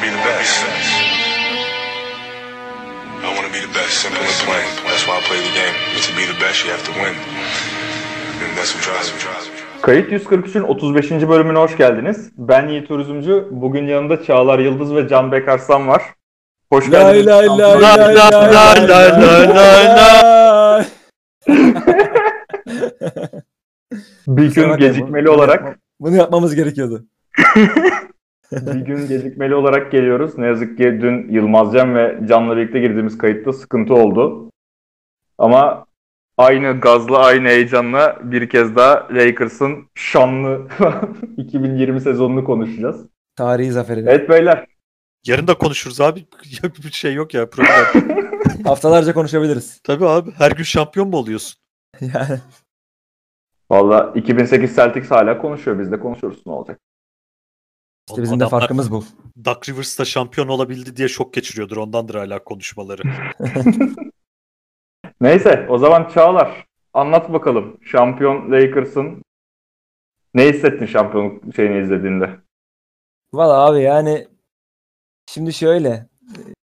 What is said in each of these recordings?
to be the best. I want to be the best. Simple and plain. That's why I play the game. To be the best, you have to win. And that's what drives me. Kayıt 143'ün 35. bölümüne hoş geldiniz. Ben Yiğit Turizmci. Bugün yanında Çağlar Yıldız ve Can Bekarslan var. Hoş geldiniz. lay lay Lay lay lay lay lay lay. Bir gün gecikmeli olarak Bunu yapmamız gerekiyordu. Bir gün gecikmeli olarak geliyoruz. Ne yazık ki dün Yılmazcan ve Can'la birlikte girdiğimiz kayıtta sıkıntı oldu. Ama aynı gazla, aynı heyecanla bir kez daha Lakers'ın şanlı 2020 sezonunu konuşacağız. Tarihi zaferi. Evet beyler. Yarın da konuşuruz abi. Bir şey yok ya problem. Haftalarca konuşabiliriz. Tabii abi her gün şampiyon mu oluyorsun? Yani Valla 2008 Celtics hala konuşuyor. Biz de konuşuyoruz ne olacak. İşte bizim de farkımız bu. Duck Rivers'ta şampiyon olabildi diye şok geçiriyordur. Ondandır hala konuşmaları. Neyse o zaman Çağlar anlat bakalım. Şampiyon Lakers'ın ne hissettin şampiyonluk şeyini izlediğinde? Valla abi yani şimdi şöyle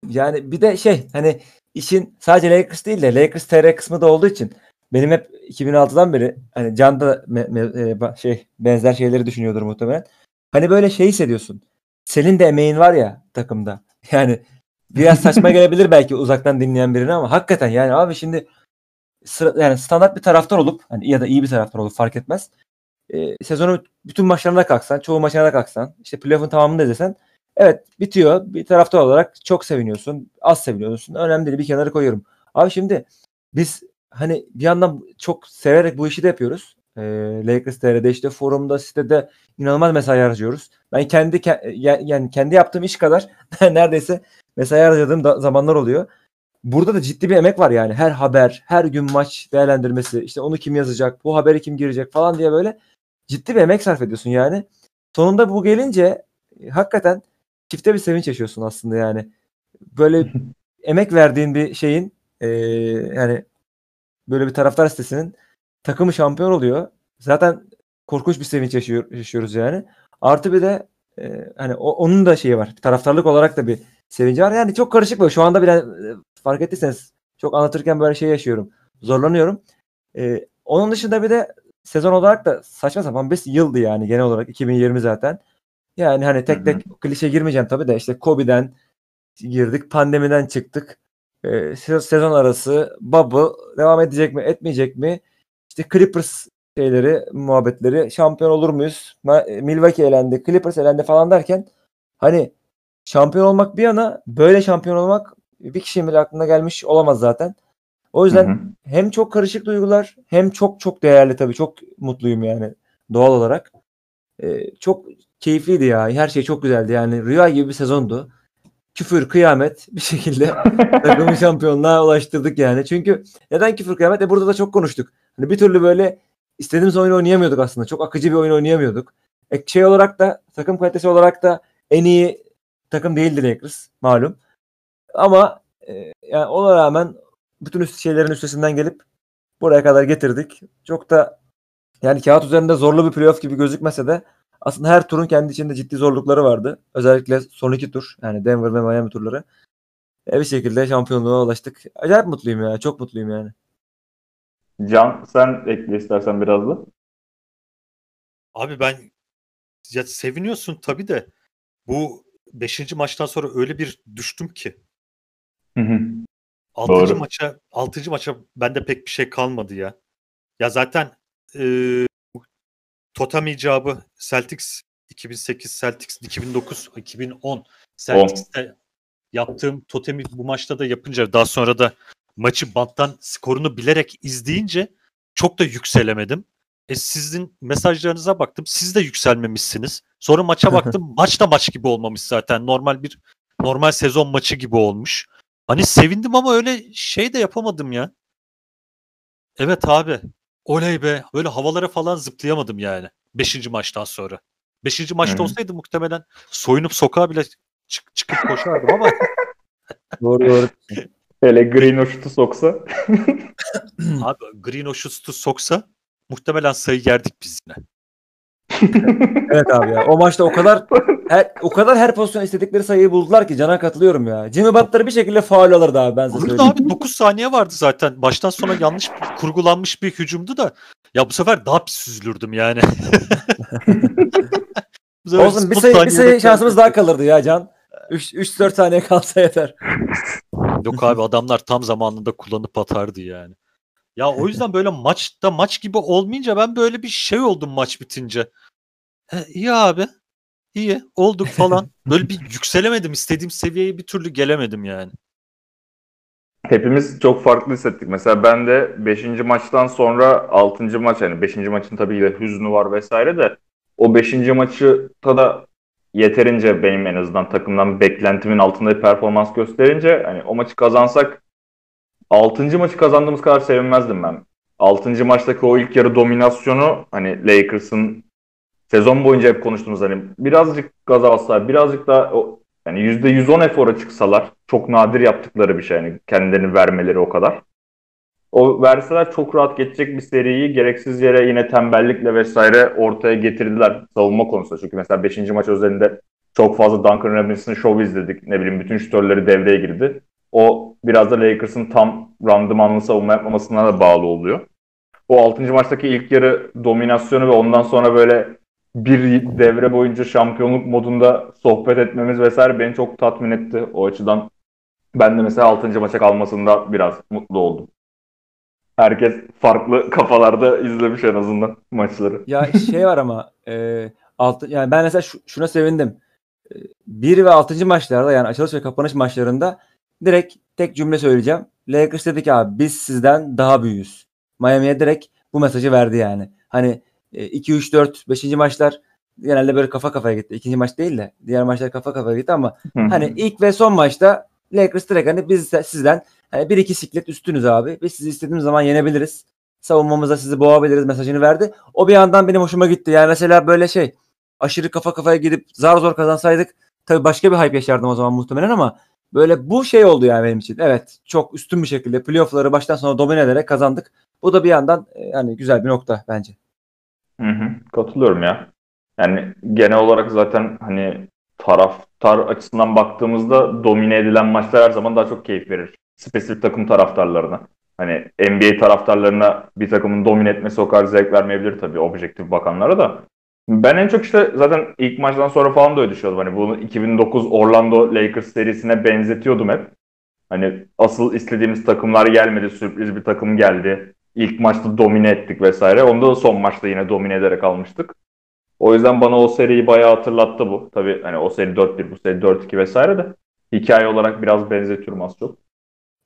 yani bir de şey hani işin sadece Lakers değil de Lakers TR kısmı da olduğu için benim hep 2006'dan beri hani Can da me- me- e, şey benzer şeyleri düşünüyordur muhtemelen. Hani böyle şey hissediyorsun. Senin de emeğin var ya takımda. Yani biraz saçma gelebilir belki uzaktan dinleyen birine ama hakikaten yani abi şimdi sıra, yani standart bir taraftar olup hani ya da iyi bir taraftar olup fark etmez. E, sezonu bütün maçlarına kalksan, çoğu da kalksan, işte playoff'un tamamını da izlesen evet bitiyor. Bir taraftar olarak çok seviniyorsun, az seviniyorsun. Önemli değil bir kenara koyuyorum. Abi şimdi biz hani bir yandan çok severek bu işi de yapıyoruz. E, Lakers TR'de işte forumda sitede inanılmaz mesai harcıyoruz. Ben kendi ke- ya- yani kendi yaptığım iş kadar neredeyse mesai harcadığım da zamanlar oluyor. Burada da ciddi bir emek var yani. Her haber, her gün maç değerlendirmesi, işte onu kim yazacak, bu haberi kim girecek falan diye böyle ciddi bir emek sarf ediyorsun yani. Sonunda bu gelince e, hakikaten çifte bir sevinç yaşıyorsun aslında yani. Böyle emek verdiğin bir şeyin e, yani böyle bir taraftar sitesinin takımı şampiyon oluyor. Zaten korkunç bir sevinç yaşıyor, yaşıyoruz yani. Artı bir de e, hani o, onun da şeyi var. Taraftarlık olarak da bir sevinci var. Yani çok karışık böyle. Şu anda bile e, fark ettiyseniz çok anlatırken böyle şey yaşıyorum. Zorlanıyorum. E, onun dışında bir de sezon olarak da saçma sapan bir yıldı yani genel olarak 2020 zaten. Yani hani tek tek klişe girmeyeceğim tabii de işte Kobe'den girdik, pandemiden çıktık. Se- sezon arası bubble devam edecek mi, etmeyecek mi? İşte Clippers şeyleri, muhabbetleri şampiyon olur muyuz? Ma- Milwaukee elendi, Clippers elendi falan derken hani şampiyon olmak bir yana böyle şampiyon olmak bir kişinin bile aklına gelmiş olamaz zaten. O yüzden Hı hı. hem çok karışık duygular hem çok çok değerli tabii. Çok mutluyum yani doğal olarak. Ee, çok keyifliydi ya. Her şey çok güzeldi. Yani rüya gibi bir sezondu. Küfür, kıyamet bir şekilde takımı şampiyonluğa ulaştırdık yani. Çünkü neden küfür, kıyamet? E burada da çok konuştuk. Hani bir türlü böyle istediğimiz oyunu oynayamıyorduk aslında. Çok akıcı bir oyun oynayamıyorduk. E, şey olarak da takım kalitesi olarak da en iyi takım değildi Lakers malum. Ama e, yani ona rağmen bütün üst şeylerin üstesinden gelip buraya kadar getirdik. Çok da yani kağıt üzerinde zorlu bir playoff gibi gözükmese de aslında her turun kendi içinde ciddi zorlukları vardı. Özellikle son iki tur yani Denver ve Miami turları. E bir şekilde şampiyonluğa ulaştık. Acayip mutluyum ya. Çok mutluyum yani. Can sen ekle istersen biraz da. Abi ben ya seviniyorsun tabii de bu 5. maçtan sonra öyle bir düştüm ki. Hı hı. 6. Doğru. maça 6. maça bende pek bir şey kalmadı ya. Ya zaten eee totem icabı Celtics 2008 Celtics 2009 2010 Celtics'te yaptığım totemi bu maçta da yapınca daha sonra da maçı banttan skorunu bilerek izleyince çok da yükselemedim. E sizin mesajlarınıza baktım. Siz de yükselmemişsiniz. Sonra maça baktım. maç da maç gibi olmamış zaten. Normal bir normal sezon maçı gibi olmuş. Hani sevindim ama öyle şey de yapamadım ya. Evet abi. Oley be. Böyle havalara falan zıplayamadım yani. Beşinci maçtan sonra. Beşinci maçta hı. olsaydı muhtemelen soyunup sokağa bile çık- çıkıp koşardım ama Doğru doğru. Hele Green şutu soksa. abi Green şutu soksa muhtemelen sayı yerdik biz yine. Evet abi ya. O maçta o kadar her, o kadar her pozisyon istedikleri sayıyı buldular ki cana katılıyorum ya. Jimmy Butler bir şekilde faul alırdı abi ben size Alırdı söyleyeyim. abi 9 saniye vardı zaten. Baştan sona yanlış kurgulanmış bir hücumdu da. Ya bu sefer daha pis üzülürdüm yani. Bu sefer Olsun bir sayı, bir sayı şansımız daha kalırdı ya Can. 3-4 saniye kalsa yeter. Yok abi adamlar tam zamanında kullanıp atardı yani. Ya o yüzden böyle maçta maç gibi olmayınca ben böyle bir şey oldum maç bitince. E, iyi abi. iyi olduk falan. Böyle bir yükselemedim. istediğim seviyeye bir türlü gelemedim yani. Hepimiz çok farklı hissettik. Mesela ben de 5. maçtan sonra 6. maç yani 5. maçın tabii ki de hüznü var vesaire de o 5. maçı da yeterince benim en azından takımdan beklentimin altında bir performans gösterince hani o maçı kazansak 6. maçı kazandığımız kadar sevinmezdim ben. 6. maçtaki o ilk yarı dominasyonu hani Lakers'ın sezon boyunca hep konuştuğumuz hani birazcık gaza alsalar, birazcık daha o yani %110 efora çıksalar çok nadir yaptıkları bir şey. Yani kendilerini vermeleri o kadar. O verseler çok rahat geçecek bir seriyi gereksiz yere yine tembellikle vesaire ortaya getirdiler savunma konusunda. Çünkü mesela 5. maç özelinde çok fazla Duncan Robinson şovu izledik. Ne bileyim bütün şütörleri devreye girdi. O biraz da Lakers'ın tam randımanlı savunma yapmamasına da bağlı oluyor. O 6. maçtaki ilk yarı dominasyonu ve ondan sonra böyle bir devre boyunca şampiyonluk modunda sohbet etmemiz vesaire beni çok tatmin etti. O açıdan ben de mesela 6. maça kalmasında biraz mutlu oldum. Herkes farklı kafalarda izlemiş en azından maçları. Ya şey var ama e, altı, yani ben mesela şu- şuna sevindim. 1 ve 6. maçlarda yani açılış ve kapanış maçlarında direkt tek cümle söyleyeceğim. Lakers dedi ki abi biz sizden daha büyüğüz. Miami'ye direkt bu mesajı verdi yani. Hani 2 3 4 5. maçlar genelde böyle kafa kafaya gitti. İkinci maç değil de diğer maçlar kafa kafaya gitti ama Hani ilk ve son maçta Lakers direkt hani biz de sizden hani bir iki siklet üstünüz abi. Biz sizi istediğimiz zaman yenebiliriz. Savunmamıza sizi boğabiliriz mesajını verdi. O bir yandan benim hoşuma gitti. Yani mesela böyle şey aşırı kafa kafaya gidip zar zor kazansaydık tabii başka bir hype yaşardım o zaman muhtemelen ama böyle bu şey oldu yani benim için. Evet çok üstün bir şekilde playoff'ları baştan sona domine ederek kazandık. Bu da bir yandan e, hani güzel bir nokta bence. Hı hı, katılıyorum ya. Yani genel olarak zaten hani taraftar açısından baktığımızda domine edilen maçlar her zaman daha çok keyif verir. Spesifik takım taraftarlarına. Hani NBA taraftarlarına bir takımın domine etmesi o kadar zevk vermeyebilir tabii objektif bakanlara da. Ben en çok işte zaten ilk maçtan sonra falan da öyle düşünüyordum. Hani bunu 2009 Orlando Lakers serisine benzetiyordum hep. Hani asıl istediğimiz takımlar gelmedi. Sürpriz bir takım geldi. İlk maçta domine ettik vesaire. Onda da son maçta yine domine ederek almıştık. O yüzden bana o seriyi bayağı hatırlattı bu. Tabii hani o seri 4-1, bu seri 4-2 vesaire de hikaye olarak biraz benzetiyorum az çok.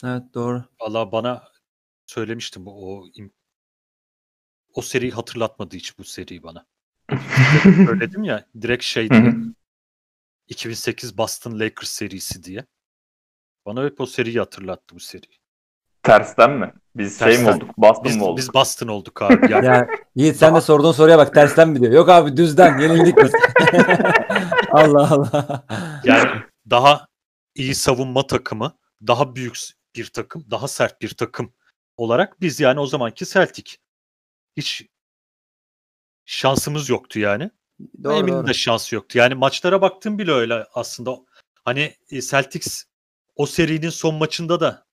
Evet doğru. Valla bana söylemiştim o im- o seriyi hatırlatmadı hiç bu seriyi bana. Söyledim ya direkt şey Hı hı. diye. 2008 Boston Lakers serisi diye. Bana hep o seriyi hatırlattı bu seri. Tersten mi? Biz şey mi Tersten. olduk? Boston Biz, mı olduk? biz Boston olduk abi. Yani Ya Yiğit sen de sorduğun soruya bak tersten mi diyor. Yok abi düzden yenildik biz. Allah Allah. Yani daha iyi savunma takımı, daha büyük bir takım, daha sert bir takım olarak biz yani o zamanki Celtic. Hiç şansımız yoktu yani. Doğru, Eminim doğru. de şansı yoktu. Yani maçlara baktım bile öyle aslında. Hani e, Celtics o serinin son maçında da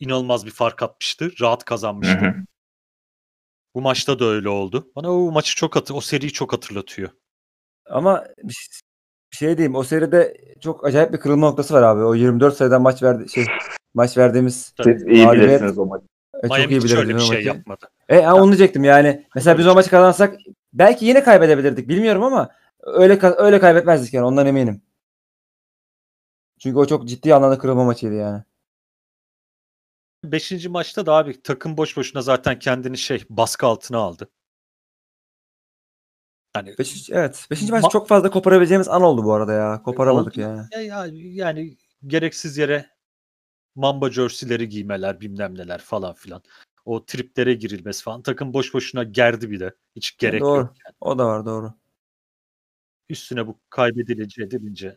inanılmaz bir fark atmıştı. Rahat Hı kazanmıştı. hı. Bu maçta da öyle oldu. Bana o maçı çok hatır, o seriyi çok hatırlatıyor. Ama bir şey diyeyim. O seride çok acayip bir kırılma noktası var abi. O 24 sayıdan maç verdi şey maç verdiğimiz Siz iyi Mağlubiyet- bilirsiniz o maçı. e, çok Miami iyi hiç biliriz öyle bir şey maçı. yapmadı. E ha, onu diyecektim yani. Mesela biz o maçı kazansak belki yine kaybedebilirdik. Bilmiyorum ama öyle öyle kaybetmezdik yani ondan eminim. Çünkü o çok ciddi anlamda kırılma maçıydı yani. Beşinci maçta da abi takım boş boşuna zaten kendini şey baskı altına aldı. Hani Beş, evet. Beşinci maç Ma- çok fazla koparabileceğimiz an oldu bu arada ya. Koparamadık Oldu. yani. Ya, ya, yani gereksiz yere mamba jerseyleri giymeler bilmem neler falan filan. O triplere girilmesi falan. Takım boş boşuna gerdi bir de. Hiç gerek doğru. yok. Yani. O da var doğru. Üstüne bu kaybedilince edilince.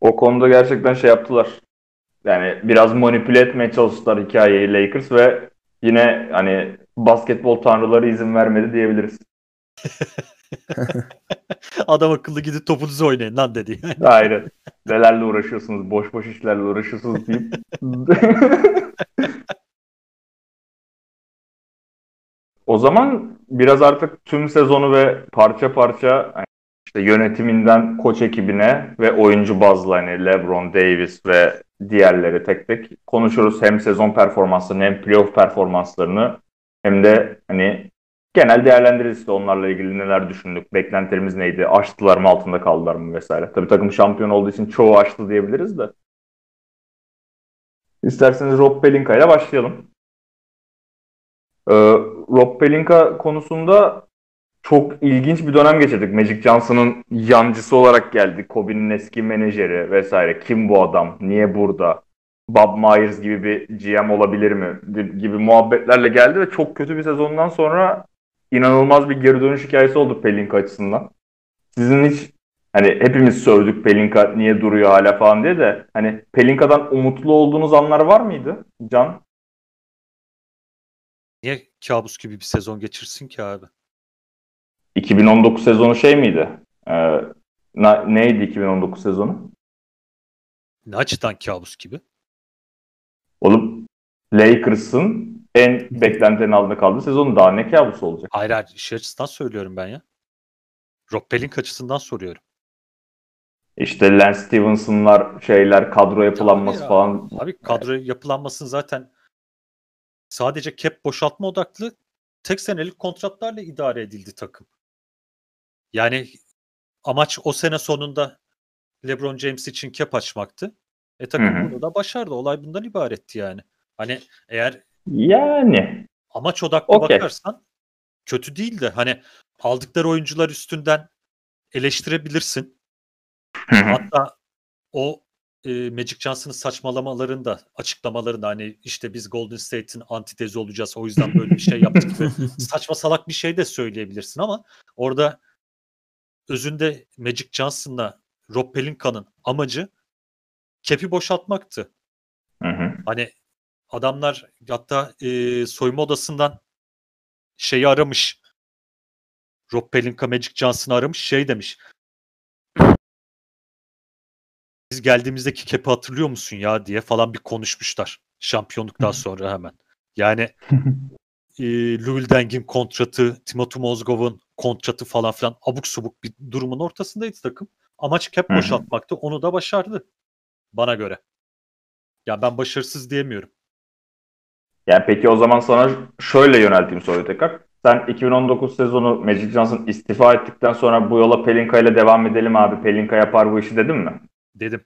O konuda gerçekten şey yaptılar. Yani biraz manipüle etmeye çalıştılar hikayeyi Lakers ve yine hani basketbol tanrıları izin vermedi diyebiliriz. Adam akıllı gidip topunuzu oynayın lan dedi. Yani. Aynen. Nelerle uğraşıyorsunuz, boş boş işlerle uğraşıyorsunuz deyip. o zaman biraz artık tüm sezonu ve parça parça işte yönetiminden koç ekibine ve oyuncu bazlı hani LeBron, Davis ve diğerleri tek tek konuşuruz. Hem sezon performanslarını hem playoff performanslarını hem de hani genel değerlendiririz işte onlarla ilgili neler düşündük, beklentilerimiz neydi, açtılar mı altında kaldılar mı vesaire. Tabii takım şampiyon olduğu için çoğu açtı diyebiliriz de. İsterseniz Rob Pelinka ile başlayalım. Ee, Rob Pelinka konusunda çok ilginç bir dönem geçirdik. Magic Johnson'ın yancısı olarak geldi. Kobe'nin eski menajeri vesaire. Kim bu adam? Niye burada? Bob Myers gibi bir GM olabilir mi? gibi muhabbetlerle geldi ve çok kötü bir sezondan sonra inanılmaz bir geri dönüş hikayesi oldu Pelinka açısından. Sizin hiç hani hepimiz sövdük Pelinka niye duruyor hala falan diye de hani Pelinka'dan umutlu olduğunuz anlar var mıydı Can? Niye kabus gibi bir sezon geçirsin ki abi? 2019 sezonu şey miydi? Ee, na, neydi 2019 sezonu? Ne açıdan kabus gibi? Oğlum Lakers'ın en beklentilerin altında kaldığı sezonu daha ne kabus olacak? Hayır hayır iş açısından söylüyorum ben ya. Rob Pelinka açısından soruyorum. İşte Lance Stevenson'lar şeyler kadro yapılanması Abi, falan. Abi kadro yapılanmasını zaten sadece cap boşaltma odaklı tek senelik kontratlarla idare edildi takım. Yani amaç o sene sonunda LeBron James için cap açmaktı. E takım Hı hı. bunu da başardı. Olay bundan ibaretti yani. Hani eğer Yani amaç odaklı Okey. bakarsan kötü değil de hani aldıkları oyuncular üstünden eleştirebilirsin. Hatta o e, Magic Johnson'ın saçmalamalarında, açıklamalarında hani işte biz Golden State'in antitezi olacağız o yüzden böyle bir şey yaptık gibi saçma salak bir şey de söyleyebilirsin ama orada özünde Magic Johnson'la Rob Pelinka'nın amacı kepi boşaltmaktı. Hı hı. Hani adamlar hatta e, soyunma odasından şeyi aramış. Rob Pelinka Magic Johnson'ı aramış şey demiş. Biz geldiğimizdeki kepi hatırlıyor musun ya diye falan bir konuşmuşlar. Şampiyonluktan sonra hemen. Yani e, Louis Deng'in kontratı, Timothy Mozgov'un kontratı falan filan abuk subuk bir durumun ortasındaydı takım. Amaç cap boşaltmaktı. Onu da başardı. Bana göre. Ya ben başarısız diyemiyorum. Yani peki o zaman sana şöyle yönelteyim soruyu tekrar. Sen 2019 sezonu Magic Johnson istifa ettikten sonra bu yola Pelinka ile devam edelim abi. Pelinka yapar bu işi dedin mi? Dedim.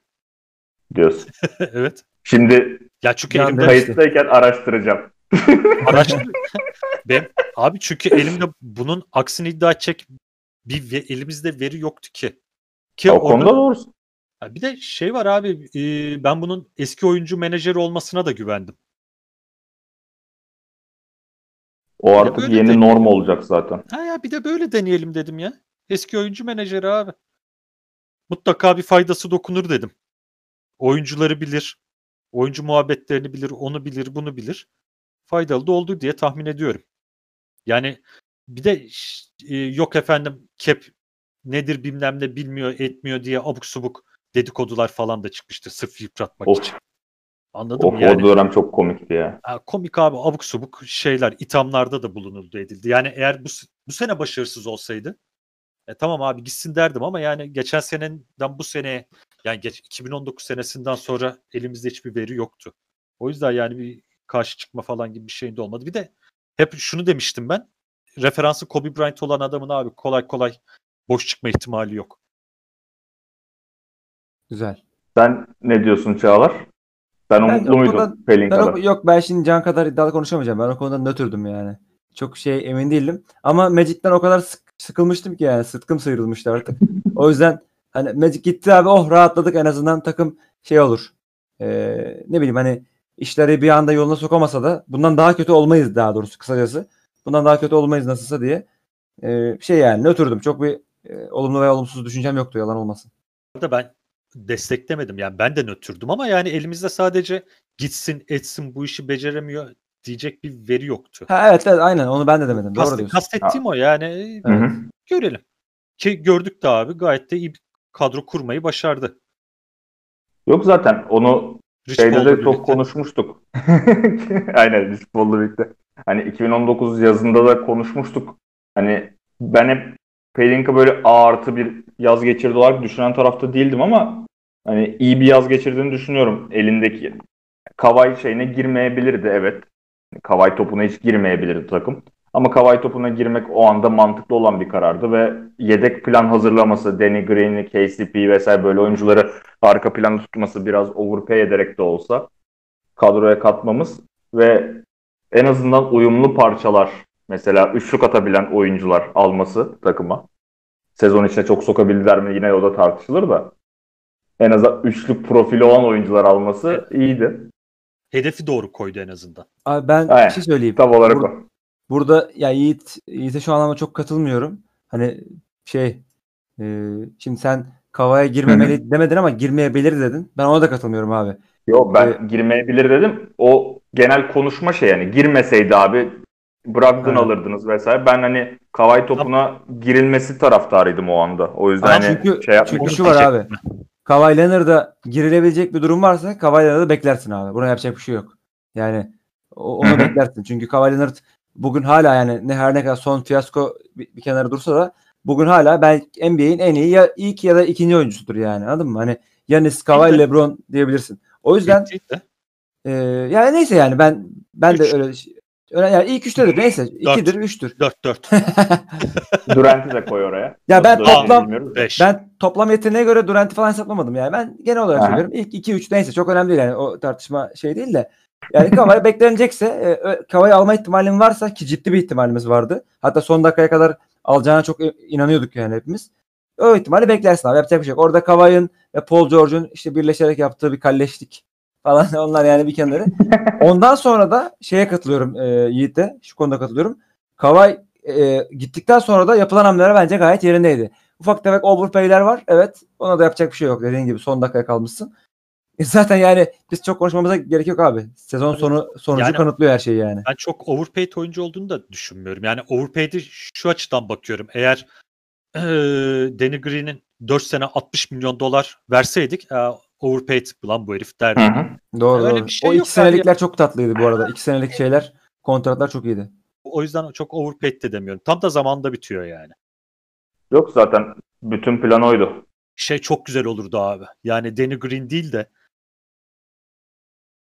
Diyorsun. evet. Şimdi Ya çünkü Can elimde kayıttayken araştıracağım. araştır. ben abi çünkü elimde bunun aksini iddia edecek bir ve, elimizde veri yoktu ki. Ki o orada- konuda doğrusun. Ha, bir de şey var abi e, ben bunun eski oyuncu menajeri olmasına da güvendim. O artık yeni de- norm olacak zaten. Ha ya bir de böyle deneyelim dedim ya. Eski oyuncu menajeri abi. Mutlaka bir faydası dokunur dedim. Oyuncuları bilir. Oyuncu muhabbetlerini bilir. Onu bilir, bunu bilir. Faydalı da oldu diye tahmin ediyorum. Yani bir de e, yok efendim cap nedir bilmem ne bilmiyor etmiyor diye abuk subuk dedikodular falan da çıkmıştı sırf yıpratmak Of. için. Anladın Of yani? o dönem çok komikti ya. Komik abi abuk subuk şeyler ithamlarda da bulunuldu edildi. Yani eğer bu, bu sene başarısız olsaydı e, tamam abi gitsin derdim ama yani geçen seneden bu seneye yani geç, 2019 senesinden sonra elimizde hiçbir veri yoktu. O yüzden yani bir karşı çıkma falan gibi bir şeyin de olmadı. Bir de hep şunu demiştim ben. Referansı Kobe Bryant olan adamın abi kolay kolay boş çıkma ihtimali yok. Güzel. Sen ne diyorsun Çağlar? Sen Ben umutlu o muydun konuda- Ben o- yok ben şimdi Can kadar iddialı konuşamayacağım. Ben o konuda nötrdüm yani. Çok şey emin değildim. Ama Magic'ten o kadar sık- sıkılmıştım ki yani. Sıtkım sıyrılmıştı artık. o yüzden hani Magic gitti abi oh rahatladık en azından takım şey olur. Ee, ne bileyim hani işleri bir anda yoluna sokamasa da bundan daha kötü olmayız daha doğrusu kısacası. Bundan daha kötü olmayız nasılsa diye. Ee, şey yani nötrdüm. Çok bir e, olumlu veya olumsuz düşüncem yoktu yalan olmasın. Burada ben desteklemedim. Yani ben de nötrdüm ama yani elimizde sadece gitsin etsin bu işi beceremiyor diyecek bir veri yoktu. Ha, evet evet aynen onu ben de demedim. Doğru Kast, diyorsun. kastettiğim o yani Hı hı. görelim. Ki gördük de abi gayet de iyi bir kadro kurmayı başardı. Yok zaten onu Rich şeyde Paul'la de çok birlikte. konuşmuştuk. Aynen Rich Paul'la birlikte. Hani 2019 yazında da konuşmuştuk. Hani ben hep Pelinka böyle A artı bir yaz geçirdi olarak düşünen tarafta değildim ama hani iyi bir yaz geçirdiğini düşünüyorum elindeki. Kavay şeyine girmeyebilirdi evet. Kavay topuna hiç girmeyebilirdi takım. Ama Kavay topuna girmek o anda mantıklı olan bir karardı ve yedek plan hazırlaması, Danny Green'i, KCP vesaire böyle oyuncuları arka planda tutması biraz overpay ederek de olsa kadroya katmamız ve en azından uyumlu parçalar mesela üçlük atabilen oyuncular alması takıma. Sezon içine çok sokabildiler mi yine o da tartışılır da. En azından üçlük profili olan oyuncular alması iyiydi. Hedefi doğru koydu en azından. Abi ben Aynen. bir şey söyleyeyim. Tam olarak Bur- o. Burada ya Yiğit, Yiğit'e şu anlamda çok katılmıyorum. Hani şey e, şimdi sen Kavaya girmemeli demedin ama girmeyebilir dedin. Ben ona da katılmıyorum abi. Yo ben girmeyebilir dedim. O genel konuşma şey yani girmeseydi abi Brogdon Ha. alırdınız vesaire. Ben hani Kavay topuna girilmesi taraftarıydım o anda. O yüzden Ama hani çünkü- şey yapmayacağım. çünkü şu var abi. Kawhi Leonard'a girilebilecek bir durum varsa Kawhi Leonard'ı beklersin abi. Buna yapacak bir şey yok. Yani onu beklersin. Çünkü Kawhi Leonard bugün hala yani ne her ne kadar son fiyasko bir, bir kenara dursa da bugün hala belki NBA'in en iyi ya ilk ya da ikinci oyuncusudur yani. Anladın mı? Hani Yanis, Evet. LeBron diyebilirsin. O yüzden de. e, yani neyse yani ben ben de Üç. öyle öyle yani ilk üçtedir neyse. Dört. ikidir, üçtür. 4-4. Durant'i de koy oraya. Ya ben Nasıl toplam- bilmiyoruz. 5. Ben toplam yeteneğe göre Durant'i falan hesaplamadım yani. Ben genel olarak Aha. söylüyorum. İlk 2-3 neyse çok önemli değil yani. O tartışma şey değil de. Yani Kavai beklenecekse e, Kavai alma ihtimalim varsa ki ciddi bir ihtimalimiz vardı. Hatta son dakikaya kadar alacağına çok e, inanıyorduk yani hepimiz. O ihtimali beklersin abi. Yapacak bir şey yok. Orada Kavai'nin ve Paul George'un işte birleşerek yaptığı bir kalleşlik falan onlar yani bir kenarı. Ondan sonra da şeye katılıyorum e, Yiğit'e. Şu konuda katılıyorum. Kavai e, gittikten sonra da yapılan hamleler bence gayet yerindeydi. Ufak tefek overpay'ler var. Evet. Ona da yapacak bir şey yok. Dediğin gibi son dakikaya kalmışsın. E zaten yani biz çok konuşmamıza gerek yok abi. Sezon sonu sonucu Yani- kanıtlıyor her şeyi yani. Ben çok overpaid oyuncu olduğunu da düşünmüyorum. Yani overpaid'i şu açıdan bakıyorum. Eğer eee Danny Green'in 4 sene 60 milyon dolar verseydik e, overpaid lan bu herif Hı derdi. hı. Doğru Öyle doğru. şey o iki senelikler çok tatlıydı bu arada. İki senelik şeyler kontratlar çok iyiydi. O yüzden çok overpaid de demiyorum. Tam da zamanda bitiyor yani. Yok zaten bütün plan oydu. Şey çok güzel olurdu abi. Yani Danny Green değil de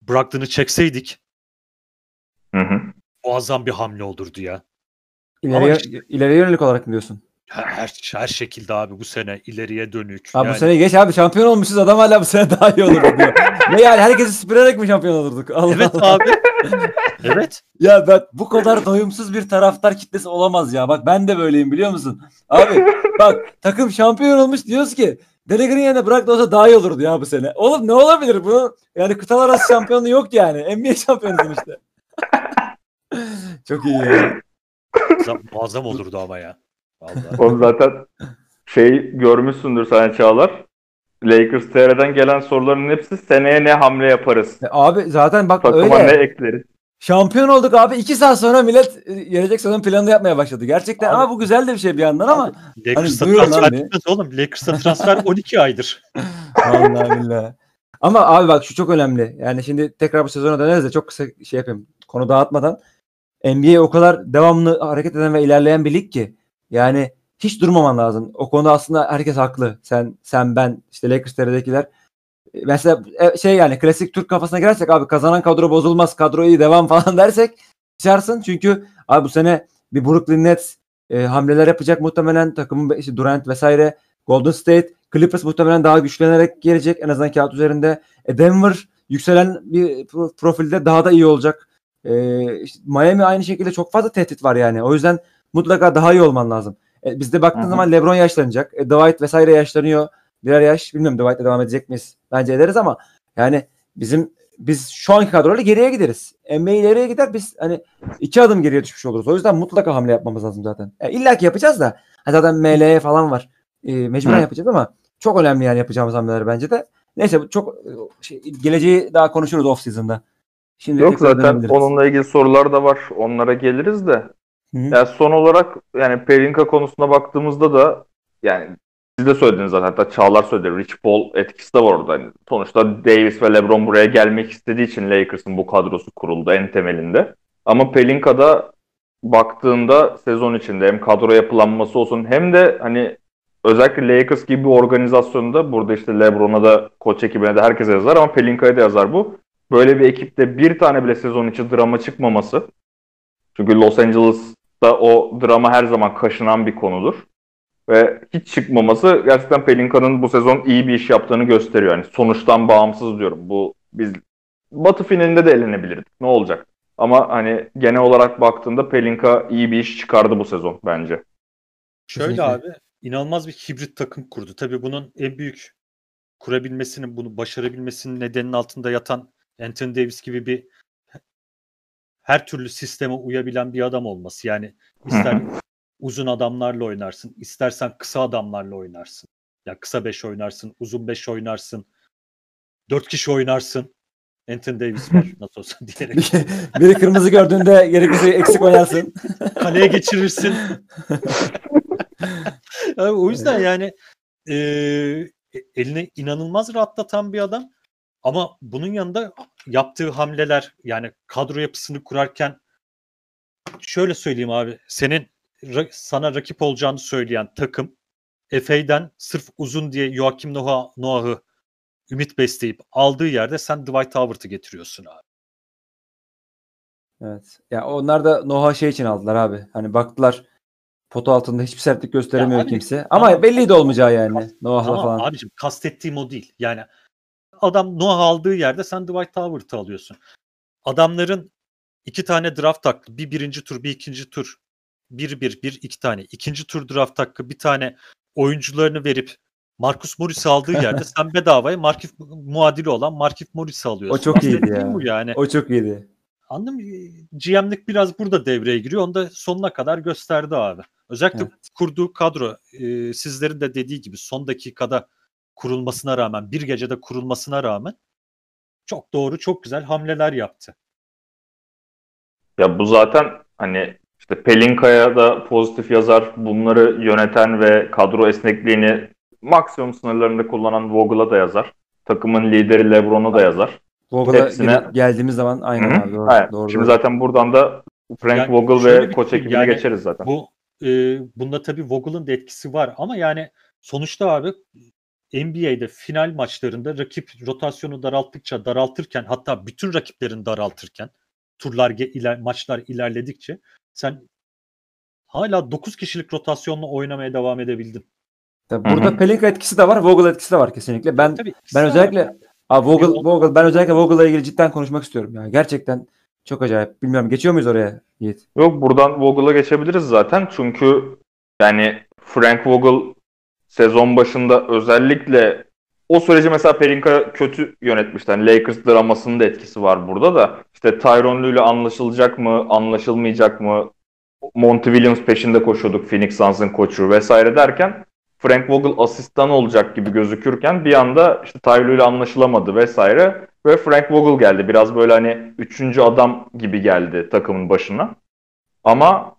Brogdon'ı çekseydik Hı hı. muazzam bir hamle olurdu ya. İleriye, işte- ileriye yönelik olarak mı diyorsun? Her, her, her şekilde abi bu sene ileriye dönük. Abi yani, bu sene geç abi şampiyon olmuşuz adam hala bu sene daha iyi olurdu diyor. ne yani herkesi süpürerek mi şampiyon olurduk? Allah Evet Allah. abi. evet. Ya ben bu kadar doyumsuz bir taraftar kitlesi olamaz ya. Bak ben de böyleyim biliyor musun? Abi bak takım şampiyon olmuş diyoruz ki Delegreen yerine bırak da olsa daha iyi olurdu ya bu sene. Oğlum ne olabilir bu? Yani kıtalar arası şampiyonluğu yok yani. NBA şampiyonusun işte. Çok iyi ya. Muazzam olurdu ama ya. Vallahi. Oğlum zaten şey görmüşsündür sen Çağlar. Lakers TR'den gelen soruların hepsi seneye ne hamle yaparız? E Abi zaten bak Takıma öyle. ne ekleriz? Şampiyon olduk abi. iki saat sonra millet e, gelecek sezon planını yapmaya başladı. Gerçekten Abi- ama bu güzel de bir şey bir yandan ama. Lakers'a Hani transfer bitmez oğlum. Lakers'a transfer 12 aydır. Vallahi billahi. Ama abi bak şu çok önemli. Yani şimdi tekrar bu sezona döneriz de çok kısa şey yapayım. Konu dağıtmadan. NBA o kadar devamlı hareket eden ve ilerleyen bir lig ki. Yani hiç durmaman lazım. O konuda aslında herkes haklı. Sen sen ben işte Lakers TR'dekiler. E, Mesela e, şey yani klasik Türk kafasına girersek abi kazanan kadro bozulmaz. Kadro iyi devam falan dersek şaşarsın. Çünkü abi bu sene bir Brooklyn Nets e, hamleler yapacak muhtemelen takımın işte Durant vesaire Golden State Clippers muhtemelen daha güçlenerek gelecek en azından kağıt üzerinde. E, Denver yükselen bir pro- profilde daha da iyi olacak. E, işte Miami aynı şekilde çok fazla tehdit var yani. O yüzden mutlaka daha iyi olman lazım. E, bizde baktığın Hı hı. zaman LeBron yaşlanacak. E, Dwight vesaire yaşlanıyor. Birer yaş. Bilmiyorum Dwight'la devam edecek miyiz? Bence ederiz ama yani bizim biz şu anki kadroyla geriye gideriz. NBA ileriye gider biz hani iki adım geriye düşmüş oluruz. O yüzden mutlaka hamle yapmamız lazım zaten. E, İlla ki yapacağız da. Ha, zaten MLE falan var. E, mecburen Hı. yapacağız ama çok önemli yani yapacağımız hamleler bence de. Neyse çok e, şey, geleceği daha konuşuruz off season'da. Şimdi Yok zaten onunla ilgili sorular da var. Onlara geliriz de. Hı hı. Yani son olarak yani Pelinka konusuna baktığımızda da yani siz de söylediniz zaten hatta Çağlar söyledi. Rich Paul etkisi de var orada. Yani sonuçta Davis ve LeBron buraya gelmek istediği için Lakers'ın bu kadrosu kuruldu en temelinde. Ama Pelinka'da baktığında sezon içinde hem kadro yapılanması olsun hem de hani özellikle Lakers gibi bir organizasyonda burada işte LeBron'a da koç ekibine de herkese yazar ama Pelinka'ya da yazar bu. Böyle bir ekipte bir tane bile sezon içi drama çıkmaması. Çünkü Los Angeles'ta o drama her zaman kaşınan bir konudur. Ve hiç çıkmaması gerçekten Pelinka'nın bu sezon iyi bir iş yaptığını gösteriyor. Yani sonuçtan bağımsız diyorum. Bu biz Batı finalinde de elenebilirdik. Ne olacak? Ama hani genel olarak baktığında Pelinka iyi bir iş çıkardı bu sezon bence. Şöyle abi inanılmaz bir hibrit takım kurdu. Tabii bunun en büyük kurabilmesinin, bunu başarabilmesinin nedeninin altında yatan Anthony Davis gibi bir her türlü sisteme uyabilen bir adam olması. Yani ister uzun adamlarla oynarsın, istersen kısa adamlarla oynarsın. Ya kısa 5 oynarsın, uzun 5 oynarsın, 4 kişi oynarsın. Anthony Davis var nasıl olsa diyerek. Biri kırmızı gördüğünde gerekirse eksik oynarsın. kaleye geçirirsin. O yüzden yani e, eline inanılmaz rahatlatan bir adam. Ama bunun yanında yaptığı hamleler yani kadro yapısını kurarken şöyle söyleyeyim abi senin sana rakip olacağını söyleyen takım Efe'den sırf uzun diye Joakim Noah, Noah'ı ümit besleyip aldığı yerde sen Dwight Howard'ı getiriyorsun abi. Evet. Ya onlar da Noha şey için aldılar abi. Hani baktılar potu altında hiçbir sertlik gösteremiyor Ya abi, kimse. Ama tamam. belliydi olmayacağı yani. Noah'la Tamam falan. abicim kastettiğim o değil. Yani adam Noah aldığı yerde sen Dwight Howard'ı alıyorsun. Adamların iki tane draft hakkı. Bir birinci tur, bir ikinci tur. Bir bir, bir iki tane. İkinci tur draft hakkı bir tane oyuncularını verip Marcus Morris'i aldığı yerde sen bedavaya Markif muadili olan Markif Morris'i alıyorsun. O çok iyiydi ya. Bu yani. O çok iyiydi. Anladın mı? GM'lik biraz burada devreye giriyor. Onu da sonuna kadar gösterdi abi. Özellikle Evet. kurduğu kadro e, sizlerin de dediği gibi son dakikada kurulmasına rağmen bir gecede kurulmasına rağmen çok doğru çok güzel hamleler yaptı. Ya bu zaten hani işte Pelinka'ya da pozitif yazar. Bunları yöneten ve kadro esnekliğini maksimum sınırlarında kullanan Vogel'a da yazar. Takımın lideri LeBron'a da yazar. Vogel'a Hepsine- gel- geldiğimiz zaman aynen Hı hı. abi. Doğru, Aynen. doğru, Şimdi doğru. zaten buradan da Frank Yani Vogel ve koç şey, ekibine yani geçeriz zaten. Bu e, bunda tabii Vogel'ın da etkisi var ama yani sonuçta abi NBA'de final maçlarında rakip rotasyonu daralttıkça daraltırken hatta bütün rakiplerin daraltırken turlar iler, maçlar ilerledikçe sen hala 9 kişilik rotasyonla oynamaya devam edebildin. Tabii burada Pelinka etkisi de var. Vogel etkisi de var kesinlikle. Ben Tabii, ben var. özellikle Abi Vogel, Vogel, ben özellikle Vogel'la ilgili cidden konuşmak istiyorum. Yani gerçekten çok acayip. Bilmiyorum geçiyor muyuz oraya Yiğit? Yok buradan Vogel'a geçebiliriz zaten. Çünkü yani Frank Vogel sezon başında özellikle o süreci mesela Pelinka kötü yönetmişti. Yani Lakers dramasının da etkisi var burada da. İşte Tyronn ile anlaşılacak mı, anlaşılmayacak mı? Monty Williams peşinde koşuyorduk Phoenix Suns'ın koçu vesaire derken Frank Vogel asistan olacak gibi gözükürken bir anda işte Ty Lue ile anlaşılamadı vesaire ve Frank Vogel geldi. Biraz böyle hani üçüncü adam gibi geldi takımın başına. Ama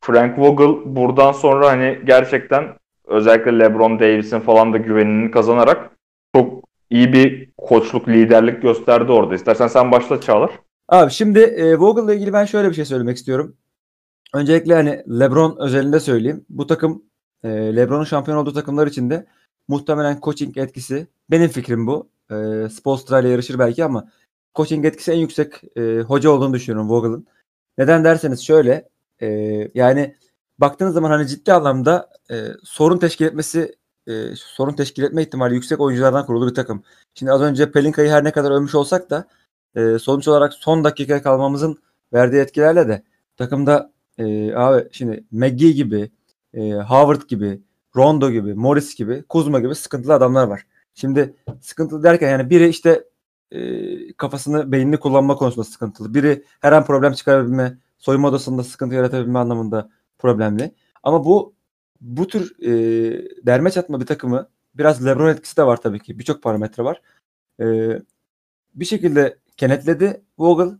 Frank Vogel buradan sonra hani gerçekten özellikle LeBron Davis'in falan da güvenini kazanarak çok iyi bir koçluk, liderlik gösterdi orada. İstersen sen başla Çağlar. Abi şimdi e, Vogel'la ilgili ben şöyle bir şey söylemek istiyorum. Öncelikle hani LeBron özelinde söyleyeyim. Bu takım e, LeBron'un şampiyon olduğu takımlar içinde muhtemelen coaching etkisi benim fikrim bu. E, Spoelstra ile yarışır belki ama coaching etkisi en yüksek e, hoca olduğunu düşünüyorum Vogel'ın. Neden derseniz şöyle e, yani baktığınız zaman hani ciddi anlamda e, sorun teşkil etmesi e, sorun teşkil etme ihtimali yüksek oyunculardan kurulu bir takım. Şimdi az önce Pelinka'yı her ne kadar övmüş olsak da e, sonuç olarak son dakikaya kalmamızın verdiği etkilerle de takımda e, abi şimdi McGee gibi, e, Howard gibi, Rondo gibi, Morris gibi, Kuzma gibi sıkıntılı adamlar var. Şimdi sıkıntılı derken yani biri işte e, kafasını, beynini kullanma konusunda sıkıntılı. Biri her an problem çıkarabilme, soyunma odasında sıkıntı yaratabilme anlamında problemli. Ama bu bu tür e, derme çatma bir takımı biraz LeBron etkisi de var tabii ki. Birçok parametre var. E, bir şekilde kenetledi Vogel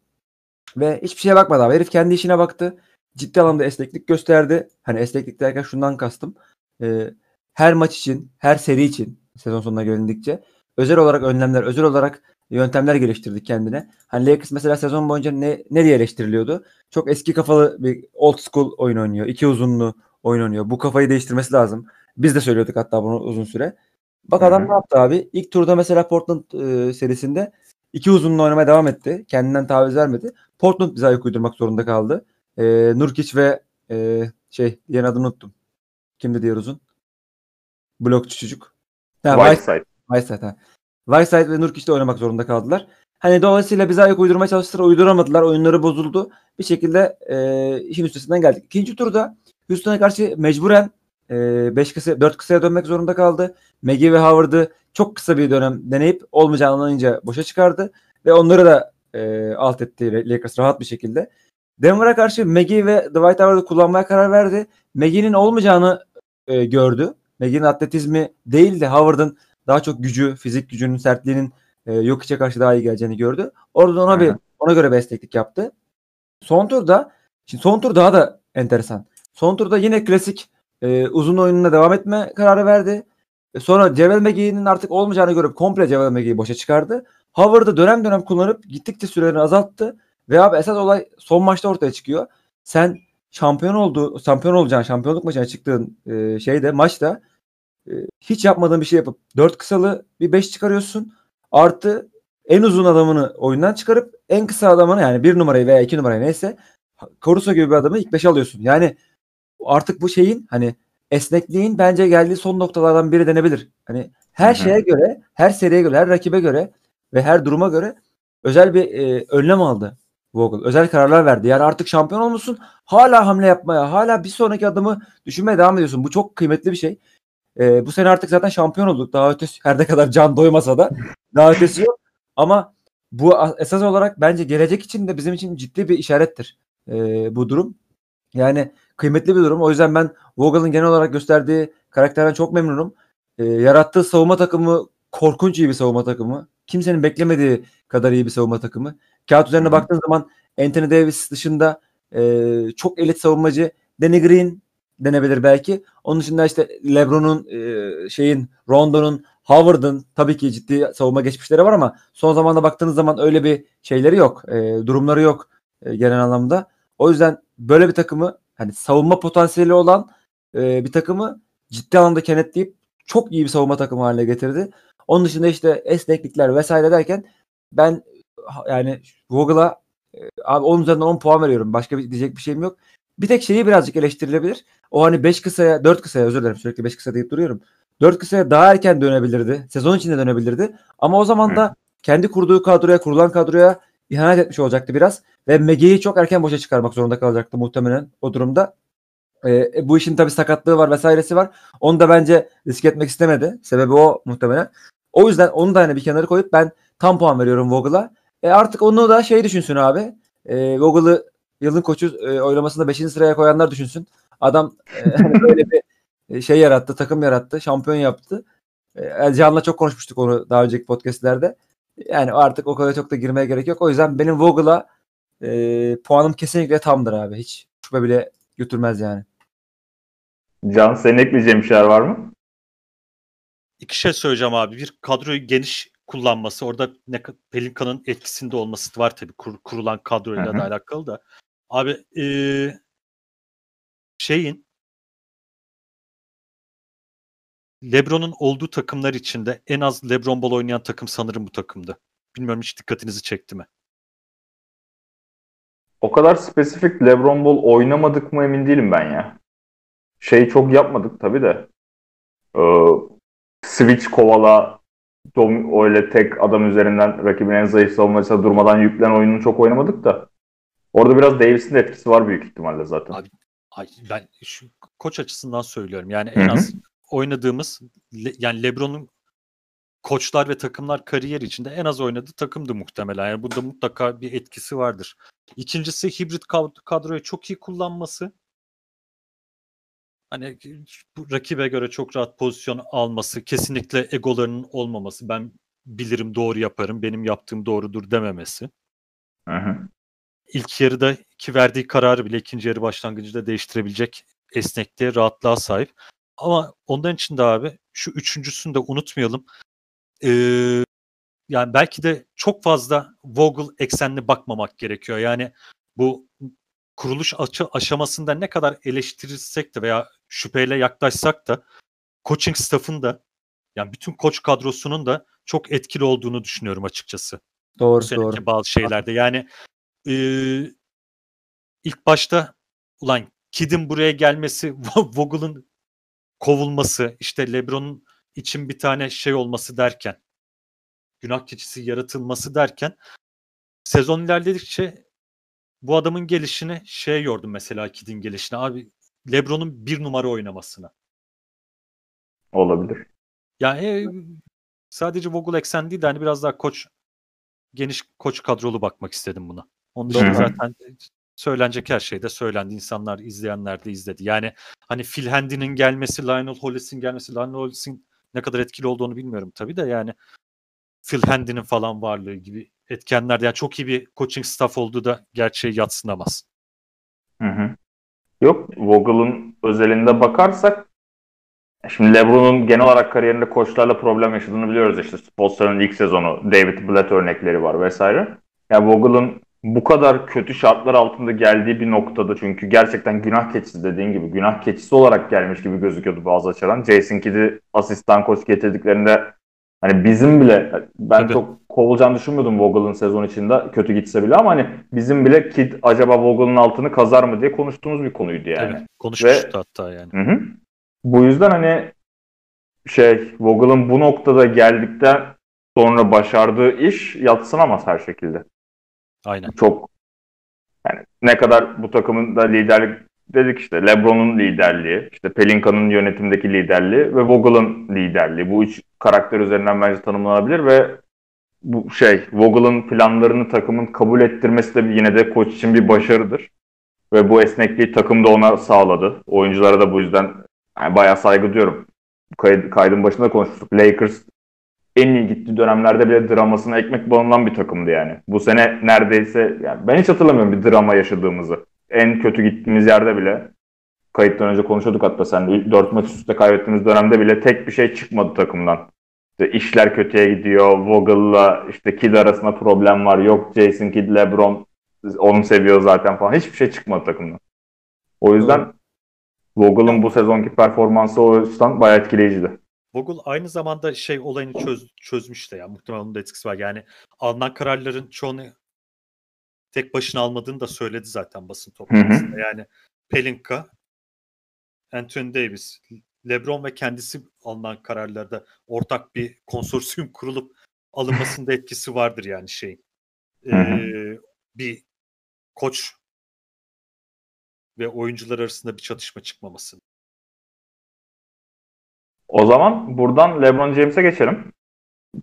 Ve hiçbir şeye bakmadı abi. Herif kendi işine baktı. Ciddi anlamda esneklik gösterdi. Hani esneklik derken şundan kastım. Ee, her maç için, her seri için sezon sonuna gelindikçe özel olarak önlemler, özel olarak yöntemler geliştirdik kendine. Hani Lakers mesela sezon boyunca ne, ne diye eleştiriliyordu? Çok eski kafalı bir old school oyun oynuyor. iki uzunlu oyun oynuyor. Bu kafayı değiştirmesi lazım. Biz de söylüyorduk hatta bunu uzun süre. Bak adam Hı hı. ne yaptı abi? İlk turda mesela Portland e, serisinde iki uzunlu oynamaya devam etti. Kendinden taviz vermedi. Portland bize ayak uydurmak zorunda kaldı. E, Nurkic ve e, şey diğer adını unuttum. Kimdi diğer uzun? Blokçu çocuk. Ha, White, Whiteside. Whiteside ha. Whiteside ve Nurkic de oynamak zorunda kaldılar. Hani dolayısıyla bize ayak uydurmaya çalıştılar. Uyduramadılar. Oyunları bozuldu. Bir şekilde e, işin üstesinden geldik. İkinci turda Houston'a karşı mecburen 5 kısa 4 kısaya dönmek zorunda kaldı. Maggie ve Howard'ı çok kısa bir dönem deneyip olmayacağını anlayınca boşa çıkardı ve onları da e, alt etti Lakers rahat bir şekilde. Denver'a karşı Maggie ve Dwight Howard'ı kullanmaya karar verdi. Maggie'nin olmayacağını e, gördü. Maggie'nin atletizmi değil de Howard'ın daha çok gücü, fizik gücünün, sertliğinin e, yok içe karşı daha iyi geleceğini gördü. Orada ona bir ona göre bir esneklik yaptı. Son turda şimdi son tur daha da enteresan. Son turda yine klasik e, uzun oyununa devam etme kararı verdi. E, sonra Cevel McGee'nin artık olmayacağını görüp komple Cevel McGee'yi boşa çıkardı. Howard'ı dönem dönem kullanıp gittikçe sürelerini azalttı. Ve abi esas olay son maçta ortaya çıkıyor. Sen şampiyon oldu, şampiyon olacağın, şampiyonluk maçına çıktığın e, şeyde maçta hiç yapmadığın bir şey yapıp 4 kısalı bir 5 çıkarıyorsun. Artı en uzun adamını oyundan çıkarıp en kısa adamını yani bir numarayı veya iki numarayı neyse Caruso gibi bir adamı ilk 5'e alıyorsun. Yani artık bu şeyin hani esnekliğin bence geldiği son noktalardan biri denebilir. Hani her şeye göre, her seriye göre, her rakibe göre ve her duruma göre özel bir e, önlem aldı Vogel. Özel kararlar verdi. Yani artık şampiyon olmuşsun. Hala hamle yapmaya, hala bir sonraki adımı düşünmeye devam ediyorsun. Bu çok kıymetli bir şey. E, bu sene artık zaten şampiyon olduk. Daha ötesi her ne kadar can doymasa da daha ötesi yok. Ama bu esas olarak bence gelecek için de bizim için ciddi bir işarettir e, bu durum. Yani kıymetli bir durum. O yüzden ben Vogel'ın genel olarak gösterdiği karakterden çok memnunum. E, yarattığı savunma takımı korkunç iyi bir savunma takımı. Kimsenin beklemediği kadar iyi bir savunma takımı. Kağıt üzerine baktığın zaman Anthony Davis dışında e, çok elit savunmacı Danny Green denebilir belki. Onun dışında işte LeBron'un e, şeyin Rondo'nun Howard'ın tabii ki ciddi savunma geçmişleri var ama son zamanda baktığınız zaman öyle bir şeyleri yok. E, durumları yok e, genel anlamda. O yüzden böyle bir takımı hani savunma potansiyeli olan e, bir takımı ciddi anlamda kenetleyip çok iyi bir savunma takımı haline getirdi. Onun dışında işte esneklikler vesaire derken ben yani Vogel'a e, abi 10 üzerinden 10 puan veriyorum. Başka bir diyecek bir şeyim yok. Bir tek şeyi birazcık eleştirilebilir. O hani 5 kısaya 4 kısaya özür dilerim sürekli 5 kısa deyip duruyorum. 4 kısaya daha erken dönebilirdi. Sezon içinde dönebilirdi. Ama o zaman da kendi kurduğu kadroya, kurulan kadroya ihanet etmiş olacaktı biraz. Ve Mege'yi çok erken boşa çıkarmak zorunda kalacaktı muhtemelen o durumda. Ee, e, bu işin tabii sakatlığı var vesairesi var. Onu da bence risk etmek istemedi. Sebebi o muhtemelen. O yüzden onu da hani bir kenara koyup ben tam puan veriyorum Vogel'a. E artık onu da şey düşünsün abi. E, Vogel'ı yılın koçu e, oylamasında 5. sıraya koyanlar düşünsün. Adam e, hani böyle bir e, şey yarattı, takım yarattı, şampiyon yaptı. E, Can'la çok konuşmuştuk onu daha önceki podcastlerde. Yani artık o kadar çok da girmeye gerek yok. O yüzden benim Vogel'a e, puanım kesinlikle tamdır abi. Hiç şüphe bile götürmez yani. Can senin ekleyeceğin bir şeyler var mı? İki şey söyleyeceğim abi. Bir kadroyu geniş kullanması. Orada ne, Pelinka'nın etkisinde olması var tabii. Kur- kurulan kadroyla da alakalı da. Abi eee, şeyin LeBron'un olduğu takımlar içinde en az LeBron bol oynayan takım sanırım bu takımdı. Bilmiyorum hiç dikkatinizi çekti mi? O kadar spesifik LeBron Ball oynamadık mı emin değilim ben ya. Şey çok yapmadık tabii de. Ee, switch kovala dom öyle tek adam üzerinden rakibin en zayıf savunmacısına durmadan yüklen oyununu çok oynamadık da. Orada biraz Davis'in etkisi var büyük ihtimalle zaten. Abi, Ay, ben şu koç açısından söylüyorum. Yani en az oynadığımız Le- yani LeBron'un koçlar ve takımlar kariyer içinde en az oynadığı takımdı muhtemelen. Yani bunda mutlaka bir etkisi vardır. İkincisi hibrit kad- kadroyu çok iyi kullanması. Hani bu rakibe göre çok rahat pozisyon alması, kesinlikle egolarının olmaması, ben bilirim doğru yaparım, benim yaptığım doğrudur dememesi. Hı hı. İlk yarıdaki verdiği kararı bile ikinci yarı başlangıcında değiştirebilecek esnekliğe, rahatlığa sahip. Ama ondan için de abi şu üçüncüsünü de unutmayalım. Ee, yani belki de çok fazla Vogel eksenli bakmamak gerekiyor. Yani bu kuruluş açı aşamasında ne kadar eleştirirsek de veya şüpheyle yaklaşsak da coaching staff'ın da yani bütün koç kadrosunun da çok etkili olduğunu düşünüyorum açıkçası. Doğru seneki doğru. bazı şeylerde. Yani e, ilk başta ulan Kid'in buraya gelmesi, Vogel'ın kovulması, işte LeBron'un için bir tane şey olması derken, günah keçisi yaratılması derken sezon ilerledikçe bu adamın gelişini şeye yordum mesela Kid'in gelişine. Abi LeBron'un bir numara oynamasına. Olabilir. Yani e, sadece Vogel eksen değil de hani biraz daha koç geniş koç kadrolu bakmak istedim buna. Onun dışında Hı hı. zaten söylenecek her şey de söylendi. İnsanlar, izleyenler de izledi. Yani hani Phil Handy'nin gelmesi, Lionel Hollis'in gelmesi, Lionel Hollis'in ne kadar etkili olduğunu bilmiyorum tabii de yani Phil Handy'nin falan varlığı gibi etkenler de yani çok iyi bir coaching staff olduğu da gerçeği yatsınamaz. Hı hı. Yok, Vogel'ın özelinde bakarsak şimdi LeBron'un genel olarak kariyerinde koçlarla problem yaşadığını biliyoruz. İşte Spolstra'nın ilk sezonu, David Blatt örnekleri var vesaire. Yani Vogel'ın bu kadar kötü şartlar altında geldiği bir noktada çünkü gerçekten günah keçisi dediğin gibi günah keçisi olarak gelmiş gibi gözüküyordu bazı açıdan. Jason Kidd'i asistan koç getirdiklerinde hani bizim bile ben Tabii. çok kovulacağını düşünmüyordum Vogel'ın sezon içinde kötü gitse bile ama hani bizim bile Kidd acaba Vogel'ın altını kazar mı diye konuştuğumuz bir konuydu yani. Evet, konuşmuştu Ve- hatta yani. Hı hı. Bu yüzden hani şey Vogel'ın bu noktada geldikten sonra başardığı iş yatsınamaz her şekilde. Aynen. Çok yani ne kadar bu takımın da liderlik dedik işte LeBron'un liderliği, işte Pelinka'nın yönetimdeki liderliği ve Vogel'ın liderliği. Bu üç karakter üzerinden bence tanımlanabilir ve bu şey Vogel'ın planlarını takımın kabul ettirmesi de yine de koç için bir başarıdır. Ve bu esnekliği takım da ona sağladı. Oyunculara da bu yüzden yani bayağı saygı duyuyorum. Kay- kaydın başında konuştuk. Lakers en iyi gittiği dönemlerde bile dramasına ekmek banılan bir takımdı yani. Bu sene neredeyse yani ben hiç hatırlamıyorum bir drama yaşadığımızı. En kötü gittiğimiz yerde bile kayıttan önce konuşuyorduk hatta sen 4 maç üst üste kaybettiğimiz dönemde bile tek bir şey çıkmadı takımdan. İşte işler kötüye gidiyor. Vogel'la işte Kidd arasında problem var. Yok Jason Kidd, LeBron onu seviyor zaten falan. Hiçbir şey çıkmadı takımdan. O yüzden Vogel'ın bu sezonki performansı o yüzden bayağı etkileyiciydi. Vogel aynı zamanda şey olayını çöz, çözmüş de ya muhtemelen onun da etkisi var. Yani alınan kararların çoğunu tek başına almadığını da söyledi zaten basın toplantısında. Yani Pelinka, Anthony Davis, LeBron ve kendisi alınan kararlarda ortak bir konsorsiyum kurulup alınmasında etkisi vardır yani şeyin. Ee, bir koç ve oyuncular arasında bir çatışma çıkmaması. O zaman buradan LeBron James'e geçelim.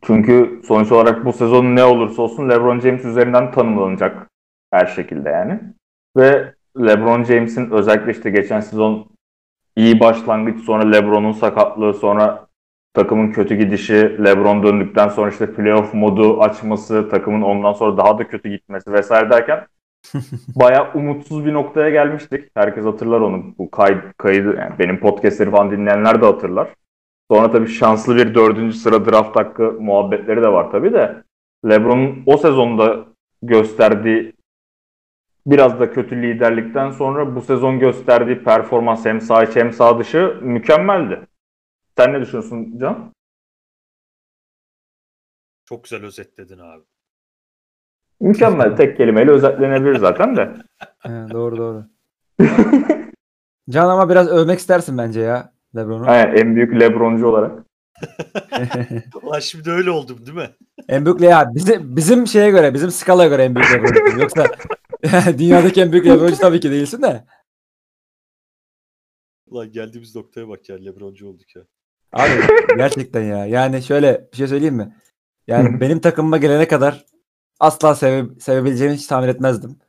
Çünkü sonuç olarak bu sezon ne olursa olsun LeBron James üzerinden tanımlanacak her şekilde yani. Ve LeBron James'in özellikle işte geçen sezon iyi başlangıç sonra LeBron'un sakatlığı sonra takımın kötü gidişi LeBron döndükten sonra işte playoff modu açması takımın ondan sonra daha da kötü gitmesi vesaire derken bayağı umutsuz bir noktaya gelmiştik. Herkes hatırlar onu. Bu kay, kaydı yani benim podcastleri falan dinleyenler de hatırlar. Sonra tabii şanslı bir dördüncü sıra draft hakkı muhabbetleri de var tabii de. LeBron'un o sezonda gösterdiği biraz da kötü liderlikten sonra bu sezon gösterdiği performans hem sağ içi hem sağ dışı mükemmeldi. Sen ne düşünüyorsun Can? Çok güzel özetledin abi. Mükemmel tek kelimeyle özetlenebilir zaten de. He, doğru doğru. Can ama biraz övmek istersin bence ya LeBron'u. Aynen, en büyük LeBroncu olarak. Ulan şimdi öyle oldum değil mi? en büyük ya bizim bizim şeye göre, bizim skalaya göre en büyük LeBron'cu. Yoksa dünyadaki en büyük LeBron'cu tabii ki değilsin de. Ulan geldiğimiz noktaya bak ya Lebroncu olduk ya. Abi gerçekten ya. Yani şöyle bir şey söyleyeyim mi? Yani benim takımıma gelene kadar asla seve, sevebileceğimi hiç tahmin etmezdim.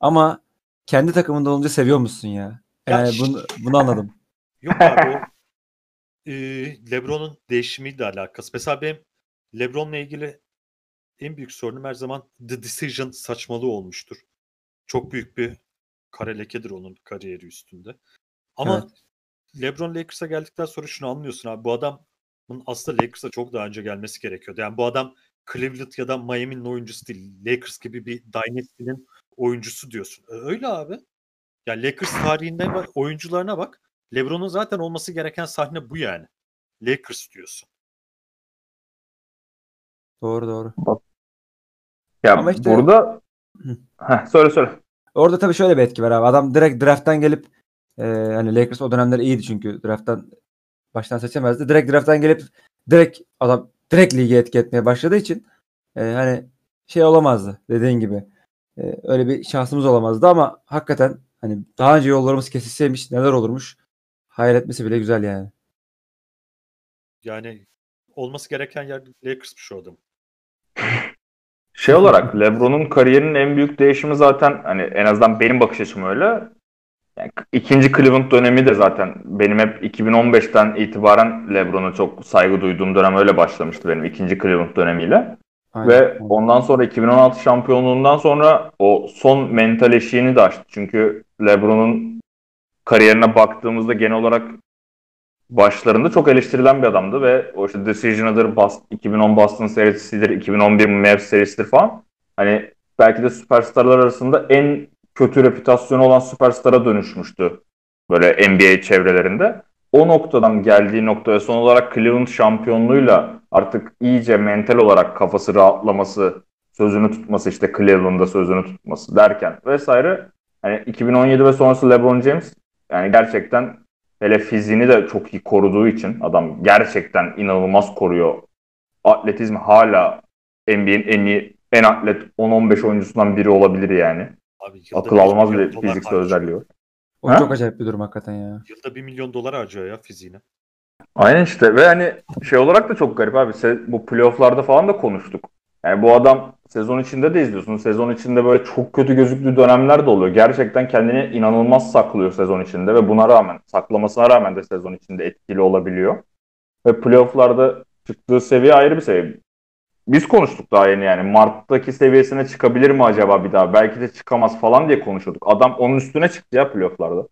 Ama kendi takımında olunca seviyor musun ya? Yani Ya bunu, bunu anladım. Yok abi o e, Lebron'un değişimiyle alakası. Mesela benim Lebron'la ilgili en büyük sorunum her zaman The Decision saçmalığı olmuştur. çok büyük bir kare lekedir onun kariyeri üstünde. Ama LeBron Lakers'a geldikten sonra şunu anlıyorsun abi. Bu adamın aslında Lakers'a çok daha önce gelmesi gerekiyordu. Yani bu adam Cleveland ya da Miami'nin oyuncusu değil. Lakers gibi bir Dynasty'nin oyuncusu diyorsun. Öyle abi. Yani Lakers tarihinde bak, oyuncularına bak. LeBron'un zaten olması gereken sahne bu yani. Lakers diyorsun. Doğru doğru. Ya Ama işte- burada. Heh, söyle söyle. Orada tabii şöyle bir etki var abi. Adam direkt draft'tan gelip e, hani Lakers o dönemler iyiydi çünkü draft'tan baştan seçemezdi. Direkt draft'tan gelip direkt adam direkt ligi etki etmeye başladığı için e, hani şey olamazdı dediğin gibi. E, öyle bir şansımız olamazdı ama hakikaten hani daha önce yollarımız kesilseymiş neler olurmuş hayal etmesi bile güzel yani. Yani olması gereken yer Lakers'mış şu adam. Şey olarak LeBron'un kariyerinin en büyük değişimi zaten hani en azından benim bakış açım öyle. Yani ikinci Cleveland dönemi de zaten benim hep 2015'ten itibaren LeBron'a çok saygı duyduğum dönem öyle başlamıştı benim ikinci Cleveland dönemiyle. Aynen. Ve ondan sonra 2016 şampiyonluğundan sonra o son mental eşiğini de aştı. Çünkü LeBron'un kariyerine baktığımızda genel olarak başlarında çok eleştirilen bir adamdı ve o işte Decision'ıdır, Boston, 2010 Boston serisidir, 2011 Mavs serisidir falan. Hani belki de süperstarlar arasında en kötü reputasyonu olan süperstara dönüşmüştü böyle NBA çevrelerinde. O noktadan geldiği noktaya son olarak Cleveland şampiyonluğuyla artık iyice mental olarak kafası rahatlaması, sözünü tutması işte Cleveland'da sözünü tutması derken vesaire. Hani 2017 ve sonrası LeBron James yani gerçekten hele fiziğini de çok iyi koruduğu için adam gerçekten inanılmaz koruyor. Atletizmi hala NBA'in en iyi en atlet 10-15 oyuncusundan biri olabilir yani. Abi Akıl bir almaz bir fiziksel özelliği var. O Ha? çok acayip bir durum hakikaten ya. Yılda bir milyon dolar harcıyor ya fiziğine. Aynen işte ve hani şey olarak da çok garip abi. Bu playofflarda falan da konuştuk. Yani bu adam sezon içinde de izliyorsun. Sezon içinde böyle çok kötü gözüktüğü dönemler de oluyor. Gerçekten kendini inanılmaz saklıyor sezon içinde ve buna rağmen saklamasına rağmen de sezon içinde etkili olabiliyor. Ve playofflarda çıktığı seviye ayrı bir seviye. Biz konuştuk daha yeni yani. Mart'taki seviyesine çıkabilir mi acaba bir daha? Belki de çıkamaz falan diye konuşuyorduk. Adam onun üstüne çıktı ya playofflarda.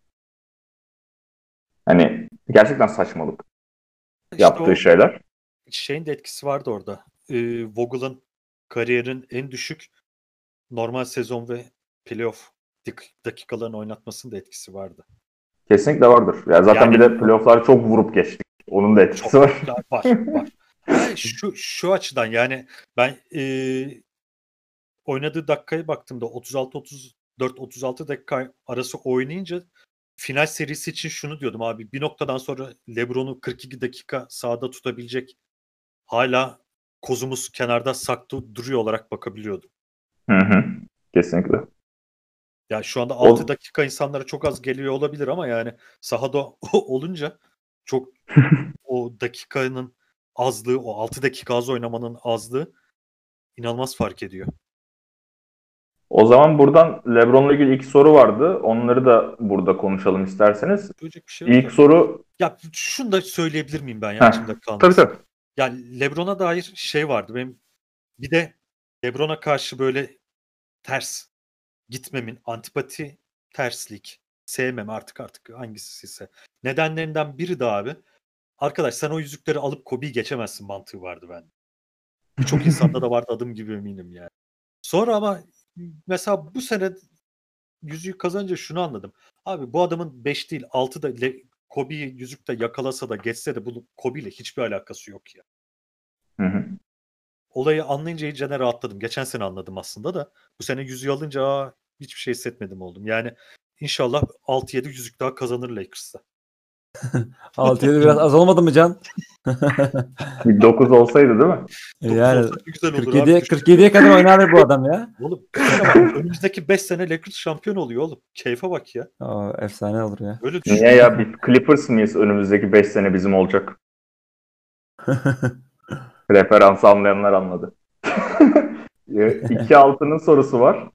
Hani gerçekten saçmalık İşte yaptığı şeyler. şeyin de etkisi vardı orada. Ee, Vogel'ın kariyerin en düşük normal sezon ve playoff dakikalarını oynatmasının da etkisi vardı. Kesinlikle vardır. Ya zaten Yani- bir de playoff'lar çok vurup geçtik. Onun da etkisi Çok var. Var var. Yani şu şu açıdan yani ben eee, oynadığı dakikaya baktığımda 36 34 36 dakika arası oynayınca final serisi için şunu diyordum abi bir noktadan sonra LeBron'u 42 dakika sahada tutabilecek hala kozumuz kenarda saklı duruyor olarak bakabiliyordum. Hı hı. Kesinlikle. Yani şu anda O- 6 dakika insanlara çok az geliyor olabilir ama yani sahada olunca çok o dakikanın azlığı, o 6 dakika az oynamanın azlığı inanılmaz fark ediyor. O zaman buradan LeBron'la ilgili iki soru vardı. Onları da burada konuşalım isterseniz. Bir şey yok. İlk da. soru Ya şunu da söyleyebilir miyim ben ya Heh, içimde tabii tabii. Yani LeBron'a dair şey vardı benim bir de LeBron'a karşı böyle ters gitmemin antipati terslik sevmem artık artık hangisi ise nedenlerinden biri de abi arkadaş sen o yüzükleri alıp Kobe'yi geçemezsin mantığı vardı bende. Birçok insanda da vardı adım gibi eminim yani. Sonra ama mesela bu sene yüzüğü kazanınca şunu anladım. Abi bu adamın 5 değil 6 da Kobe'yi yüzükte yakalasa da geçse de bunun Kobe ile hiçbir alakası yok ya. Hı hı. Olayı anlayınca iyice ne rahatladım. Geçen sene anladım aslında da. Bu sene yüzüğü alınca aa, hiçbir şey hissetmedim oldum. Yani inşallah 6-7 yüzük daha kazanır Lakers'ta. 6-7 biraz az olmadı mı Can? Bir 9 olsaydı değil mi? Dokuz yani güzel olur 47'ye abi. 47'ye kadar oynar bu adam ya. Oğlum bak, önümüzdeki 5 sene Lakers şampiyon oluyor oğlum. Keyfe bak ya. Aa, efsane olur ya. Öyle düşün. Niye ya? Biz Clippers mıyız? Önümüzdeki 5 sene bizim olacak. Referans anlayanlar anladı. 2 altının sorusu var.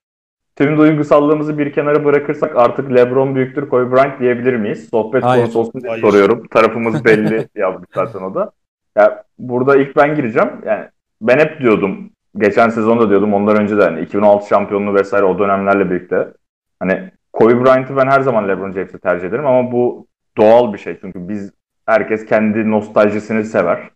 Tüm duygusallığımızı bir kenara bırakırsak artık LeBron büyüktür Kobe Bryant diyebilir miyiz? Sohbet Hayır. konusu olsun diye Hayır. soruyorum. Tarafımız belli yazdık zaten o da. Ya burada ilk ben gireceğim. Yani ben hep diyordum. Geçen sezonda diyordum. Ondan önce de hani 2016 şampiyonluğu vesaire o dönemlerle birlikte Hani Kobe Bryant'ı ben her zaman LeBron James'i tercih ederim ama bu doğal bir şey. Çünkü biz herkes kendi nostaljisini sever.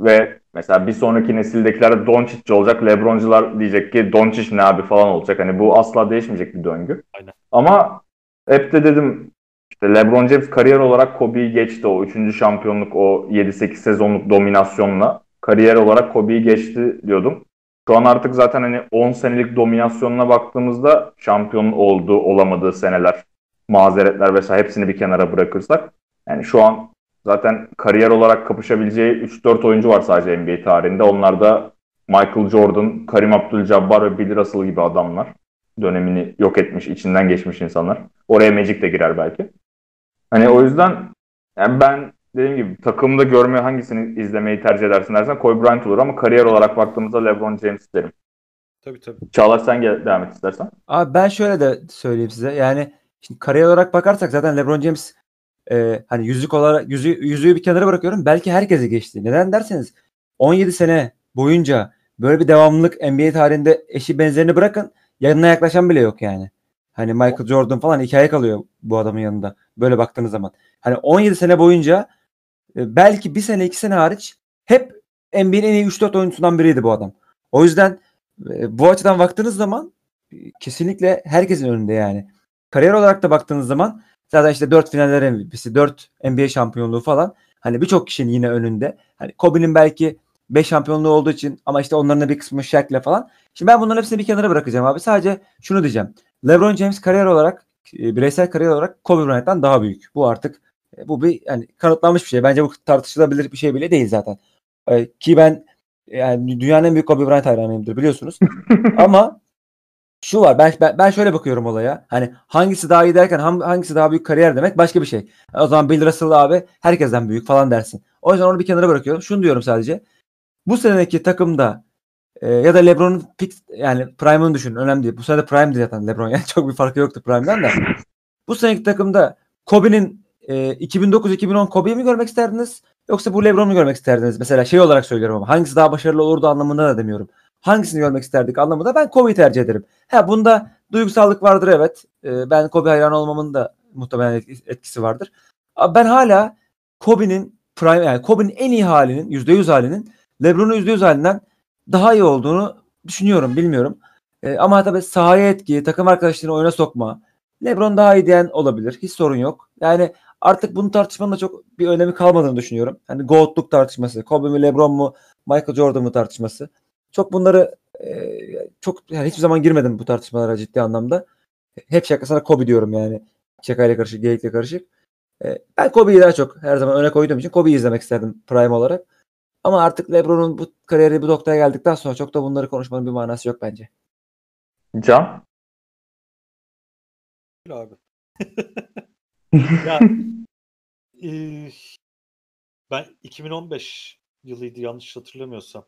Ve mesela bir sonraki nesildekiler Doncic olacak. LeBroncular diyecek ki Doncic ne abi falan olacak. Hani bu asla değişmeyecek bir döngü. Aynen. Ama hep de dedim işte LeBron James kariyer olarak Kobe'yi geçti. O 3. şampiyonluk o 7-8 sezonluk dominasyonla. Kariyer olarak Kobe'yi geçti diyordum. Şu an artık zaten hani 10 senelik dominasyonuna baktığımızda şampiyon olduğu olamadığı seneler, mazeretler vesaire hepsini bir kenara bırakırsak yani şu an zaten kariyer olarak kapışabileceği 3-4 oyuncu var sadece NBA tarihinde. Onlar da Michael Jordan, Karim Abdul-Jabbar ve Bill Russell gibi adamlar. Dönemini yok etmiş, içinden geçmiş insanlar. Oraya Magic de girer belki. Hani o yüzden yani ben dediğim gibi takımda görme hangisini izlemeyi tercih edersin dersen Kobe Bryant olur ama kariyer olarak baktığımızda LeBron James derim. Tabii tabii. Çağlar sen gel, devam et istersen. Abi ben şöyle de söyleyeyim size. Yani şimdi kariyer olarak bakarsak zaten LeBron James e, hani yüzük olarak yüzü, yüzüğü bir kenara bırakıyorum. Belki herkese geçti. Neden derseniz 17 sene boyunca böyle bir devamlılık NBA tarihinde eşi benzerini bırakın yanına yaklaşan bile yok yani. Hani Michael Jordan falan hikaye kalıyor bu adamın yanında. Böyle baktığınız zaman. Hani 17 sene boyunca e, belki bir sene iki sene hariç hep NBA'nin en iyi 3-4 oyuncusundan biriydi bu adam. O yüzden e, bu açıdan baktığınız zaman e, kesinlikle herkesin önünde yani. Kariyer olarak da baktığınız zaman zaten işte 4 finaller MVP'si, 4 NBA şampiyonluğu falan hani birçok kişinin yine önünde. Hani Kobe'nin belki 5 şampiyonluğu olduğu için ama işte onların da bir kısmı Shaq'le falan. Şimdi ben bunların hepsini bir kenara bırakacağım abi. Sadece şunu diyeceğim. LeBron James kariyer olarak e, bireysel kariyer olarak Kobe Bryant'tan daha büyük. Bu artık e, bu bir yani kanıtlanmış bir şey. Bence bu tartışılabilir bir şey bile değil zaten. E, ki ben yani dünyanın en büyük Kobe Bryant hayranıyımdır biliyorsunuz. Ama şu var ben, ben ben şöyle bakıyorum olaya. Hani hangisi daha iyi derken hangisi daha büyük kariyer demek başka bir şey. O zaman Bill Russell abi herkesten büyük falan dersin. O yüzden onu bir kenara bırakıyorum. Şunu diyorum sadece. Bu seneki takımda e, ya da LeBron'un pick yani prime'ını düşün. Önemli değil. Bu sene de prime'di zaten LeBron. Yani çok bir farkı yoktu prime'den de. bu seneki takımda Kobe'nin e, 2009-2010 Kobe'yi mi görmek isterdiniz? Yoksa bu LeBron'u görmek isterdiniz? Mesela şey olarak söylüyorum ama hangisi daha başarılı olurdu anlamında da demiyorum. Hangisini görmek isterdik anlamında ben Kobe'yi tercih ederim. Ha bunda duygusallık vardır evet. E, ben Kobe hayran olmamın da muhtemelen etkisi vardır. Ben hala Kobe'nin prime yani Kobe'nin en iyi halinin %100 halinin LeBron'un %100 halinden daha iyi olduğunu düşünüyorum. Bilmiyorum. E, ama tabii sahaya etki, takım arkadaşlarını oyuna sokma. LeBron daha iyi diyen olabilir. Hiç sorun yok. Yani artık bunu tartışmanın da çok bir önemi kalmadığını düşünüyorum. Hani GOAT'luk tartışması, Kobe mi LeBron mu, Michael Jordan mı tartışması. Çok bunları e, çok yani hiçbir zaman girmedim bu tartışmalara ciddi anlamda. Hep şakasına Kobe diyorum yani. Şakayla karışık, geyikle karışık. E, ben Kobe'yi daha çok her zaman öne koyduğum için Kobe'yi izlemek isterdim prime olarak. Ama artık LeBron'un bu kariyeri bu noktaya geldikten sonra çok da bunları konuşmanın bir manası yok bence. Can? Abi. ya e, ben 2015 yılıydı yanlış hatırlamıyorsam.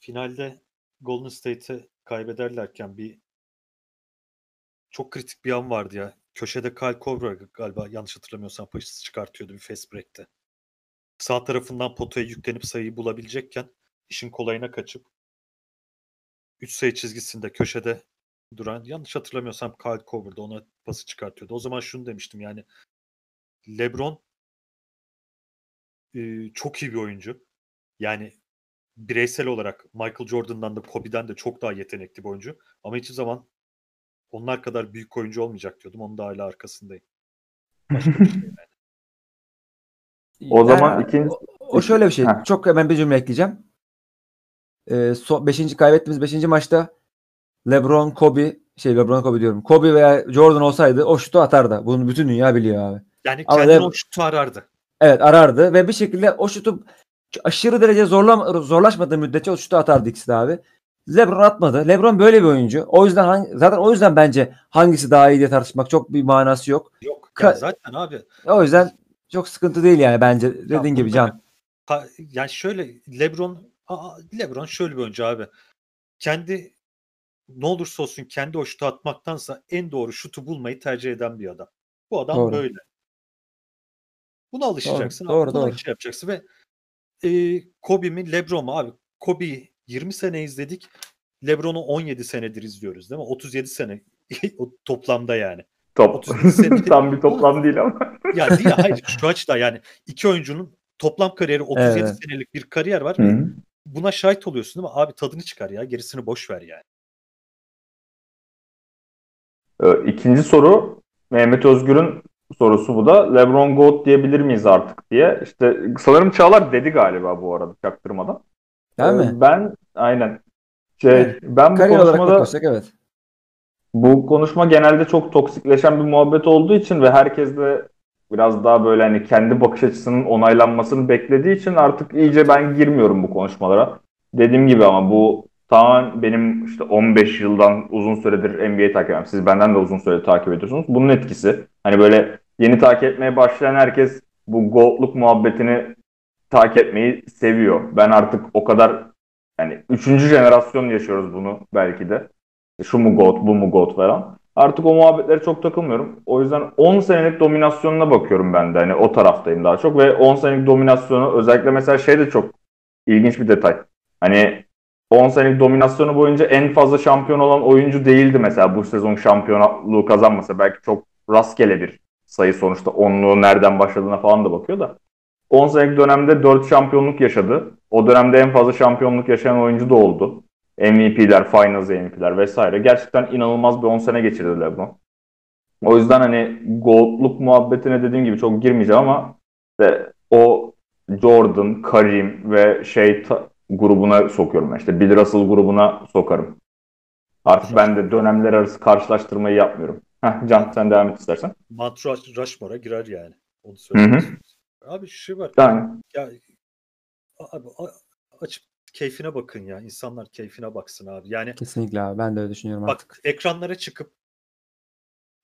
Finalde Golden State'i kaybederlerken bir çok kritik bir an vardı ya. Köşede Kyle Kovra galiba yanlış hatırlamıyorsam paşası çıkartıyordu bir fast break'te sağ tarafından potaya yüklenip sayıyı bulabilecekken işin kolayına kaçıp 3 sayı çizgisinde köşede duran yanlış hatırlamıyorsam Kyle Korver'da ona pası çıkartıyordu. O zaman şunu demiştim yani LeBron çok iyi bir oyuncu. Yani bireysel olarak Michael Jordan'dan da Kobe'den de çok daha yetenekli bir oyuncu. Ama hiçbir zaman onlar kadar büyük oyuncu olmayacak diyordum. Onun da hala arkasındayım. Başka bir şey yani. O yani, zaman ikinci... O, o şöyle bir şey. Heh. Çok hemen bir cümle ekleyeceğim. Ee, so, beşinci kaybettiğimiz beşinci maçta LeBron, Kobe şey LeBron Kobe diyorum. Kobe veya Jordan olsaydı o şutu atardı. Bunu bütün dünya biliyor abi. Yani kendini o şutu arardı. Evet arardı ve bir şekilde o şutu aşırı derece zorla, zorlaşmadığı müddetçe o şutu atardı ikisi de abi. LeBron atmadı. LeBron böyle bir oyuncu. O yüzden hangi, zaten o yüzden bence hangisi daha iyi diye tartışmak çok bir manası yok. Yok. Ya zaten abi. O yüzden çok sıkıntı değil yani bence dediğin ya, gibi Can. Ha, yani şöyle LeBron LeBron şöyle bir oyuncu abi. Kendi ne olursa olsun kendi o şutu atmaktansa en doğru şutu bulmayı tercih eden bir adam. Bu adam doğru. böyle. Buna alışacaksın. Doğru, abi. doğru, doğru. Şey yapacaksın ve e, Kobe mi LeBron mu abi? Kobe'yi 20 sene izledik. LeBron'u 17 senedir izliyoruz değil mi? 37 sene toplamda yani. Top. 37 senelik- Tam bir toplam değil ama. Ya değil hayır şu açıdan yani iki oyuncunun toplam kariyeri 37 Evet. senelik bir kariyer var. Hı. Buna şahit oluyorsun değil mi? Abi tadını çıkar ya. Gerisini boş ver yani. Ee, İkinci soru Mehmet Özgür'ün sorusu bu da. LeBron GOAT diyebilir miyiz artık diye. İşte sanırım Çağlar dedi galiba bu arada çaktırmadan. Değil Ee, mi? Ben aynen. Şey, Evet. ben bu Kariyer konuşmada evet. bu konuşma genelde çok toksikleşen bir muhabbet olduğu için ve herkes de biraz daha böyle hani kendi bakış açısının onaylanmasını beklediği için artık iyice ben girmiyorum bu konuşmalara. Dediğim gibi ama bu tamamen benim işte 15 yıldan uzun süredir NBA takip ediyorum. Siz benden de uzun süredir takip ediyorsunuz. Bunun etkisi. Hani böyle yeni takip etmeye başlayan herkes bu GOAT'luk muhabbetini takip etmeyi seviyor. Ben artık o kadar yani üçüncü jenerasyon yaşıyoruz bunu belki de. Şu mu GOAT, bu mu GOAT falan. Artık o muhabbetlere çok takılmıyorum. O yüzden 10 senelik dominasyonuna bakıyorum ben de. Hani o taraftayım daha çok. Ve 10 senelik dominasyonu özellikle mesela şey de çok ilginç bir detay. Hani 10 senelik dominasyonu boyunca en fazla şampiyon olan oyuncu değildi mesela bu sezon şampiyonluğu kazanmasa. Belki çok rastgele bir sayı sonuçta onluğu nereden başladığına falan da bakıyor da. 10 senelik dönemde 4 şampiyonluk yaşadı. O dönemde en fazla şampiyonluk yaşayan oyuncu da oldu. MVP'ler, Finals MVP'ler vesaire. Gerçekten inanılmaz bir 10 sene geçirdi LeBron. O yüzden hani GOAT'luk muhabbetine dediğim gibi çok girmeyeceğim ama işte o Jordan, Karim ve şey grubuna sokuyorum. ben. İşte Bill Russell grubuna sokarım. Artık ben de dönemler arası karşılaştırmayı yapmıyorum. Heh, Can sen devam et istersen. Mount Rush- Rushmore'a girer yani. Onu istiyorum. Abi şu şey var. Yani Ya abi açıp keyfine bakın ya. İnsanlar keyfine baksın abi. Yani Kesinlikle abi. Ben de öyle düşünüyorum artık. bak ekranlara çıkıp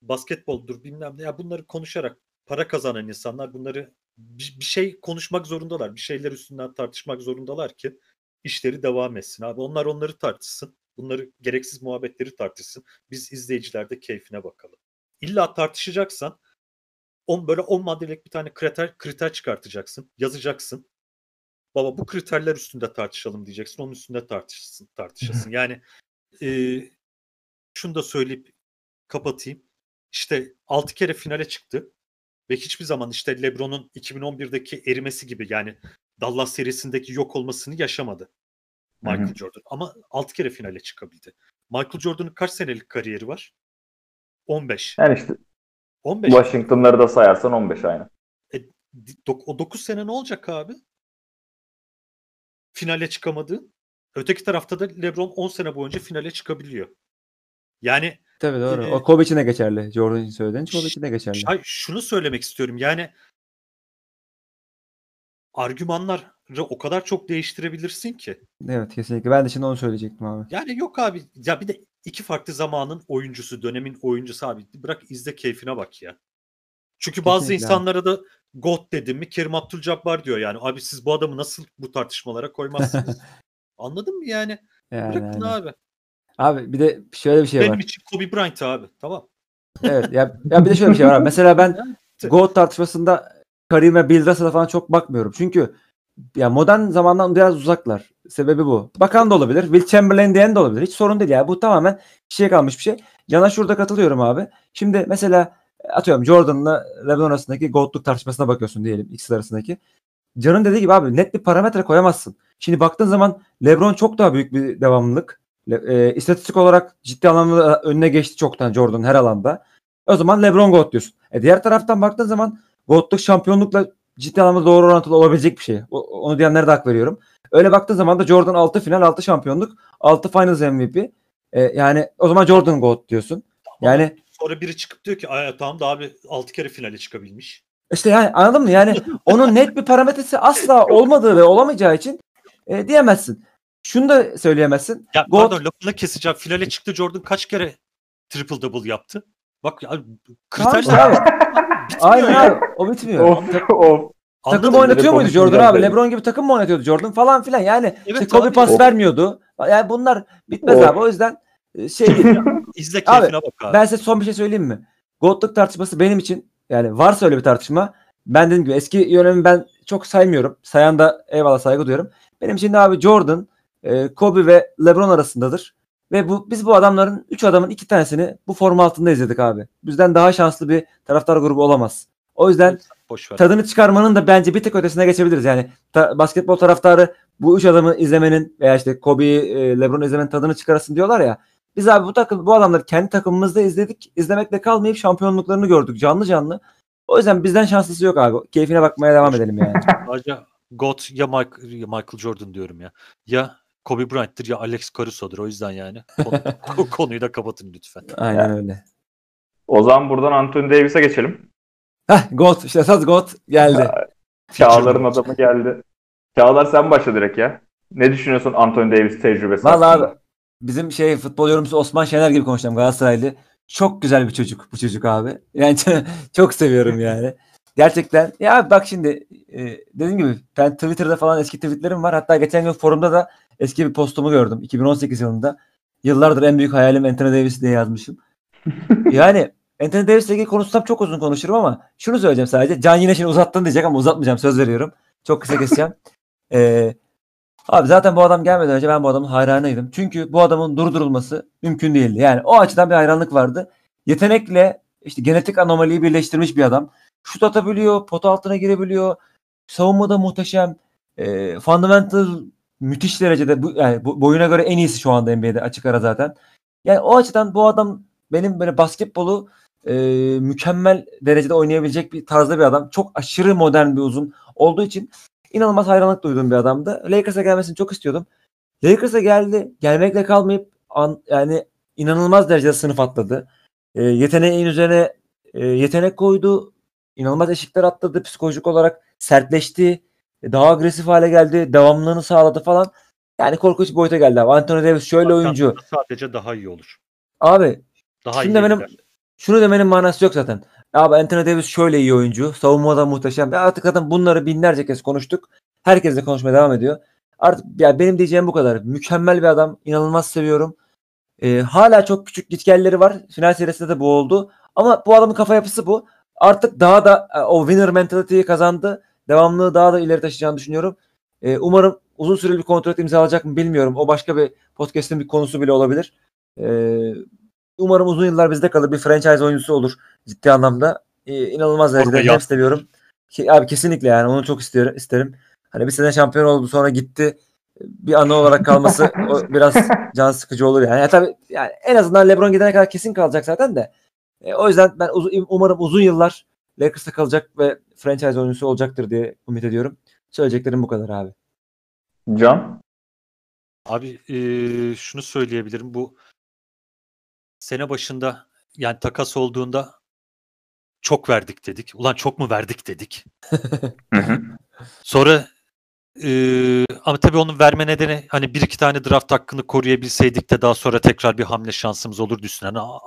basketboldur bilmem ne ya bunları konuşarak para kazanan insanlar bunları bir, bir şey konuşmak zorundalar. Bir şeyler üstünden tartışmak zorundalar ki işleri devam etsin abi. Onlar onları tartışsın. Bunları gereksiz muhabbetleri tartışsın. Biz izleyiciler de keyfine bakalım. İlla tartışacaksan on böyle 10 maddelik bir tane kriter kriter çıkartacaksın. Yazacaksın. Baba bu kriterler üstünde tartışalım diyeceksin. Onun üstünde tartışsın, tartışasın. Yani e, şunu da söyleyip kapatayım. İşte 6 kere finale çıktı. Ve hiçbir zaman işte LeBron'un 2011'deki erimesi gibi yani Dallas serisindeki yok olmasını yaşamadı. Michael Hı hı. Jordan. Ama 6 kere finale çıkabildi. Michael Jordan'ın kaç senelik kariyeri var? 15. yani işte 15. Washington'ları da sayarsan 15 aynı. Di- dok- o 9 sene ne olacak abi? Finale çıkamadı. Öteki tarafta da LeBron 10 sene boyunca finale çıkabiliyor. Yani Tabii doğru. Ee, O Kobe için de geçerli. Jordan için söylediğin Kobe için de geçerli. Ay, şunu söylemek istiyorum. Yani argümanları o kadar çok değiştirebilirsin ki. Evet kesinlikle. Ben de şimdi onu söyleyecektim abi. Yani yok abi ya bir de iki farklı zamanın oyuncusu, dönemin oyuncusu abi. Bırak izle keyfine bak ya. Çünkü bazı Kesinlikle insanlara da God dedim mi Kerim Abdul-Jabbar diyor yani. Abi siz bu adamı nasıl bu tartışmalara koymazsınız? Anladın mı yani? Yani, Bırakın aynen. abi. Abi bir de şöyle bir şey Benim var. için Kobe Bryant abi. Tamam. Evet ya, ya bir de şöyle bir şey var abi. Mesela ben GOAT tartışmasında Karim'e Bill Russell'a falan çok bakmıyorum. Çünkü ya modern zamandan biraz uzaklar. Sebebi bu. Bakan da olabilir. Will Chamberlain diyen de olabilir. Hiç sorun değil ya. Bu tamamen şişeye kalmış bir şey. Yana şurada katılıyorum abi. Şimdi mesela atıyorum Jordan'la LeBron arasındaki GOAT'luk tartışmasına bakıyorsun diyelim ikisi arasındaki. Can'ın dediği gibi abi net bir parametre koyamazsın. Şimdi baktığın zaman LeBron çok daha büyük bir devamlılık. E, istatistik olarak ciddi anlamda önüne geçti çoktan Jordan her alanda. O zaman LeBron GOAT diyorsun. E diğer taraftan baktığın zaman GOAT'luk şampiyonlukla ciddi anlamda doğru orantılı olabilecek bir şey. O- onu diyenlere de hak veriyorum. Öyle baktığın zaman da Jordan 6 final, 6 şampiyonluk, 6 Finals MVP. E, yani o zaman Jordan GOAT diyorsun. Yani Sonra biri çıkıp diyor ki tamam da abi 6 kere finale çıkabilmiş. işte yani anladın mı? Yani onun net bir parametresi asla olmadığı ve olamayacağı için e, diyemezsin. Şunu da söyleyemezsin. Ya Goat- pardon lafını keseceğim. Finale çıktı Jordan kaç kere triple double yaptı? Bak ya Tamam kriter. Aynen abi. O bitmiyor. of of. Anladın takım mı? oynatıyor muydu Jordan abi? yani. LeBron gibi takım mı oynatıyordu Jordan falan filan. Yani işte Evet Kobe abi. pas Of. vermiyordu. Yani bunlar bitmez Of. abi. O yüzden e, şey değil. İzle Abi, bak abi. ben size son bir şey söyleyeyim mi? Goatluk tartışması benim için yani varsa öyle bir tartışma ben dediğim gibi eski yönemi ben çok saymıyorum. Sayan da eyvallah saygı duyuyorum. Benim için de abi Jordan, e, Kobe ve LeBron arasındadır. Ve bu biz bu adamların 3 adamın 2 tanesini bu forma altında izledik abi. Bizden daha şanslı bir taraftar grubu olamaz. O yüzden Boş ver. tadını çıkarmanın da bence bir tık ötesine geçebiliriz. Yani ta- basketbol taraftarı bu üç adamı izlemenin veya işte Kobe'yi, e, LeBron'u izlemenin tadını çıkarasın diyorlar ya. Biz abi bu takım bu adamları kendi takımımızda izledik. İzlemekle kalmayıp şampiyonluklarını gördük canlı canlı. O yüzden bizden şanslısı yok abi. Keyfine bakmaya devam edelim yani. Sadece GOAT ya Michael, ya Michael Jordan diyorum ya. Ya Kobe Bryant'tır ya Alex Caruso'dur. O yüzden yani. Konu- konuyu da kapatın lütfen. Aynen öyle. O zaman buradan Anthony Davis'e geçelim. Heh GOAT. işte esas GOAT geldi. Çağlar'ın adamı geldi. Çağlar sen başla direkt ya. Ne düşünüyorsun Anthony Davis tecrübesi abi bizim şey futbol yorumcusu Osman Şener gibi konuşacağım Galatasaraylı. Çok güzel bir çocuk bu çocuk abi. Yani çok seviyorum yani. Gerçekten. Ya abi bak şimdi e, dediğim gibi ben Twitter'da falan eski tweetlerim var. Hatta geçen gün forumda da eski bir postumu gördüm. 2018 yılında. Yıllardır en büyük hayalim Anthony Davis diye yazmışım. yani Anthony Davis'le ilgili konuşsam çok uzun konuşurum ama şunu söyleyeceğim sadece. Can yine şimdi uzattın diyecek ama uzatmayacağım söz veriyorum. Çok kısa keseceğim. Ee, abi zaten bu adam gelmeden önce ben bu adamın hayranıydım. Çünkü bu adamın durdurulması mümkün değildi. Yani o açıdan bir hayranlık vardı. Yetenekle işte genetik anomaliyi birleştirmiş bir adam. Şut atabiliyor, pota altına girebiliyor. Savunmada muhteşem. E, fundamental müthiş derecede bu, yani boyuna göre en iyisi şu anda NBA'de açık ara zaten. Yani o açıdan bu adam benim böyle basketbolu e, mükemmel derecede oynayabilecek bir tarzda bir adam. Çok aşırı modern bir uzun olduğu için inanılmaz hayranlık duyduğum bir adamdı. Lakers'a gelmesini çok istiyordum. Lakers'a geldi. Gelmekle kalmayıp an, yani inanılmaz derecede sınıf atladı. E, yeteneğin üzerine e, yetenek koydu. İnanılmaz eşikler atladı. Psikolojik olarak sertleşti. E, daha agresif hale geldi. Devamlılığını sağladı falan. Yani korkunç bir boyuta geldi abi. Anthony Davis şöyle Hatta oyuncu. Sadece daha iyi olur. Abi Daha Şimdi iyi benim- gider. şunu demenin manası yok zaten. Abi Anthony Davis şöyle iyi oyuncu. Savunmada muhteşem. Ya artık zaten bunları binlerce kez konuştuk. Herkes de konuşmaya devam ediyor. Artık ya benim diyeceğim bu kadar. Mükemmel bir adam. İnanılmaz seviyorum. Ee, hala çok küçük gitgelleri var. Final serisinde de bu oldu. Ama bu adamın kafa yapısı bu. Artık daha da e, o winner mentality'yi kazandı. Devamlılığı daha da ileri taşıyacağını düşünüyorum. Ee, umarım uzun süreli bir kontrat imzalayacak mı bilmiyorum. O başka bir podcast'in bir konusu bile olabilir. Ee, umarım uzun yıllar bizde kalır. Bir franchise oyuncusu olur ciddi anlamda. Ee, inanılmaz derecede at. seviyorum. Ki, abi kesinlikle yani onu çok istiyorum, isterim. Hani bir sene şampiyon oldu sonra gitti. Bir anı olarak kalması o biraz can sıkıcı olur yani. Ya tabii yani en azından LeBron gidene kadar kesin kalacak zaten de. E, o yüzden ben uz- umarım uzun yıllar Lakers'ta kalacak ve franchise oyuncusu olacaktır diye ümit ediyorum. Söyleyeceklerim bu kadar abi. Can? Abi eee, şunu söyleyebilirim. Bu sene başında yani takas olduğunda çok verdik dedik. Ulan çok mu verdik dedik. Hı hı. Sonra eee, ama tabii onun verme nedeni hani bir iki tane draft hakkını koruyabilseydik de daha sonra tekrar bir hamle şansımız olurdu üstüne. Hani,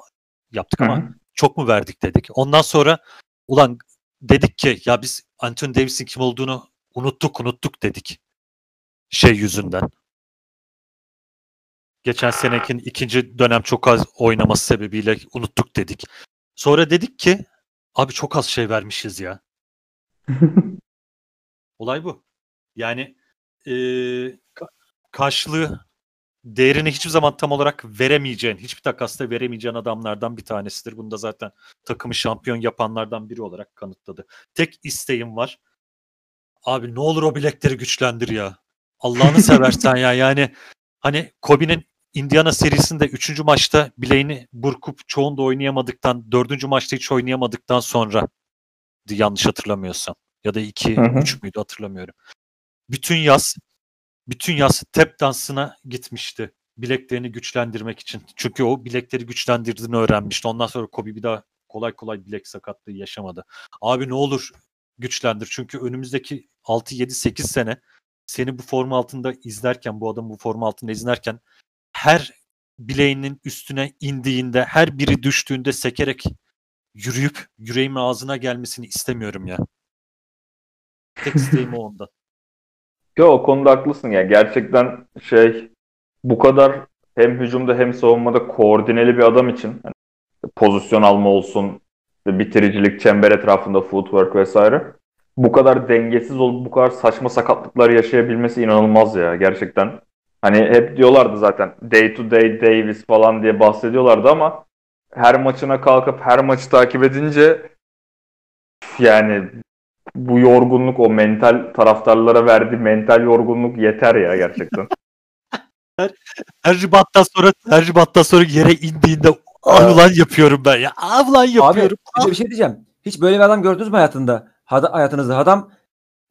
yaptık ama çok mu verdik dedik. Ondan sonra ulan dedik ki ya biz Anthony Davis'in kim olduğunu unuttuk unuttuk dedik. Şey yüzünden. Geçen senekinin ikinci dönem çok az oynaması sebebiyle unuttuk dedik. Sonra dedik ki abi çok az şey vermişiz ya. Olay bu. Yani ka- karşılığı değerini hiçbir zaman tam olarak veremeyeceğin, hiçbir takasta veremeyeceğin adamlardan bir tanesidir. Bunu da zaten takımı şampiyon yapanlardan biri olarak kanıtladı. Tek isteğim var. Abi ne olur o bilekleri güçlendir ya. Allah'ını seversen ya. Yani hani Kobe'nin Indiana serisinde 3. maçta bileğini burkup çoğunda oynayamadıktan, 4. maçta hiç oynayamadıktan sonra yanlış hatırlamıyorsam ya da 2 Hı hı. 3 müydü hatırlamıyorum. Bütün yaz bütün yaz tep dansına gitmişti. Bileklerini güçlendirmek için. Çünkü o bilekleri güçlendirdiğini öğrenmişti. Ondan sonra Kobe bir daha kolay kolay bilek sakatlığı yaşamadı. Abi ne olur güçlendir. Çünkü önümüzdeki 6 7 8 sene seni bu forma altında izlerken, bu adamı bu forma altında izlerken her bileğinin üstüne indiğinde, her biri düştüğünde sekerek yürüyüp yüreğimin ağzına gelmesini istemiyorum ya. Tek isteğim o ondan. Yo o konuda haklısın ya. Gerçekten şey bu kadar hem hücumda hem savunmada koordineli bir adam için hani pozisyon alma olsun, bitiricilik, çember etrafında footwork vesaire. Bu kadar dengesiz olup bu kadar saçma sakatlıklar yaşayabilmesi inanılmaz ya gerçekten. Hani hep diyorlardı zaten day to day Davis falan diye bahsediyorlardı ama her maçına kalkıp her maçı takip edince yani bu yorgunluk o mental taraftarlara verdiği mental yorgunluk yeter ya gerçekten. Her ribattan sonra her ribattan sonra yere indiğinde ah ulan yapıyorum ben ya. Ah ulan Abi yapıyorum. bir, bir şey diyeceğim. Hiç böyle bir adam gördünüz mü hayatında? Hada, hayatınızda. Adam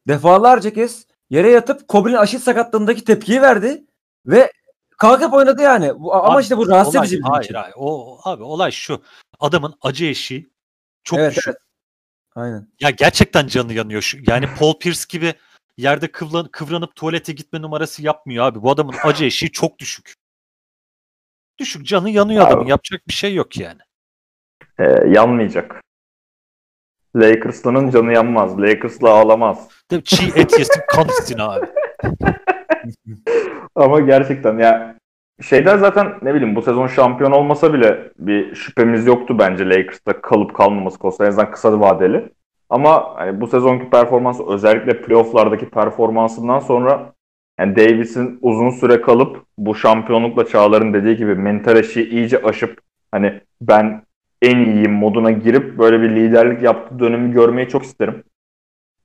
defalarca kez yere yatıp Kobe'nin aşit sakatlığındaki tepkiyi verdi ve kalkıp oynadı yani. Bu, ama Abi, işte bu rahatsız olay, edici bizim hayır, için. hayır. O, abi olay şu. Adamın acı eşiği çok Evet, düşük. evet. Aynen. Ya gerçekten canı yanıyor. Şu, yani Paul Pierce gibi yerde kıvran, kıvranıp tuvalete gitme numarası yapmıyor abi. Bu adamın acı eşiği çok düşük. Düşük canı yanıyor Abi. adamın. Yapacak bir şey yok yani. Ee, yanmayacak. Lakers'lının canı yanmaz. Lakers'la ağlamaz. Değil mi? Çiğ et yesin kan içsin abi. Ama gerçekten ya şeyden zaten ne bileyim bu sezon şampiyon olmasa bile bir şüphemiz yoktu bence Lakers'ta kalıp kalmaması konusunda en azından kısa vadeli. Ama hani bu sezonki performansı özellikle playoff'lardaki performansından sonra yani Davis'in uzun süre kalıp bu şampiyonlukla Çağlar'ın dediği gibi mental eşiği iyice aşıp hani ben en iyiyim moduna girip böyle bir liderlik yaptığı dönemi görmeyi çok isterim.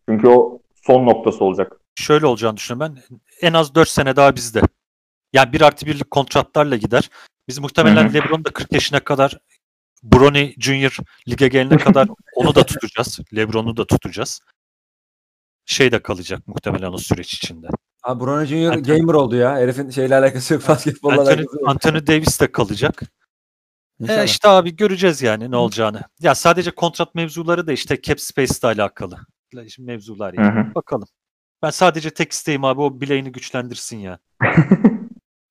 Çünkü o son noktası olacak. Şöyle olacağını düşünüyorum ben. En az 4 sene daha bizde. Yani bir artı birlik kontratlarla gider. Biz muhtemelen Hı hı. LeBron da 40 yaşına kadar Bronny Junior lige gelene kadar onu da tutacağız. LeBron'u da tutacağız. Şey de kalacak muhtemelen o süreç içinde. Abi Bronny Junior Anthony- gamer oldu ya. Herifin şeyle alakası yok. Basketbolla Anthony, alakası yok. Anthony Davis de kalacak. İnşallah. E işte abi göreceğiz yani ne olacağını. Ya sadece kontrat mevzuları da işte cap space ile alakalı. Şimdi mevzular Hı yani. hı. Bakalım. Ben sadece tek isteğim abi o bileğini güçlendirsin ya.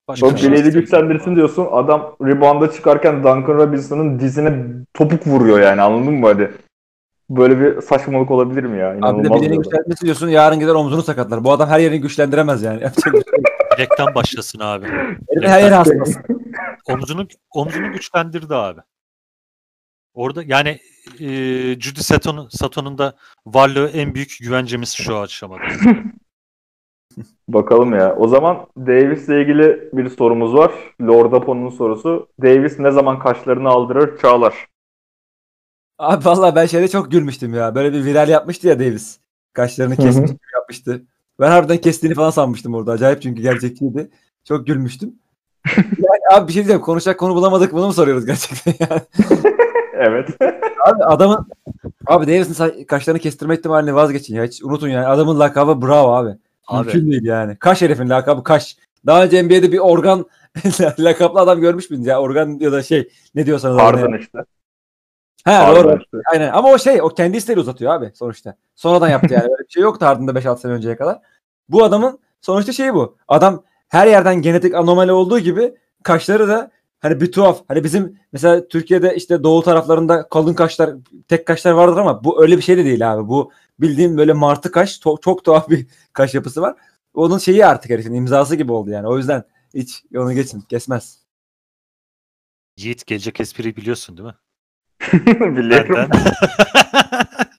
Başka O bir şey bileğini istemiyorum güçlendirsin diyorsun. Adam rebound'a çıkarken Duncan Robinson'ın dizine topuk vuruyor yani anladın mı hadi? Böyle bir saçmalık olabilir mi ya? Abi de İnanılmaz bileğini güçlendirmesi diyorsun yarın gider omzunu sakatlar. Bu adam her yerini güçlendiremez yani. Şey. Bilekten başlasın abi. Herifin her yeri hastası. Omzunu omzunu güçlendirdi abi. Orada yani e, Judy Sato'nun Sato'nun da varlığı en büyük güvencemiz şu aşamada. Bakalım ya. O zaman Davis'le ilgili bir sorumuz var. Lord Apo'nun sorusu. Davis ne zaman kaşlarını aldırır Çağlar? Abi vallahi ben şeyde çok gülmüştüm ya. Böyle bir viral yapmıştı ya Davis. Kaşlarını kesmiş gibi yapmıştı. Ben harbiden kestiğini falan sanmıştım orada. Acayip çünkü gerçekçiydi. Çok gülmüştüm. yani abi bir şey diyeceğim. Konuşacak konu bulamadık. Bunu mu soruyoruz gerçekten yani? Evet. Abi adamın abi Davis'in kaşlarını kestirme ihtimalini vazgeçin ya. Hiç unutun yani. Adamın lakabı bravo abi. Abi Mümkün değil yani. Kaş herifin lakabı kaş. Daha önce NBA'de bir organ lakaplı adam görmüş müydünüz ya? Organ ya da şey ne diyorsanız. adına ya. Harden işte. Ha Harden doğru. işte. Aynen ama o şey o kendi isteğiyle uzatıyor abi sonuçta. Sonradan yaptı yani. Öyle bir şey yoktu ardında 5-6 sene önceye kadar. Bu adamın sonuçta şeyi bu. Adam her yerden genetik anomali olduğu gibi kaşları da hani bir tuhaf. Hani bizim mesela Türkiye'de işte doğu taraflarında kalın kaşlar, tek kaşlar vardır ama bu öyle bir şey de değil abi. Bu bildiğim böyle martı kaş to- çok tuhaf bir kaş yapısı var. Onun şeyi artık herifin imzası gibi oldu yani. O yüzden hiç onu geçin. Kesmez. Yiğit gelecek espriyi biliyorsun değil mi? Biliyorum. Benden.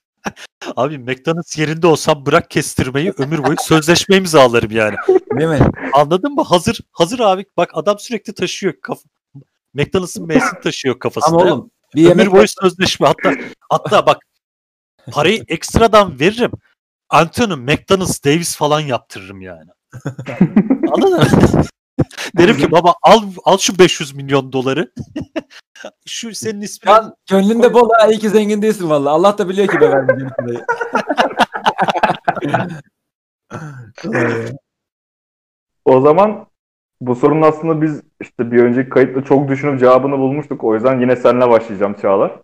Abi McDonald's yerinde olsam bırak kestirmeyi ömür boyu sözleşme imzalarım yani. Değil mi? Anladın mı? Hazır hazır abi. Bak adam sürekli taşıyor kaf McDonald's'ın M'sini taşıyor kafasında. ama oğlum bir ömür yemek boyu sözleşme. Hatta hatta bak parayı ekstradan veririm. Anthony McDonald's Davis falan yaptırırım yani. Anladın mı? Derim ki baba al al şu 500 milyon doları. şu senin ismin. Can gönlünde bol ha iyi ki zengin değilsin valla. Allah da biliyor ki be vermeyeceğim parayı. O zaman bu sorunun aslında biz işte bir önceki kayıtta çok düşünüp cevabını bulmuştuk. O yüzden yine seninle başlayacağım Çağlar.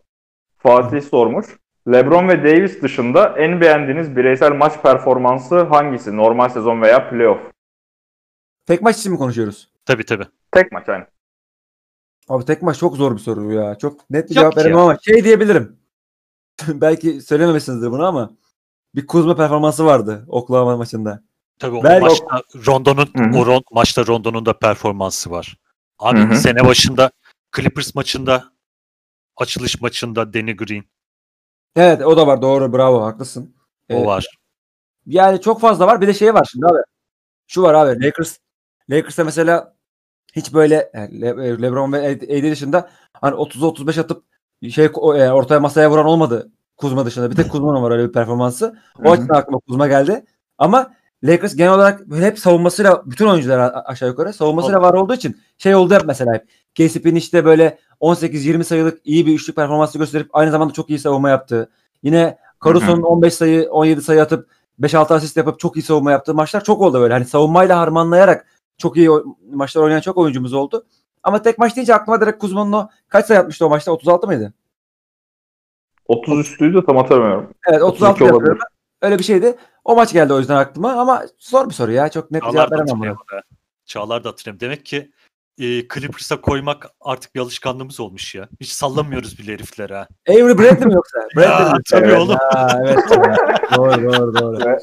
Fatih sormuş. LeBron ve Davis dışında en beğendiğiniz bireysel maç performansı hangisi? Normal sezon veya playoff? tek maç için mi konuşuyoruz? Tabii tabii. Tek maç yani. Abi tek maç çok zor bir soru ya. Çok net bir Yok cevap veremem ama şey diyebilirim. Belki söylememişsinizdir bunu ama bir Kuzma performansı vardı Oklahoma maçında. Tabii o Ben- maçta Rondo'nun o Ron- maçta Rondo'nun da performansı var. Abi Hı hı. sene başında Clippers maçında açılış maçında Danny Green Evet o da var doğru bravo haklısın. o Evet. var. Yani çok fazla var bir de şey var şimdi abi. Şu var abi Lakers Lakers'ta mesela hiç böyle yani Le- LeBron ve AD dışında hani 30'a 35 atıp şey e, ortaya masaya vuran olmadı Kuzma dışında. Bir tek Kuzma'nın var öyle bir performansı. O açıdan aklıma Kuzma geldi. Ama Lakers genel olarak hep savunmasıyla bütün oyuncular aşağı yukarı savunmasıyla var olduğu için şey oldu hep mesela hep. KCP'nin işte böyle 18-20 sayılık iyi bir üçlük performansı gösterip aynı zamanda çok iyi savunma yaptığı. Yine Caruso'nun 15 sayı 17 sayı atıp 5-6 asist yapıp çok iyi savunma yaptığı maçlar çok oldu böyle. Hani savunmayla harmanlayarak çok iyi maçlar oynayan çok oyuncumuz oldu. Ama tek maç deyince aklıma direkt Kuzma'nın o kaç sayı atmıştı o maçta? 36 mıydı? 30 üstüydü tam hatırlamıyorum. Evet 36 32 olabilir. yapıyorum. Öyle bir şeydi. O maç geldi o yüzden aklıma ama zor bir soru ya. Çok net Çağlar cevap da veremem buna. Çağlar da hatırlayamadı. Demek ki e, Clippers'a koymak artık bir alışkanlığımız olmuş ya. Hiç sallamıyoruz bile heriflere ha. Avery Bradley mi yoksa? Bradley mi? tabii Evet. oğlum. Ha, evet. doğru doğru doğru.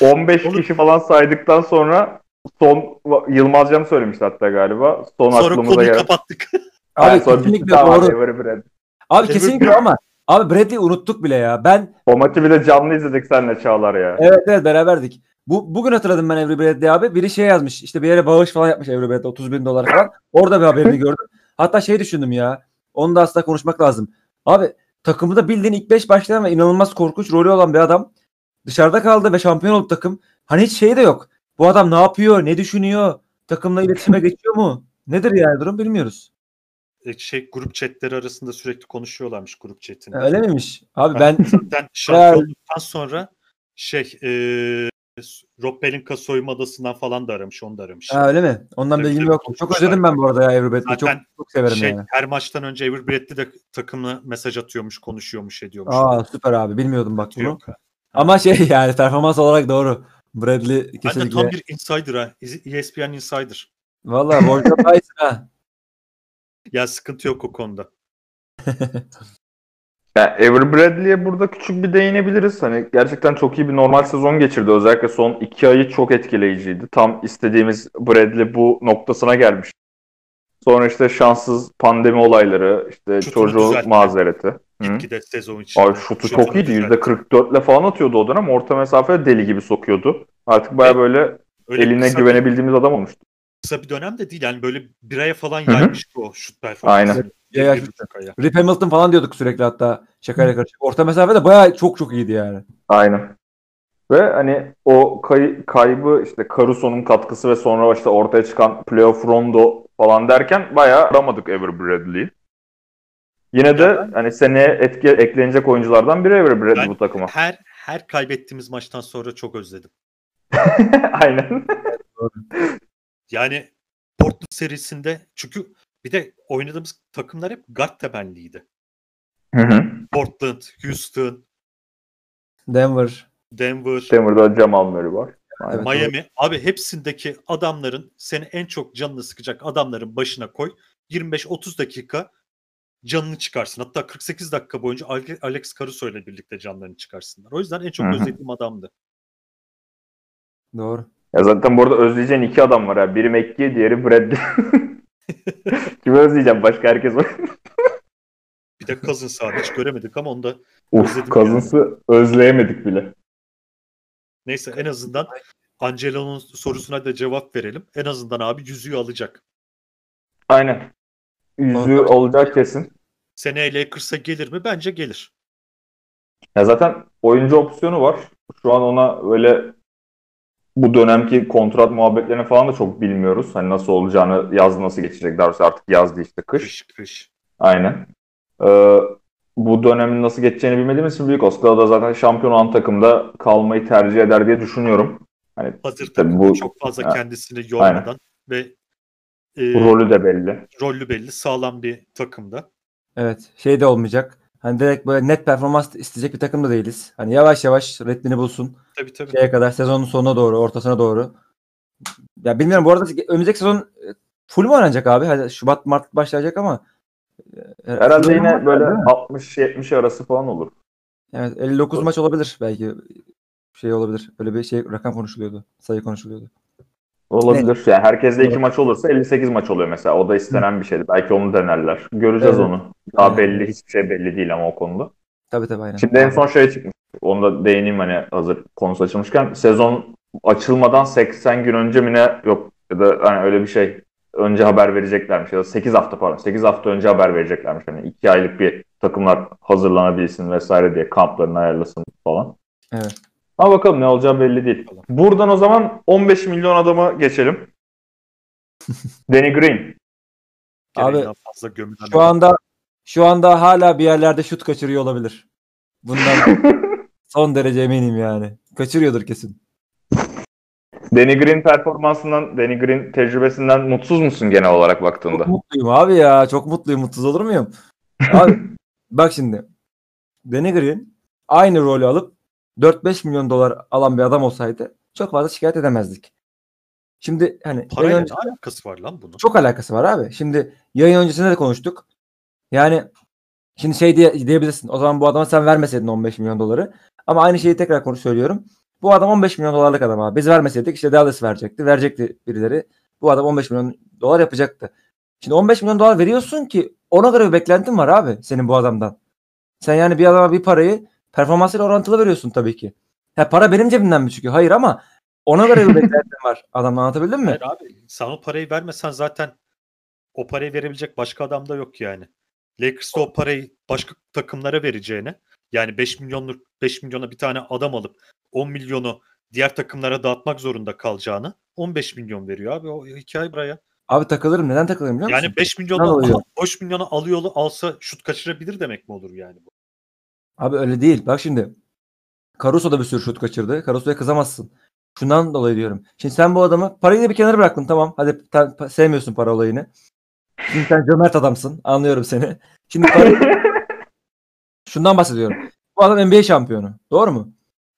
15 Oğlum- kişi falan saydıktan sonra son Yılmaz Can söylemişti hatta galiba. Son Sonra aklımıza konuyu gelen. kapattık. Abi Yani kesinlikle doğru. Avery Bradley. Abi Avery kesinlikle ama abi Bradley'i unuttuk bile ya. Ben O maçı bir de canlı izledik seninle Çağlar ya. evet evet beraberdik. Bu, bugün hatırladım ben Avery Bradley abi. Biri şey yazmış. İşte bir yere bağış falan yapmış Avery Bradley 30 bin dolar falan. Orada bir haberini gördüm. Hatta şey düşündüm ya. Onu da aslında konuşmak lazım. Abi takımda bildiğin ilk 5 başlayan ve inanılmaz korkunç rolü olan bir adam. Dışarıda kaldı ve şampiyon oldu takım. Hani hiç şey de yok. Bu adam ne yapıyor? Ne düşünüyor? Takımla iletişime geçiyor mu? Nedir yani durum bilmiyoruz. E, Şey grup chatleri arasında sürekli konuşuyorlarmış grup chatinde. Ha, Öyle miymiş? Abi ben Zaten şampiyonluktan sonra şey e, Rob Pelinka soyunma odasından falan da aramış. Onu da aramış. ha, öyle mi? Ondan Tabii, bilgim yok. Çok özledim ben bu arada ya Bradley'i. Çok, çok severim şey, yani. her maçtan önce Bradley de takımına mesaj atıyormuş, konuşuyormuş, ediyormuş. Aa süper abi. Bilmiyordum bak bunu. Yok. Ama şey yani performans olarak doğru. Bradley Ben de kesinlikle. tam bir insider ha. ESPN insider. Valla Wojciech Tyson ha. Ya sıkıntı yok o konuda. Yani Avery Bradley'e burada küçük bir değinebiliriz. Hani gerçekten çok iyi bir normal sezon geçirdi. Özellikle son iki ayı çok etkileyiciydi. Tam istediğimiz Bradley bu noktasına gelmiş. Sonra işte şanssız pandemi olayları, işte Şutunu çocuğun düzeltti. mazereti. Gitgide sezon içinde. Ay şutu çok iyiydi. düzeltti. %44 ile falan atıyordu o dönem. Orta mesafe deli gibi sokuyordu. Artık baya Ve böyle Öyle eline kısa, güvenebildiğimiz adam olmuştu. Kısa bir dönem de değil. Yani böyle bir aya falan yaymıştı o şut performansı. Aynen. Yaymış. aya. Rip Hamilton falan diyorduk sürekli hatta şakayla karışık. Orta mesafede bayağı çok çok iyiydi yani. Aynen. Ve hani o kay- kaybı işte Caruso'nun katkısı ve sonra işte ortaya çıkan playoff rondo falan derken bayağı aramadık Avery Bradley'i. Yine de hani seneye etki eklenecek oyunculardan biri Avery Bradley bu takıma. Her her kaybettiğimiz maçtan sonra çok özledim. Aynen. Yani Portland serisinde çünkü bir de oynadığımız takımlar hep guard temenliydi. Hı hı. Portland, Houston, Denver. Denver, Denver'da Jamal Murray var. Evet, Miami. Abi hepsindeki adamların seni en çok canını sıkacak adamların başına koy. 25-30 dakika canını çıkarsın. Hatta 48 dakika boyunca Ale- Alex Caruso ile birlikte canlarını çıkarsınlar. O yüzden en çok özlediğim adamdı. Doğru. Ya zaten bu arada özleyeceğin iki adam var ya. Biri Mekki, diğeri Bradley. Kimi özleyeceğim? Başka herkes var. Bir de Cousins abi hiç göremedik ama onu da Uf, Özledim Cousins'ı özleyemedik bile. neyse en azından Angelo'nun sorusuna da cevap verelim. En azından abi yüzüğü alacak. Aynen. Yüzüğü Bak- olacak kesin. Seneye Lakers'a gelir mi? Bence gelir. Ya zaten oyuncu opsiyonu var. Şu an ona öyle bu dönemki kontrat muhabbetlerini falan da çok bilmiyoruz. Hani nasıl olacağını, yaz nasıl geçecek. Daha doğrusu artık yazdı işte kış. Kış kış. Aynen. Ee, bu dönemin nasıl geçeceğini bilmediğimiz için büyük da zaten şampiyon olan takımda kalmayı tercih eder diye düşünüyorum. Hani Hazır Tabii bu- çok fazla Ha, kendisini yormadan ve e, bu rolü de belli. rollü belli sağlam bir takımda. Evet. Şey de olmayacak. Hani direkt böyle net performans isteyecek bir takım da değiliz. Hani yavaş yavaş ritmini bulsun. Tabii tabii. Şeye kadar sezonun sonuna doğru, ortasına doğru. Ya bilmiyorum bu arada önümüzdeki sezon e, full mu oynanacak abi? Hadi Şubat Mart başlayacak ama e, Herhalde yine böyle değil mi? 60-70 arası falan olur. Evet 59 maç olabilir belki. Şey olabilir. Öyle bir şey rakam konuşuluyordu. Sayı konuşuluyordu. Olabilir. Yani herkesle iki maç olursa 58 maç oluyor mesela. O da istenen bir şeydi. Belki onu denerler. Göreceğiz Evet. onu. Daha Evet. belli. Hiçbir şey belli değil ama o konuda. Tabii tabii aynen. Şimdi en son şey çıkmış. Onu da değineyim hani hazır konusu açılmışken. Sezon açılmadan 80 gün önce mi ne yok Ya da hani öyle bir şey önce haber vereceklermiş ya da 8 hafta pardon 8 hafta önce haber vereceklermiş. Hani 2 aylık bir takımlar hazırlanabilsin vesaire diye kamplarını ayarlasın falan. Evet. Ama bakalım ne olacağı belli değil. Buradan o zaman 15 milyon adama geçelim. Danny Green. Abi, fazla gömülen Şu anda şu anda hala bir yerlerde şut kaçırıyor olabilir. Bundan son derece eminim yani. Kaçırıyordur kesin. Danny Green performansından, Danny Green tecrübesinden mutsuz musun genel olarak baktığında? Çok mutluyum abi ya. Çok mutluyum. Mutsuz olur muyum? Abi bak şimdi. Danny Green aynı rolü alıp 4-5 milyon dolar alan bir adam olsaydı çok fazla şikayet edemezdik. Şimdi hani Parayla ne alakası var lan bunun? çok alakası var abi. Şimdi yayın öncesinde de konuştuk. Yani şimdi şey diye, diyebilirsin. O zaman bu adama sen vermeseydin 15 milyon doları. Ama aynı şeyi tekrar konu söylüyorum. Bu adam 15 milyon dolarlık adam abi. Biz vermeseydik işte Dallas verecekti. Verecekti birileri. Bu adam 15 milyon dolar yapacaktı. Şimdi 15 milyon dolar veriyorsun ki ona göre bir beklentin var abi senin bu adamdan. Sen yani bir adama bir parayı performansıyla orantılı veriyorsun tabii ki. Ya para benim cebimden mi çıkıyor? Hayır ama ona göre bir beklentin var. Adamla anlatabildim mi? Hayır abi sen o parayı vermesen zaten o parayı verebilecek başka adam da yok yani. Lakers'ta o parayı başka takımlara vereceğine yani 5 milyonluk 5 milyona bir tane adam alıp 10 milyonu diğer takımlara dağıtmak zorunda kalacağını 15 milyon veriyor abi o hikaye buraya. Abi takılırım. Neden takılırım biliyor musun? Yani 5 Ne milyonu oluyor? 5 milyonu alıyor alsa şut kaçırabilir demek mi olur yani bu? Abi öyle değil. Bak şimdi. Caruso da bir sürü şut kaçırdı. Caruso'ya kızamazsın. Şundan dolayı diyorum. Şimdi sen bu adamı parayı da bir kenara bıraktın tamam. Hadi pa- sevmiyorsun para olayını. Şimdi sen cömert adamsın. Anlıyorum seni. Şimdi parayı... Şundan bahsediyorum. Bu adam NBA şampiyonu. Doğru mu?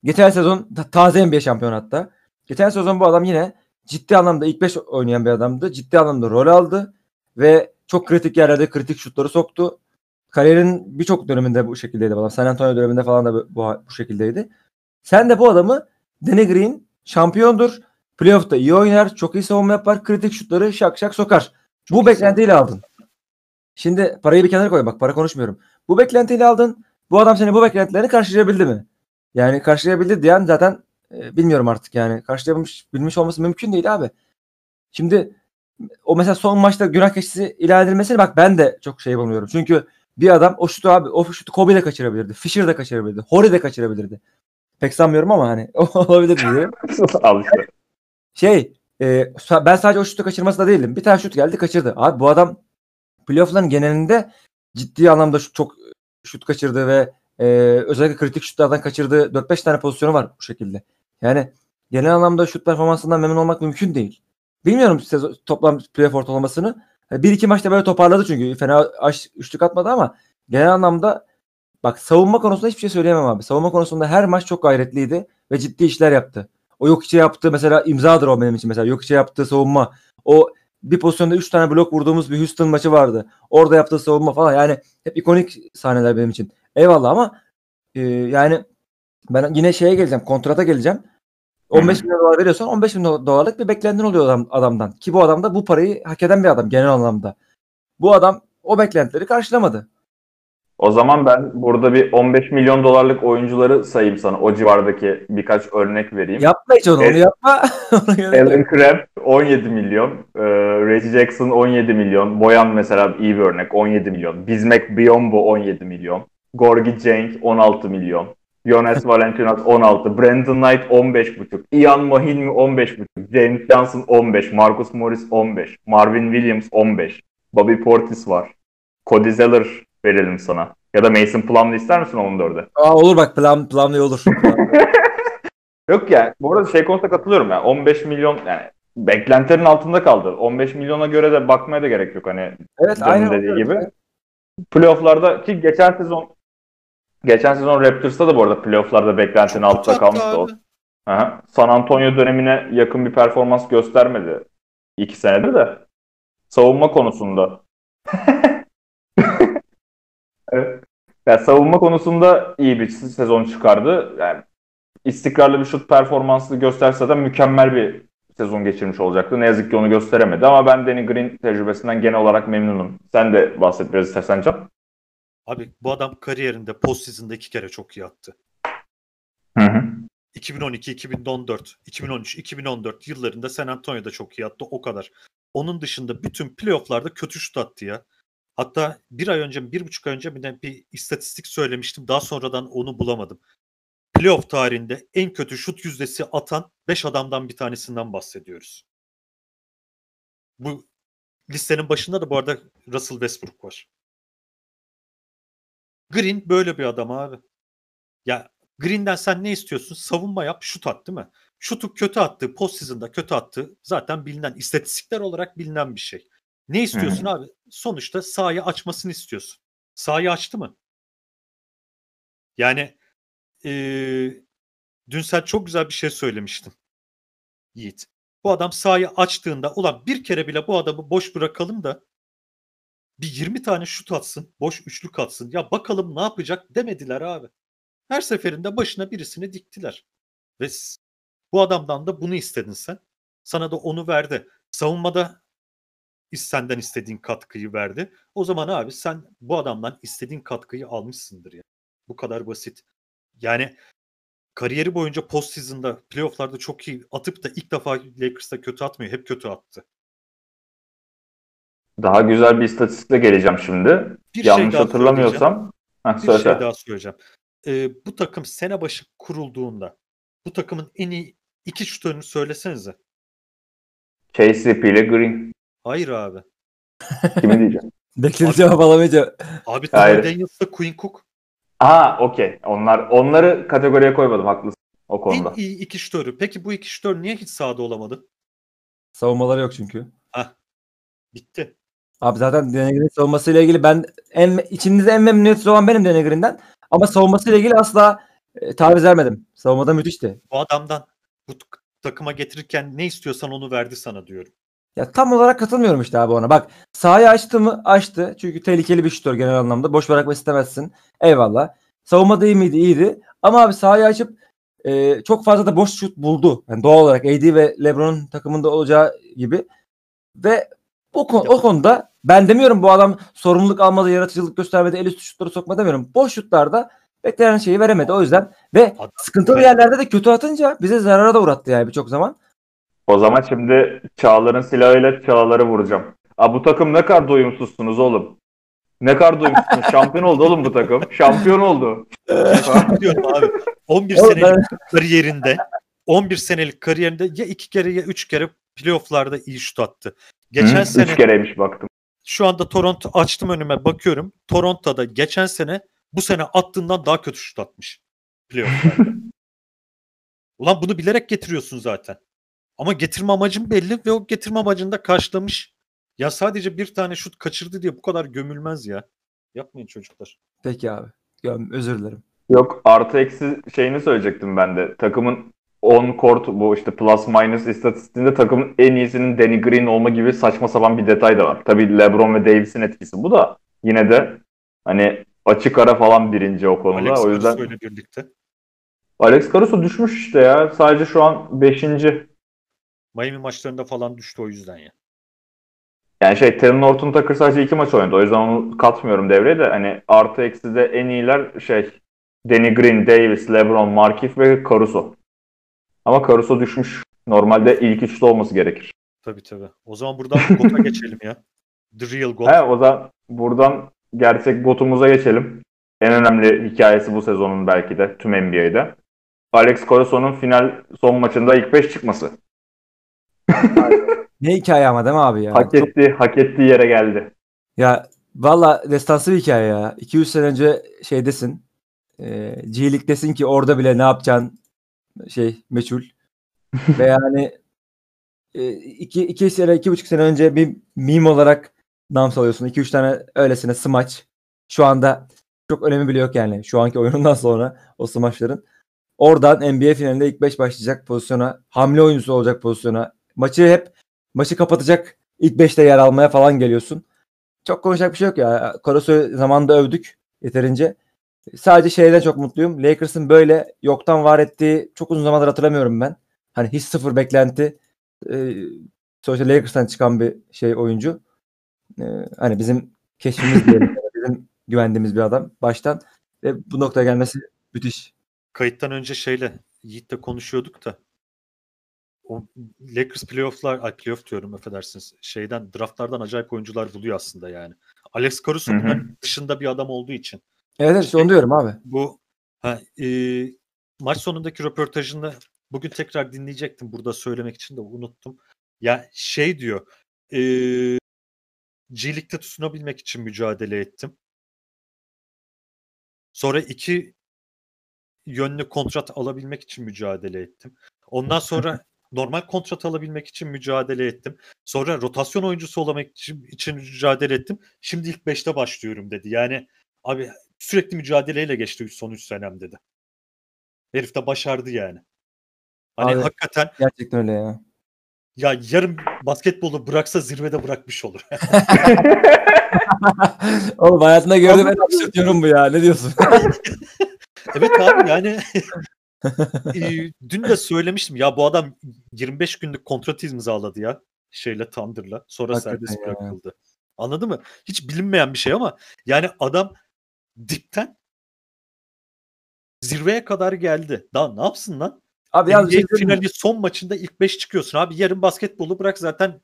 Geçen sezon ta- taze NBA şampiyonu hatta. Geçen sezon bu adam yine ciddi anlamda ilk 5 oynayan bir adamdı. Ciddi anlamda rol aldı ve çok kritik yerlerde kritik şutları soktu. Kariyerin birçok döneminde bu şekildeydi bu adam. San Antonio döneminde falan da bu, bu, bu şekildeydi. Sen de bu adamı Danny Green şampiyondur. Playoff'ta iyi oynar, çok iyi savunma yapar, kritik şutları şak şak sokar. bu iyi beklentiyle aldın. Şimdi parayı bir kenara koy bak para konuşmuyorum. Bu beklentiyle aldın. Bu adam seni bu beklentilerini karşılayabildi mi? Yani karşılayabildi diyen zaten e, bilmiyorum artık yani. Karşılayabilmiş bilmiş olması mümkün değil abi. Şimdi o mesela son maçta günah keçisi ilan edilmesini bak ben de çok şey yapamıyorum. Çünkü bir adam o şutu abi o şutu Kobe de kaçırabilirdi. Fisher de kaçırabilirdi. Hori de kaçırabilirdi. Pek sanmıyorum ama hani olabilir diye. Al işte. Şey e, ben sadece o şutu kaçırması da değilim. Bir tane şut geldi kaçırdı. Abi bu adam playoff'ların genelinde ciddi anlamda şu- çok şut kaçırdı ve e, özellikle kritik şutlardan kaçırdığı 4-5 tane pozisyonu var bu şekilde. Yani genel anlamda şut performansından memnun olmak mümkün değil. Bilmiyorum sezon, toplam playoff ortalamasını. Bir iki maçta böyle toparladı çünkü. Fena aş, üçlük atmadı ama genel anlamda bak savunma konusunda hiçbir şey söyleyemem abi. Savunma konusunda her maç çok gayretliydi ve ciddi işler yaptı. O yok içe yaptığı mesela imzadır o benim için mesela. Yok içe yaptığı savunma. O bir pozisyonda 3 tane blok vurduğumuz bir Houston maçı vardı. Orada yaptığı savunma falan yani hep ikonik sahneler benim için. Eyvallah ama e, yani ben yine şeye geleceğim. Kontrata geleceğim. 15 milyon dolar veriyorsan 15 milyon dolarlık bir beklentin oluyor adam, adamdan. Ki bu adam da bu parayı hak eden bir adam genel anlamda. Bu adam o beklentileri karşılamadı. O zaman ben burada bir 15 milyon dolarlık oyuncuları sayayım sana. O civardaki birkaç örnek vereyim. Yapma hiç onu, onu Evet. yapma. Gerek yok. Alan Crabb 17 milyon. E, Reggie Jackson 17 milyon. Boyan mesela iyi bir örnek 17 milyon. Bismack Biyombo 17 milyon. Gorgie Cenk 16 milyon. Jonas Valanciunas 16. Brandon Knight 15,5. Ian Mahinmi 15,5. James Johnson 15. Marcus Morris 15. Marvin Williams 15. Bobby Portis var. Cody Zeller verelim sana. Ya da Mason Plumlee ister misin 14'e? Aa, olur bak plan, planlı olur. Yok ya. Bu arada şey konusunda katılıyorum ya. 15 milyon yani beklentilerin altında kaldı. 15 milyona göre de bakmaya da gerek yok hani evet aynen dediği gibi. Playoff'larda ki geçen sezon geçen sezon Raptors'ta da bu arada playoff'larda beklentinin altında Çok tatlı kalmıştı. o. abi. Aha. San Antonio dönemine yakın bir performans göstermedi. iki senede de. Savunma konusunda. evet. Ya savunma konusunda iyi bir sezon çıkardı. Yani istikrarlı bir şut performansı gösterse de mükemmel bir sezon geçirmiş olacaktı. Ne yazık ki onu gösteremedi ama ben Danny Green tecrübesinden genel olarak memnunum. Sen de bahset biraz istersen Can. Abi bu adam kariyerinde postseason'da iki kere çok iyi attı. Hı hı. 2012, 2014, 2013, 2014 yıllarında San Antonio'da çok iyi attı o kadar. Onun dışında bütün playofflarda kötü şut attı ya. Hatta bir ay önce, bir buçuk ay önce bir, de bir istatistik söylemiştim. Daha sonradan onu bulamadım. Playoff tarihinde en kötü şut yüzdesi atan 5 adamdan bir tanesinden bahsediyoruz. Bu listenin başında da bu arada Russell Westbrook var. Green böyle bir adam abi. Ya Green'den sen ne istiyorsun? Savunma yap, şut at değil mi? Şutu kötü attı, postseason'da kötü attı. Zaten bilinen, istatistikler olarak bilinen bir şey. Ne istiyorsun abi? Sonuçta sahayı açmasını istiyorsun. Sahayı açtı mı? Yani eee, dün sen çok güzel bir şey söylemiştin. Yiğit. Bu adam sahayı açtığında ulan bir kere bile bu adamı boş bırakalım da bir 20 tane şut atsın, boş üçlük atsın. Ya bakalım ne yapacak demediler abi. Her seferinde başına birisini diktiler. Ve bu adamdan da bunu istedin sen. Sana da onu verdi. Savunmada senden istediğin katkıyı verdi. O zaman abi sen bu adamdan istediğin katkıyı almışsındır ya. Bu kadar basit. Yani kariyeri boyunca postseason'da, playoff'larda çok iyi atıp da ilk defa Lakers'ta kötü atmıyor. Hep kötü attı. Daha güzel bir istatistikle geleceğim şimdi. Bir şey Yanlış daha hatırlamıyorsam. Heh, Bir söyle. şey daha söyleyeceğim. Ee, bu takım sene başı kurulduğunda bu takımın en iyi iki şutörünü söylesenize. KCP ile Green. Hayır abi. Kimi diyeceğim? Beklediğim Abi- cevap alamayınca. Abi. Tyler Daniels'la Quinn Cook Aa okey. Onlar onları kategoriye koymadım haklısın o konuda. en iyi iki şutörü. Peki bu iki şutör niye hiç sahada olamadı? Savunmaları yok çünkü. Hah. Bitti. Abi zaten Denegrin'in savunmasıyla ilgili ben en içinizde en memnuniyetsiz olan benim Denegrin'den. Ama savunmasıyla ilgili asla e, taviz vermedim. Savunmada müthişti. Bu adamdan bu takıma getirirken ne istiyorsan onu verdi sana diyorum. Ya tam olarak katılmıyorum işte abi ona. Bak sahayı açtı mı? Açtı. Çünkü tehlikeli bir şutör genel anlamda. Boş bırakmak istemezsin. Eyvallah. Savunmada iyi miydi? İyiydi. Ama abi sahayı açıp e, çok fazla da boş şut buldu. Yani doğal olarak AD ve LeBron'un takımında olacağı gibi. Ve o, o konuda ben demiyorum bu adam sorumluluk almadı, yaratıcılık göstermedi, el üstü şutları sokma demiyorum. Boş şutlarda beklenen şeyi veremedi. O yüzden ve Adam- sıkıntılı yerlerde de kötü atınca bize zarara da uğrattı yani birçok zaman. O zaman şimdi Çağlar'ın silahıyla Çağlar'ı vuracağım. Aa, bu takım ne kadar doyumsuzsunuz oğlum. Ne kadar doyumsuzsunuz. Şampiyon oldu oğlum bu takım. Şampiyon oldu. diyorum abi. 11 Oğlum senelik ben- kariyerinde 11 senelik kariyerinde ya iki kere ya üç kere playoff'larda iyi şut attı. Geçen Hı, sene Üç kereymiş baktım. şu anda Toronto açtım önüme bakıyorum. Toronto'da geçen sene bu sene attığından daha kötü şut atmış. Playoff'larda. Ulan bunu bilerek getiriyorsun zaten. Ama getirme amacın belli ve o getirme amacını da karşılamış. Ya sadece bir tane şut kaçırdı diye bu kadar gömülmez ya. Yapmayın çocuklar. Peki abi. Göm- Özür dilerim. Yok artı eksi şeyini söyleyecektim ben de. Takımın on court bu işte plus minus istatistiğinde takımın en iyisinin Danny Green olma gibi saçma sapan bir detay da var. Tabii LeBron ve Davis'in etkisi bu da yine de hani açık ara falan birinci o konuda. Alex o yüzden Caruso ile birlikte. Alex Caruso düşmüş işte ya. Sadece şu an 5. Miami maçlarında falan düştü o yüzden ya. Yani şey Taylor Norton Tucker sadece iki maç oynadı. O yüzden onu katmıyorum devreye de. Hani artı eksi de en iyiler şey Danny Green, Davis, LeBron, Markif ve Caruso. Ama Caruso düşmüş. Normalde ilk üçlü olması gerekir. Tabii tabii. O zaman buradan GOAT'a geçelim ya. The Real GOAT. He, o zaman buradan gerçek gotumuza geçelim. En önemli hikayesi bu sezonun belki de tüm NBA'de. Alex Caruso'nun final son maçında ilk 5 çıkması. Ne hikaye ama değil mi abi ya? hak Çok- ettiği, hak ettiği yere geldi. ya valla destansı bir hikaye ya. 200 sene önce şeydesin. E, G-League'desin ki orada bile ne yapacaksın şey meçhul. Ve yani e, iki, iki sene, iki buçuk sene önce bir meme olarak nam salıyorsun. 2-3 tane öylesine smaç. Şu anda çok önemi bile yok yani. Şu anki oyunundan sonra o smaçların. Oradan NBA finalinde ilk 5 başlayacak pozisyona, hamle oyuncusu olacak pozisyona. Maçı hep maçı kapatacak ilk 5'te yer almaya falan geliyorsun. Çok konuşacak bir şey yok ya. Caruso'yu zamanında övdük yeterince. Sadece şeyden çok mutluyum. Lakers'ın böyle yoktan var ettiği çok uzun zamandır hatırlamıyorum ben. Hani hiç sıfır beklenti. Ee, sonuçta Lakers'tan çıkan bir şey oyuncu. Ee, hani bizim keşfimiz diyelim. bizim güvendiğimiz bir adam baştan. Ve bu noktaya gelmesi müthiş. Kayıttan önce şeyle Yiğit'le konuşuyorduk da o Lakers playoff'lar, ay playoff diyorum affedersiniz. Şeyden draftlardan acayip oyuncular buluyor aslında yani. Alex Caruso bunların dışında bir adam olduğu için. Evet işte onu diyorum abi. Bu ha, e, maç sonundaki röportajını bugün tekrar dinleyecektim burada söylemek için de unuttum. Ya şey diyor e, G League'de tutunabilmek için mücadele ettim. Sonra iki yönlü kontrat alabilmek için mücadele ettim. Ondan sonra normal kontrat alabilmek için mücadele ettim. Sonra rotasyon oyuncusu olamak için, için mücadele ettim. Şimdi ilk 5'te başlıyorum dedi. Yani abi sürekli mücadeleyle geçti son 3 senem dedi. Herif de başardı yani. Hani Abi- hakikaten Gerçekten öyle ya. ya yarın basketbolu bıraksa zirvede bırakmış olur. Oğlum hayatımda gördüğüm en absürt yorum bu ya. Ne diyorsun? evet abi yani e, dün de söylemiştim ya bu adam 25 günlük kontrat imzaladı ya şeyle Thunder'la. Sonra Hakikaten serbest ya. bırakıldı. Anladın mı? Hiç bilinmeyen bir şey ama yani adam dipten zirveye kadar geldi. Daha ne yapsın lan? Abi NBA şey mi? finali son maçında ilk 5 çıkıyorsun abi. Yarın basketbolu bırak zaten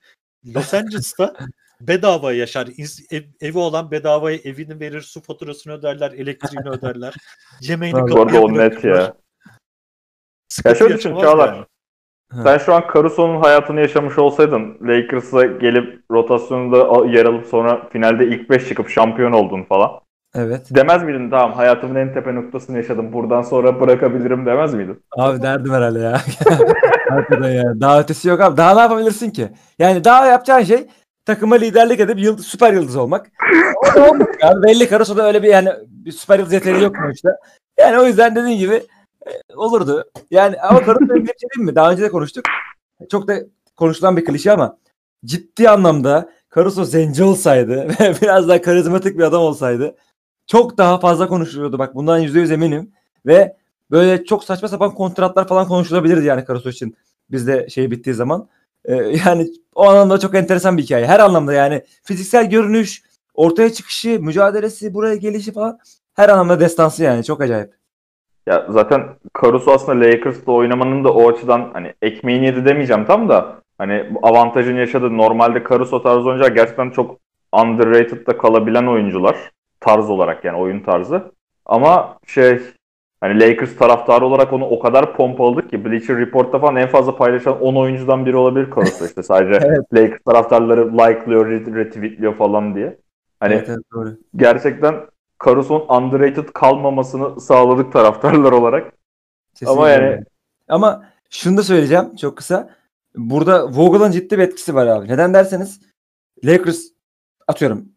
Los Angeles'ta bedavaya yaşar. Ev- evi olan bedavaya evini verir, su faturasını öderler, elektriğini öderler. Yemeğini kapıya o net ya. Ya şöyle düşün Çağlar. yani. Sen şu an Caruso'nun hayatını yaşamış olsaydın Lakers'a gelip rotasyonunda yer alıp sonra finalde ilk 5 çıkıp şampiyon oldun falan. Evet. Demez miydin tamam hayatımın en tepe noktasını yaşadım buradan sonra bırakabilirim demez miydin? Abi derdim herhalde ya. Hakikaten ya. Daha ötesi yok abi. Daha ne yapabilirsin ki? Yani daha yapacağın şey takıma liderlik edip yıldız, süper yıldız olmak. Abi. Belli Caruso'da öyle bir yani bir süper yıldız yeteneği yok mu işte. Yani o yüzden dediğin gibi e, olurdu. Yani ama Caruso'ya bir şey mi? Daha önce de konuştuk. Çok da konuşulan bir klişe ama ciddi anlamda Caruso zenci olsaydı ve biraz daha karizmatik bir adam olsaydı çok daha fazla konuşuluyordu. Bak bundan yüzde yüz eminim. Ve böyle çok saçma sapan kontratlar falan konuşulabilirdi yani Caruso için bizde şey bittiği zaman. Ee, yani o anlamda çok enteresan bir hikaye. Her anlamda yani fiziksel görünüş, ortaya çıkışı, mücadelesi, buraya gelişi falan her anlamda destansı yani çok acayip. Ya zaten Caruso aslında Lakers'ta oynamanın da o açıdan hani ekmeğini yedi demeyeceğim tam da hani avantajını yaşadı. Normalde Caruso tarzı oyuncular gerçekten çok underrated'da kalabilen oyuncular. Tarz olarak yani oyun tarzı. Ama şey hani Lakers taraftarı olarak onu o kadar pompaladık ki Bleacher Report'ta falan en fazla paylaşan 10 oyuncudan biri olabilir Caruso işte sadece Evet. Lakers taraftarları like'lıyor, ret- retweetliyor falan diye. Hani evet, evet, doğru. gerçekten Caruso'nun underrated kalmamasını sağladık taraftarlar olarak. Kesinlikle Ama yani-. Ama şunu da söyleyeceğim çok kısa. Burada Vogel'ın ciddi bir etkisi var abi. Neden derseniz Lakers atıyorum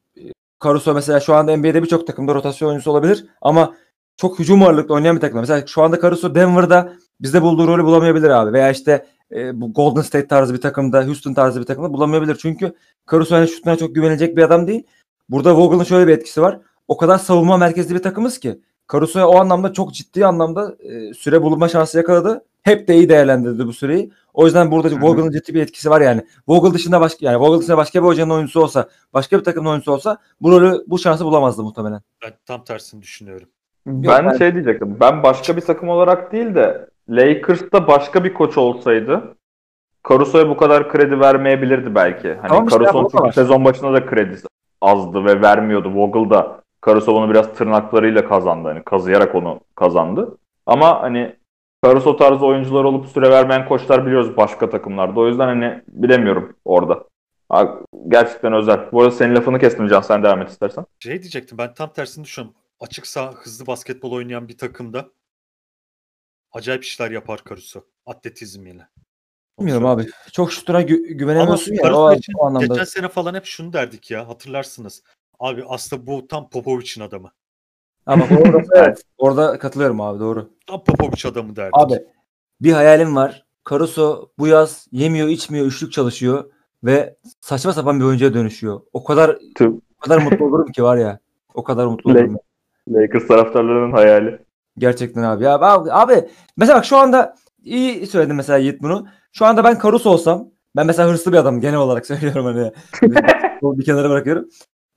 Caruso mesela şu anda NBA'de birçok takımda rotasyon oyuncusu olabilir ama çok hücum ağırlıklı oynayan bir takım. Mesela şu anda Caruso Denver'da bizde bulduğu rolü bulamayabilir abi. Veya işte e, bu Golden State tarzı bir takımda, Houston tarzı bir takımda bulamayabilir. Çünkü Caruso hani şutuna çok güvenilecek bir adam değil. Burada Vogel'ın şöyle bir etkisi var. O kadar savunma merkezli bir takımız ki Caruso'ya o anlamda çok ciddi anlamda e, süre bulma şansı yakaladı. Hep de iyi değerlendirdi bu süreyi. O yüzden burada. Vogel'ın ciddi bir etkisi var yani. Vogel dışında başka yani Vogel dışında başka bir hocanın oyuncusu olsa, başka bir takımın oyuncusu olsa bu rolü bu şansı bulamazdı muhtemelen. Ben tam tersini düşünüyorum. Ben ben- şey diyecektim. Ben başka bir takım olarak değil de Lakers'ta başka bir koç olsaydı Caruso'ya bu kadar kredi vermeyebilirdi belki. Hani Tamam işte, Caruso'nun çünkü var. sezon başında da kredisi azdı ve vermiyordu. Vogel da Caruso bunu biraz tırnaklarıyla kazandı. Hani kazıyarak onu kazandı. Ama hani Caruso tarzı oyuncular olup süre vermeyen koçlar biliyoruz başka takımlarda. O yüzden hani bilemiyorum orada. Gerçekten özel. Bu arada senin lafını kestim Can. Sen devam et istersen. Şey diyecektim ben tam tersini düşünüyorum. Açık saha hızlı basketbol oynayan bir takımda acayip işler yapar Caruso atletizmiyle. Bilmiyorum abi. Çok şutuna gü- Ama güvenemiyorsun ya. Caruso O, için o anlamda. geçen sene falan hep şunu derdik ya hatırlarsınız. Abi aslında bu tam Popovic'in adamı. Ama orada, evet, orada katılıyorum abi doğru. Tam Popovic adamı derdik. Abi bir hayalim var. Caruso bu yaz yemiyor, içmiyor, üçlük çalışıyor ve saçma sapan bir oyuncuya dönüşüyor. O kadar Tüm o kadar mutlu olurum ki var ya. O kadar mutlu olurum. Lakers taraftarlarının hayali. Gerçekten abi. Ya abi, abi mesela bak şu anda iyi söyledin mesela Yiğit bunu. Şu anda ben Caruso olsam ben mesela hırslı bir adamım genel olarak söylüyorum hani. Bir kenara bırakıyorum.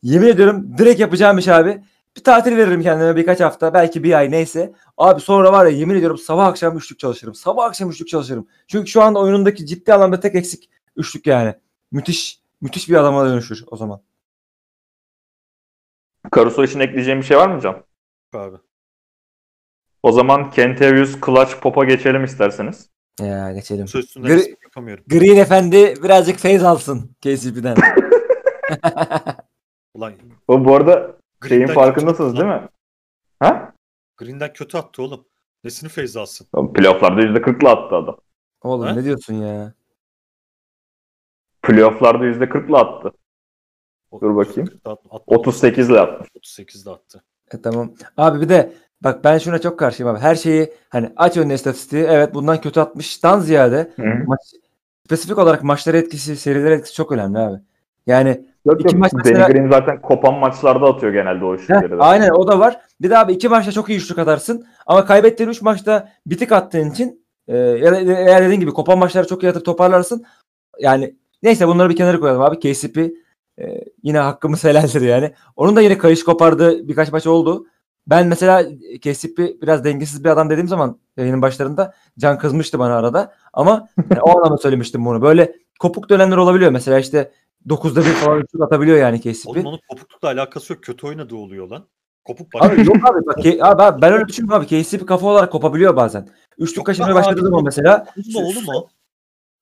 Yemin ediyorum direkt yapacağım iş abi. Bir tatil veririm kendime birkaç hafta belki bir ay neyse. Abi sonra var ya yemin ediyorum sabah akşam üçlük çalışırım. Sabah akşam üçlük çalışırım. Çünkü şu anda oyunundaki ciddi anlamda tek eksik üçlük yani. Müthiş müthiş bir adama dönüşür o zaman. Caruso için ekleyeceğim bir şey var mı Can? Abi. O zaman Kentavius Clutch Pop'a geçelim isterseniz. Ya geçelim. Söz üstünde Gri- yapamıyorum. Green Efendi birazcık feyz alsın KCP'den. Ulan O bu arada şeyin farkındasınız değil mi? Ha? Green'den kötü attı oğlum. Nesini feyz alsın? Playoff'larda %40'la attı adam. Oğlum Ha? ne diyorsun ya? Playoff'larda %40'la attı. Dur bakayım. 38 38'le attı. 38'de attı. E, tamam. Abi bir de bak ben şuna çok karşıyım abi. Her şeyi hani aç önüne istatistiği evet bundan kötü atmıştan ziyade hı. maç, spesifik olarak maçlara etkisi, serilere etkisi çok önemli abi. Yani Yok, İki yok. maç Danny mesela- Green zaten kopan maçlarda atıyor genelde o Heh, de. aynen o da var. Bir de abi iki maçta çok iyi üçlük atarsın. Ama kaybettiğin üç maçta bitik attığın için e, eğer dediğin gibi kopan maçları çok iyi atıp toparlarsın. Yani neyse bunları bir kenara koyalım abi. KCP e, yine hakkımız helaldir yani. Onun da yine kayış kopardığı birkaç maç oldu. Ben mesela KCP biraz dengesiz bir adam dediğim zaman yayının başlarında Can kızmıştı bana arada. Ama yani o anlamda söylemiştim bunu. Böyle kopuk dönemler olabiliyor. Mesela işte 9'da bir falan üçlük atabiliyor yani KCP. Oğlum onun kopuklukla alakası yok. Kötü oynadığı oluyor lan. Kopuk başka Abi yok abi bak K- abi, abi ben öyle düşünmüyorum abi. KCP kafa olarak kopabiliyor bazen. Üçlük kaçırmaya başladığı abi. zaman mesela Kuzma oğlum o.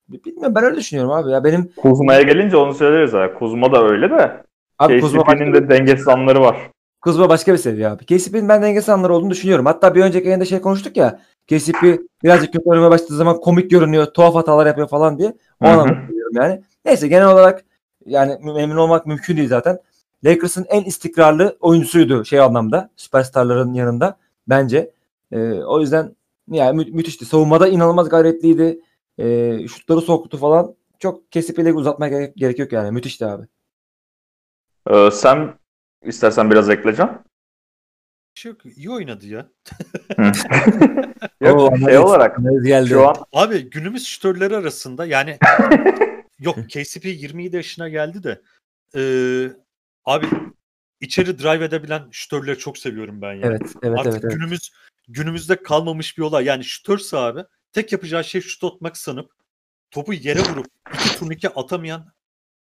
bilmiyorum ben öyle düşünüyorum abi ya. Benim Kuzma'ya gelince onu söyleriz ya. Kuzma da öyle de. abi KCP'nin de dengesiz anları var. Kuzma başka bir seviye abi. KCP'nin ben dengesiz anları olduğunu düşünüyorum. Hatta bir önceki yayında şey konuştuk ya. KCP birazcık kötü oynamaya başladığı zaman komik görünüyor. Tuhaf hatalar yapıyor falan diye. O anlamda yani. Neyse genel olarak yani memnun olmak mümkün değil zaten. Lakers'ın en istikrarlı oyuncusuydu şey anlamda. Süperstarların yanında bence. Ee, o yüzden yani mü- müthişti. Savunmada inanılmaz gayretliydi. Ee, şutları soktu falan. Çok kesip ile uzatmaya gerek, gerek yok yani. Müthişti abi. Ee, sen istersen biraz ekleyeceğim. Şey yok. İyi oynadı ya. Yok, Oo, şey olarak geldi. şu an Abi günümüz şütörleri arasında yani yok KCP 27 yaşına geldi de eee, abi içeri drive edebilen şütörleri çok seviyorum ben ya. Evet, evet, Artık evet, evet. günümüz günümüzde kalmamış bir olay. Yani şütörse abi tek yapacağı şey şut atmak sanıp topu yere vurup iki turnike atamayan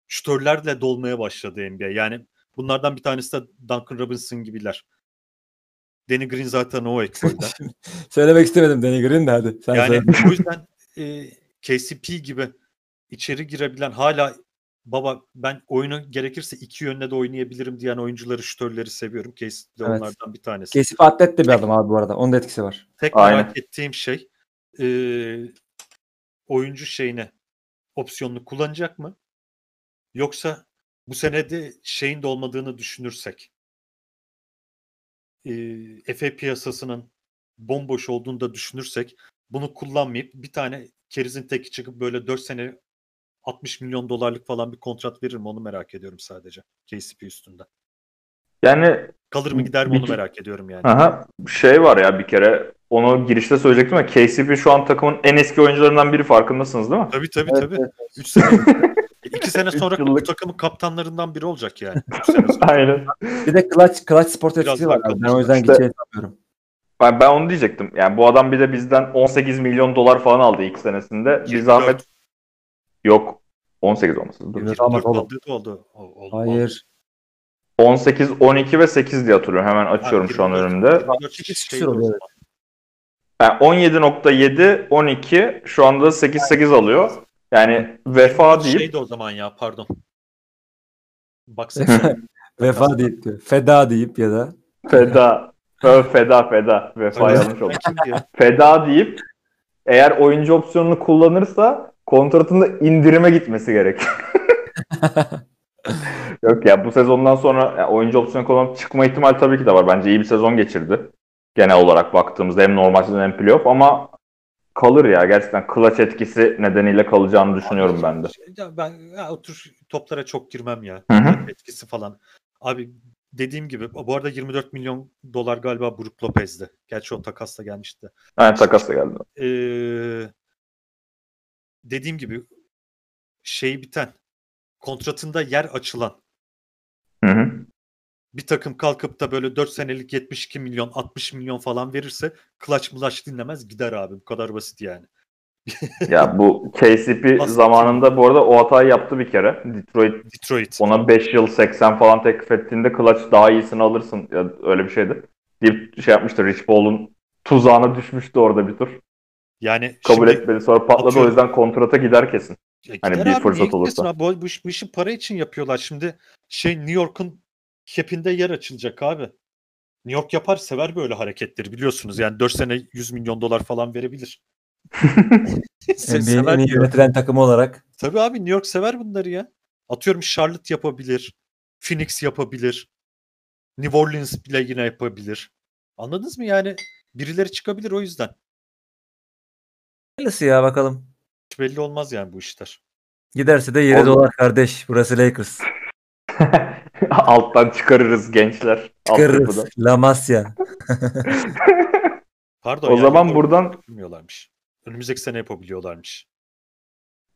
şütörlerle dolmaya başladı NBA. Yani bunlardan bir tanesi de Duncan Robinson gibiler. Danny Green zaten o ekolden. Söylemek istemedim Danny Green de hadi. Sen Yani söyle. o yüzden e, KCP gibi içeri girebilen hala baba ben oyunu gerekirse iki yönde de oynayabilirim diyen oyuncuları şütörleri seviyorum. KCP de Evet. onlardan bir tanesi. Kesip atlet de bir adam abi bu arada. Onun da etkisi var. Tek Aynen. merak ettiğim şey e, oyuncu şeyine opsiyonunu kullanacak mı? Yoksa bu senede şeyin de olmadığını düşünürsek e, Efe piyasasının bomboş olduğunu da düşünürsek bunu kullanmayıp bir tane kerizin teki çıkıp böyle 4 sene 60 milyon dolarlık falan bir kontrat verir mi onu merak ediyorum sadece KCP üstünde. yani Kalır mı gider mi onu Bir- merak ediyorum yani. aha, şey var ya bir kere onu girişte söyleyecektim ama KCP şu an takımın en eski oyuncularından biri farkındasınız değil mi? Tabii tabii Evet, tabii. evet. 3 sene. 2 sene Üç sonra bu takımın kaptanlarından biri olacak yani. Üç sene sonra. Aynen. Bir de Clutch, Clutch Sport etkisi var. abi. Ben o yüzden İşte- sanmıyorum. Ben, ben onu diyecektim. Yani bu adam bir de bizden 18 milyon dolar falan aldı ilk senesinde. Bir 24. zahmet yok. 18 olması. Dur. 24 24 almadı oğlum. aldığı da oldu. O- oldu. Hayır. 18, 12 ve 8 diye hatırlıyorum. Hemen açıyorum şu an 24 önümde. 24 Sekiz şey küsur oluyor. Yani 17.7, 12 şu anda 8-8 alıyor. Yani vefa deyip Şeydi o zaman ya pardon. Baksana. Vefa deyip diyor. Feda deyip ya da. feda. Ö, feda feda. Vefa yanlış oldu. Feda deyip eğer oyuncu opsiyonunu kullanırsa kontratında indirime gitmesi gerek. Yok ya bu sezondan sonra ya, oyuncu opsiyonu kullanıp çıkma ihtimali tabii ki de var. Bence iyi bir sezon geçirdi. Genel olarak baktığımızda hem normal sezon hem playoff ama kalır ya gerçekten clutch etkisi nedeniyle kalacağını düşünüyorum ben de. Ya ben ya, o tür toplara çok girmem ya. Etkisi falan. Abi dediğim gibi bu arada 24 milyon dolar galiba Brook Lopez'di. Gerçi o takasla gelmişti. Yani takasla geldi. Ee, dediğim gibi şey biten kontratında yer açılan Hı hı. bir takım kalkıp da böyle 4 senelik 72 milyon 60 milyon falan verirse clutch mulaç dinlemez gider abi. Bu kadar basit yani. Ya bu KCP Aslında- zamanında bu arada o hatayı yaptı bir kere. Detroit Detroit. ona 5 yıl 80 falan teklif ettiğinde Clutch daha iyisini alırsın. Ya öyle bir şeydi. Deyip şey yapmıştı. Rich Paul'un tuzağına düşmüştü orada bir tur. Yani Kabul şimdi, etmedi. Sonra patladı atıyorum- o yüzden kontrata gider kesin. Ya Hani gider bir abi, fırsat olursa. Abi? Bu, bu, iş- bu işi para için yapıyorlar. Şimdi şey New York'un cap'inde yer açılacak abi. New York yapar sever böyle hareketleri biliyorsunuz. Yani 4 sene 100 milyon dolar falan verebilir. NBA'nin yönetilen takımı olarak. Tabii abi New York sever bunları ya. Atıyorum Charlotte yapabilir. Phoenix yapabilir. New Orleans bile yine yapabilir. Anladınız mı yani? Birileri çıkabilir o yüzden. Hayırlısı ya bakalım. Hiç belli olmaz yani bu işler. Giderse de 7 Oğlum- dolar kardeş. Burası Lakers. Alttan çıkarırız gençler. Çıkarırız. Altyapıda. La Masia. Pardon. O zaman yok, buradan- yapabiliyorlarmış. Önümüzdeki sene yapabiliyorlarmış.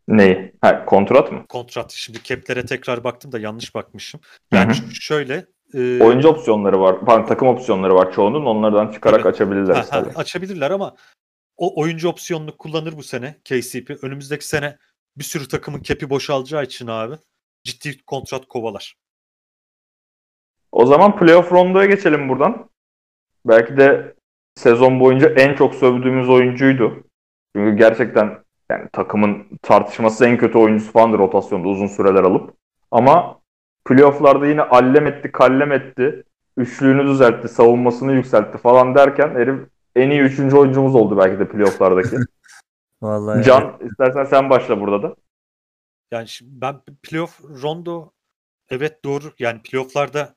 Neyi? Ha, kontrat mı? Kontrat. Şimdi cap'lere tekrar baktım da yanlış bakmışım. Yani hı. ş- şöyle e, Oyuncu opsiyonları var. Pardon, takım opsiyonları var çoğunun. Onlardan çıkarak Tabii. açabilirler. ha, ha, isterler. açabilirler ama o oyuncu opsiyonunu kullanır bu sene KCP. Önümüzdeki sene bir sürü takımın cap'i boşalacağı için abi ciddi kontrat kovalar. O zaman playoff rondoya geçelim buradan. Belki de sezon boyunca en çok sövdüğümüz oyuncuydu. Çünkü gerçekten yani takımın tartışması en kötü oyuncusu falandır rotasyonda uzun süreler alıp. Ama playofflarda yine allem etti, kallem etti. Üçlüğünü düzeltti, savunmasını yükseltti falan derken herif en iyi üçüncü oyuncumuz oldu belki de playofflardaki. Vallahi. Can istersen sen başla burada da. Yani şimdi ben playoff rondo evet doğru yani playofflarda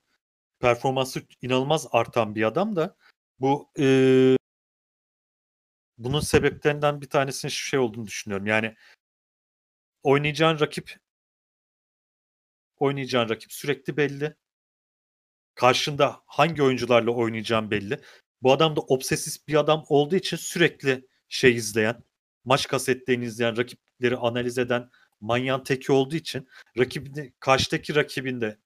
performansı inanılmaz artan bir adam da bu e, bunun sebeplerinden bir tanesinin şu şey olduğunu düşünüyorum. Yani oynayacağın rakip oynayacağın rakip sürekli belli. Karşında hangi oyuncularla oynayacağın belli. Bu adam da obsesif bir adam olduğu için sürekli şey izleyen, maç kasetlerini izleyen, rakipleri analiz eden manyağın teki olduğu için rakibini, karşıdaki rakibinde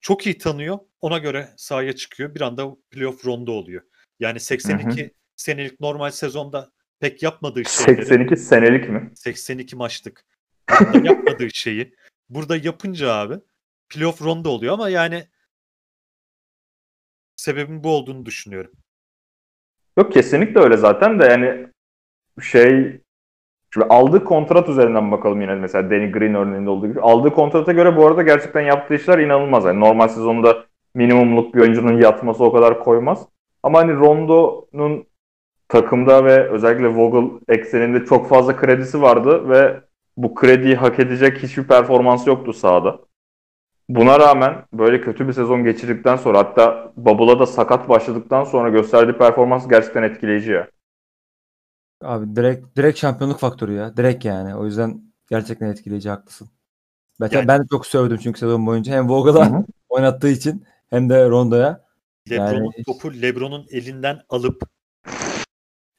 çok iyi tanıyor. Ona göre sahaya çıkıyor. Bir anda playoff ronda oluyor. Yani 82 senelik normal sezonda pek yapmadığı şeyleri 82 senelik mi? 82 maçlık yapmadığı şeyi burada yapınca abi playoff ronda oluyor ama yani sebebin bu olduğunu düşünüyorum. Yok kesinlikle öyle zaten de yani şey şimdi aldığı kontrat üzerinden bakalım yine mesela Danny Green örneğinde olduğu gibi. Aldığı kontrata göre bu arada gerçekten yaptığı işler inanılmaz. Yani normal sezonda minimumluk bir oyuncunun yatması o kadar koymaz. Ama hani Rondo'nun takımda ve özellikle Vogel ekseninde çok fazla kredisi vardı ve bu krediyi hak edecek hiçbir performans yoktu sahada. Buna rağmen böyle kötü bir sezon geçirdikten sonra hatta Bubble'a da sakat başladıktan sonra gösterdiği performans gerçekten etkileyici ya. Abi direkt direkt şampiyonluk faktörü ya. Direkt yani. O yüzden gerçekten etkileyici haklısın. Ben, Yani- ben de çok sövdüm çünkü sezon boyunca. Hem Vogel'a oynattığı için hem de Rondo'ya. LeBron'un Yani- topu LeBron'un elinden alıp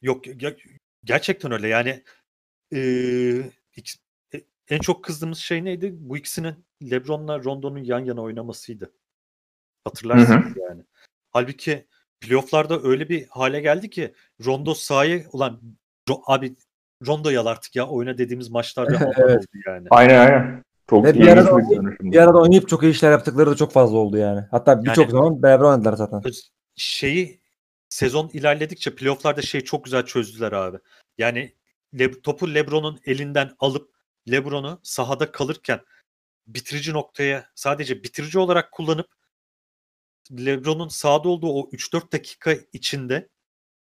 yok ya- gerçekten öyle yani e- en çok kızdığımız şey neydi? Bu ikisinin LeBron'la Rondo'nun yan yana oynamasıydı. Hatırlarsınız yani. Halbuki playoff'larda öyle bir hale geldi ki Rondo sahaya ulan Ro- abi Rondo yal artık ya oyna dediğimiz maçlar bir aman Evet. oldu yani. Aynen aynen. Çok bir arada bir dönüşüm. Bir arada oynayıp çok iyi işler yaptıkları da çok fazla oldu yani. Hatta birçok Yani- zaman beraber oynadılar zaten. Şeyi sezon ilerledikçe playoff'larda şeyi çok güzel çözdüler abi. Yani Le- topu LeBron'un elinden alıp LeBron'u sahada kalırken bitirici noktaya sadece bitirici olarak kullanıp LeBron'un sahada olduğu o 3-4 dakika içinde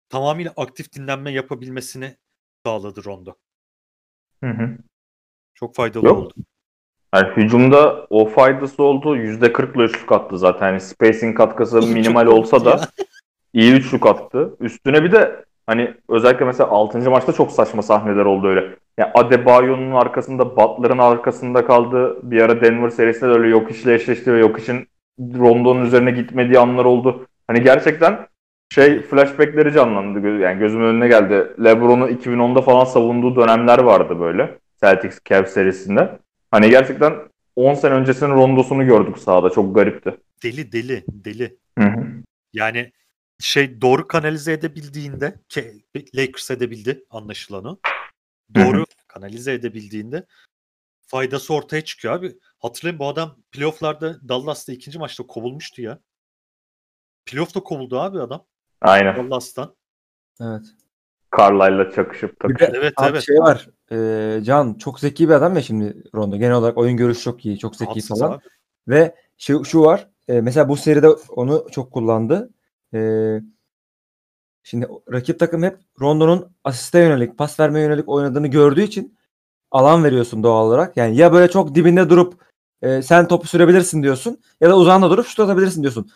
tamamıyla aktif dinlenme yapabilmesini sağladı Rondo. Hı hı. Çok faydalı Yok. oldu. Yani hücumda o faydası oldu. %40'la üçlük attı zaten. Yani spacing katkısı Çok minimal olsa da ya. iyi üçlük attı. Üstüne bir de hani özellikle mesela 6. maçta çok saçma sahneler oldu öyle. Yani Adebayo'nun arkasında, Butler'ın arkasında kaldı. Bir ara Denver serisinde de öyle yok işle eşleşti ve yok için Rondo'nun üzerine gitmediği anlar oldu. Hani gerçekten şey flashbackleri canlandı. Yani gözümün önüne geldi. LeBron'u 2010'da falan savunduğu dönemler vardı böyle. Celtics Cavs serisinde. Hani gerçekten 10 sene öncesinin rondosunu gördük sahada. Çok garipti. Deli deli deli. Hı hı. Yani şey doğru kanalize edebildiğinde ki Lakers edebildi anlaşılanı. Doğru kanalize edebildiğinde faydası ortaya çıkıyor abi. Hatırlayın bu adam playofflarda Dallas'ta ikinci maçta kovulmuştu ya. Playoff'ta kovuldu abi adam Aynen. Dallas'tan. Evet. Carlisle'la çakışıp Bir de takışıp. Evet abi evet. şey var. Ee, Can çok zeki bir adam ya şimdi Rondo. Genel olarak oyun görüşü çok iyi. Çok zeki Haksız falan. abi. Ve şu, şu var. e, mesela bu seride onu çok kullandı. E, şimdi rakip takım hep Rondo'nun asiste yönelik, pas vermeye yönelik oynadığını gördüğü için alan veriyorsun doğal olarak. Yani ya böyle çok dibinde durup e, sen topu sürebilirsin diyorsun ya da uzağında durup şut atabilirsin diyorsun.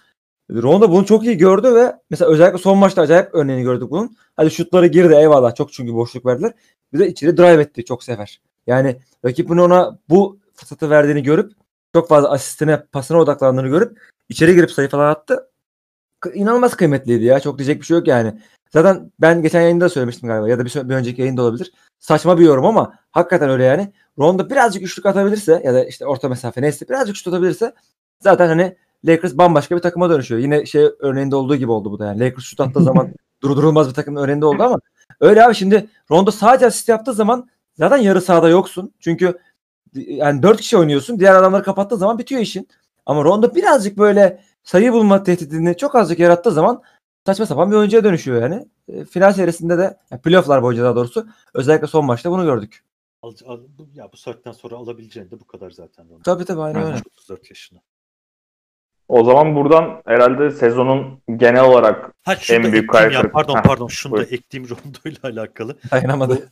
Rondo bunu çok iyi gördü ve mesela özellikle son maçta acayip örneğini gördük bunun. Hadi şutları girdi eyvallah çok çünkü boşluk verdiler. Bir de içeri drive etti çok sefer. Yani rakibin ona bu fırsatı verdiğini görüp çok fazla asistine, pasına odaklandığını görüp içeri girip sayı falan attı. İnanılmaz kıymetliydi ya. Çok diyecek bir şey yok yani. Zaten ben geçen yayında da söylemiştim galiba ya da bir, bir önceki yayında olabilir. Saçma bir yorum ama hakikaten öyle yani. Rondo birazcık üçlük atabilirse ya da işte orta mesafe neyse birazcık şut atabilirse zaten hani Lakers bambaşka bir takıma dönüşüyor. Yine şey örneğinde olduğu gibi oldu bu da yani. Lakers şut attığı zaman durdurulmaz bir takım örneğinde oldu ama öyle abi şimdi Rondo sadece asist yaptığı zaman zaten yarı sahada yoksun. Çünkü yani dört kişi oynuyorsun. Diğer adamları kapattığı zaman bitiyor işin. Ama Rondo birazcık böyle sayı bulma tehdidini çok azıcık yarattığı zaman saçma sapan bir oyuncuya dönüşüyor yani. E, final serisinde de yani playofflar boyunca daha doğrusu özellikle son maçta bunu gördük. Al, al- bu- ya bu saatten sonra alabileceğin de bu kadar zaten. Tabii tabii aynen öyle. 34 yaşında. O zaman buradan herhalde sezonun genel olarak Ha En da büyük ekleyeyim ya. kaygı- Pardon Heh, pardon şunu da buyur. ekleyeyim Rondo ile alakalı. Dayanamadı.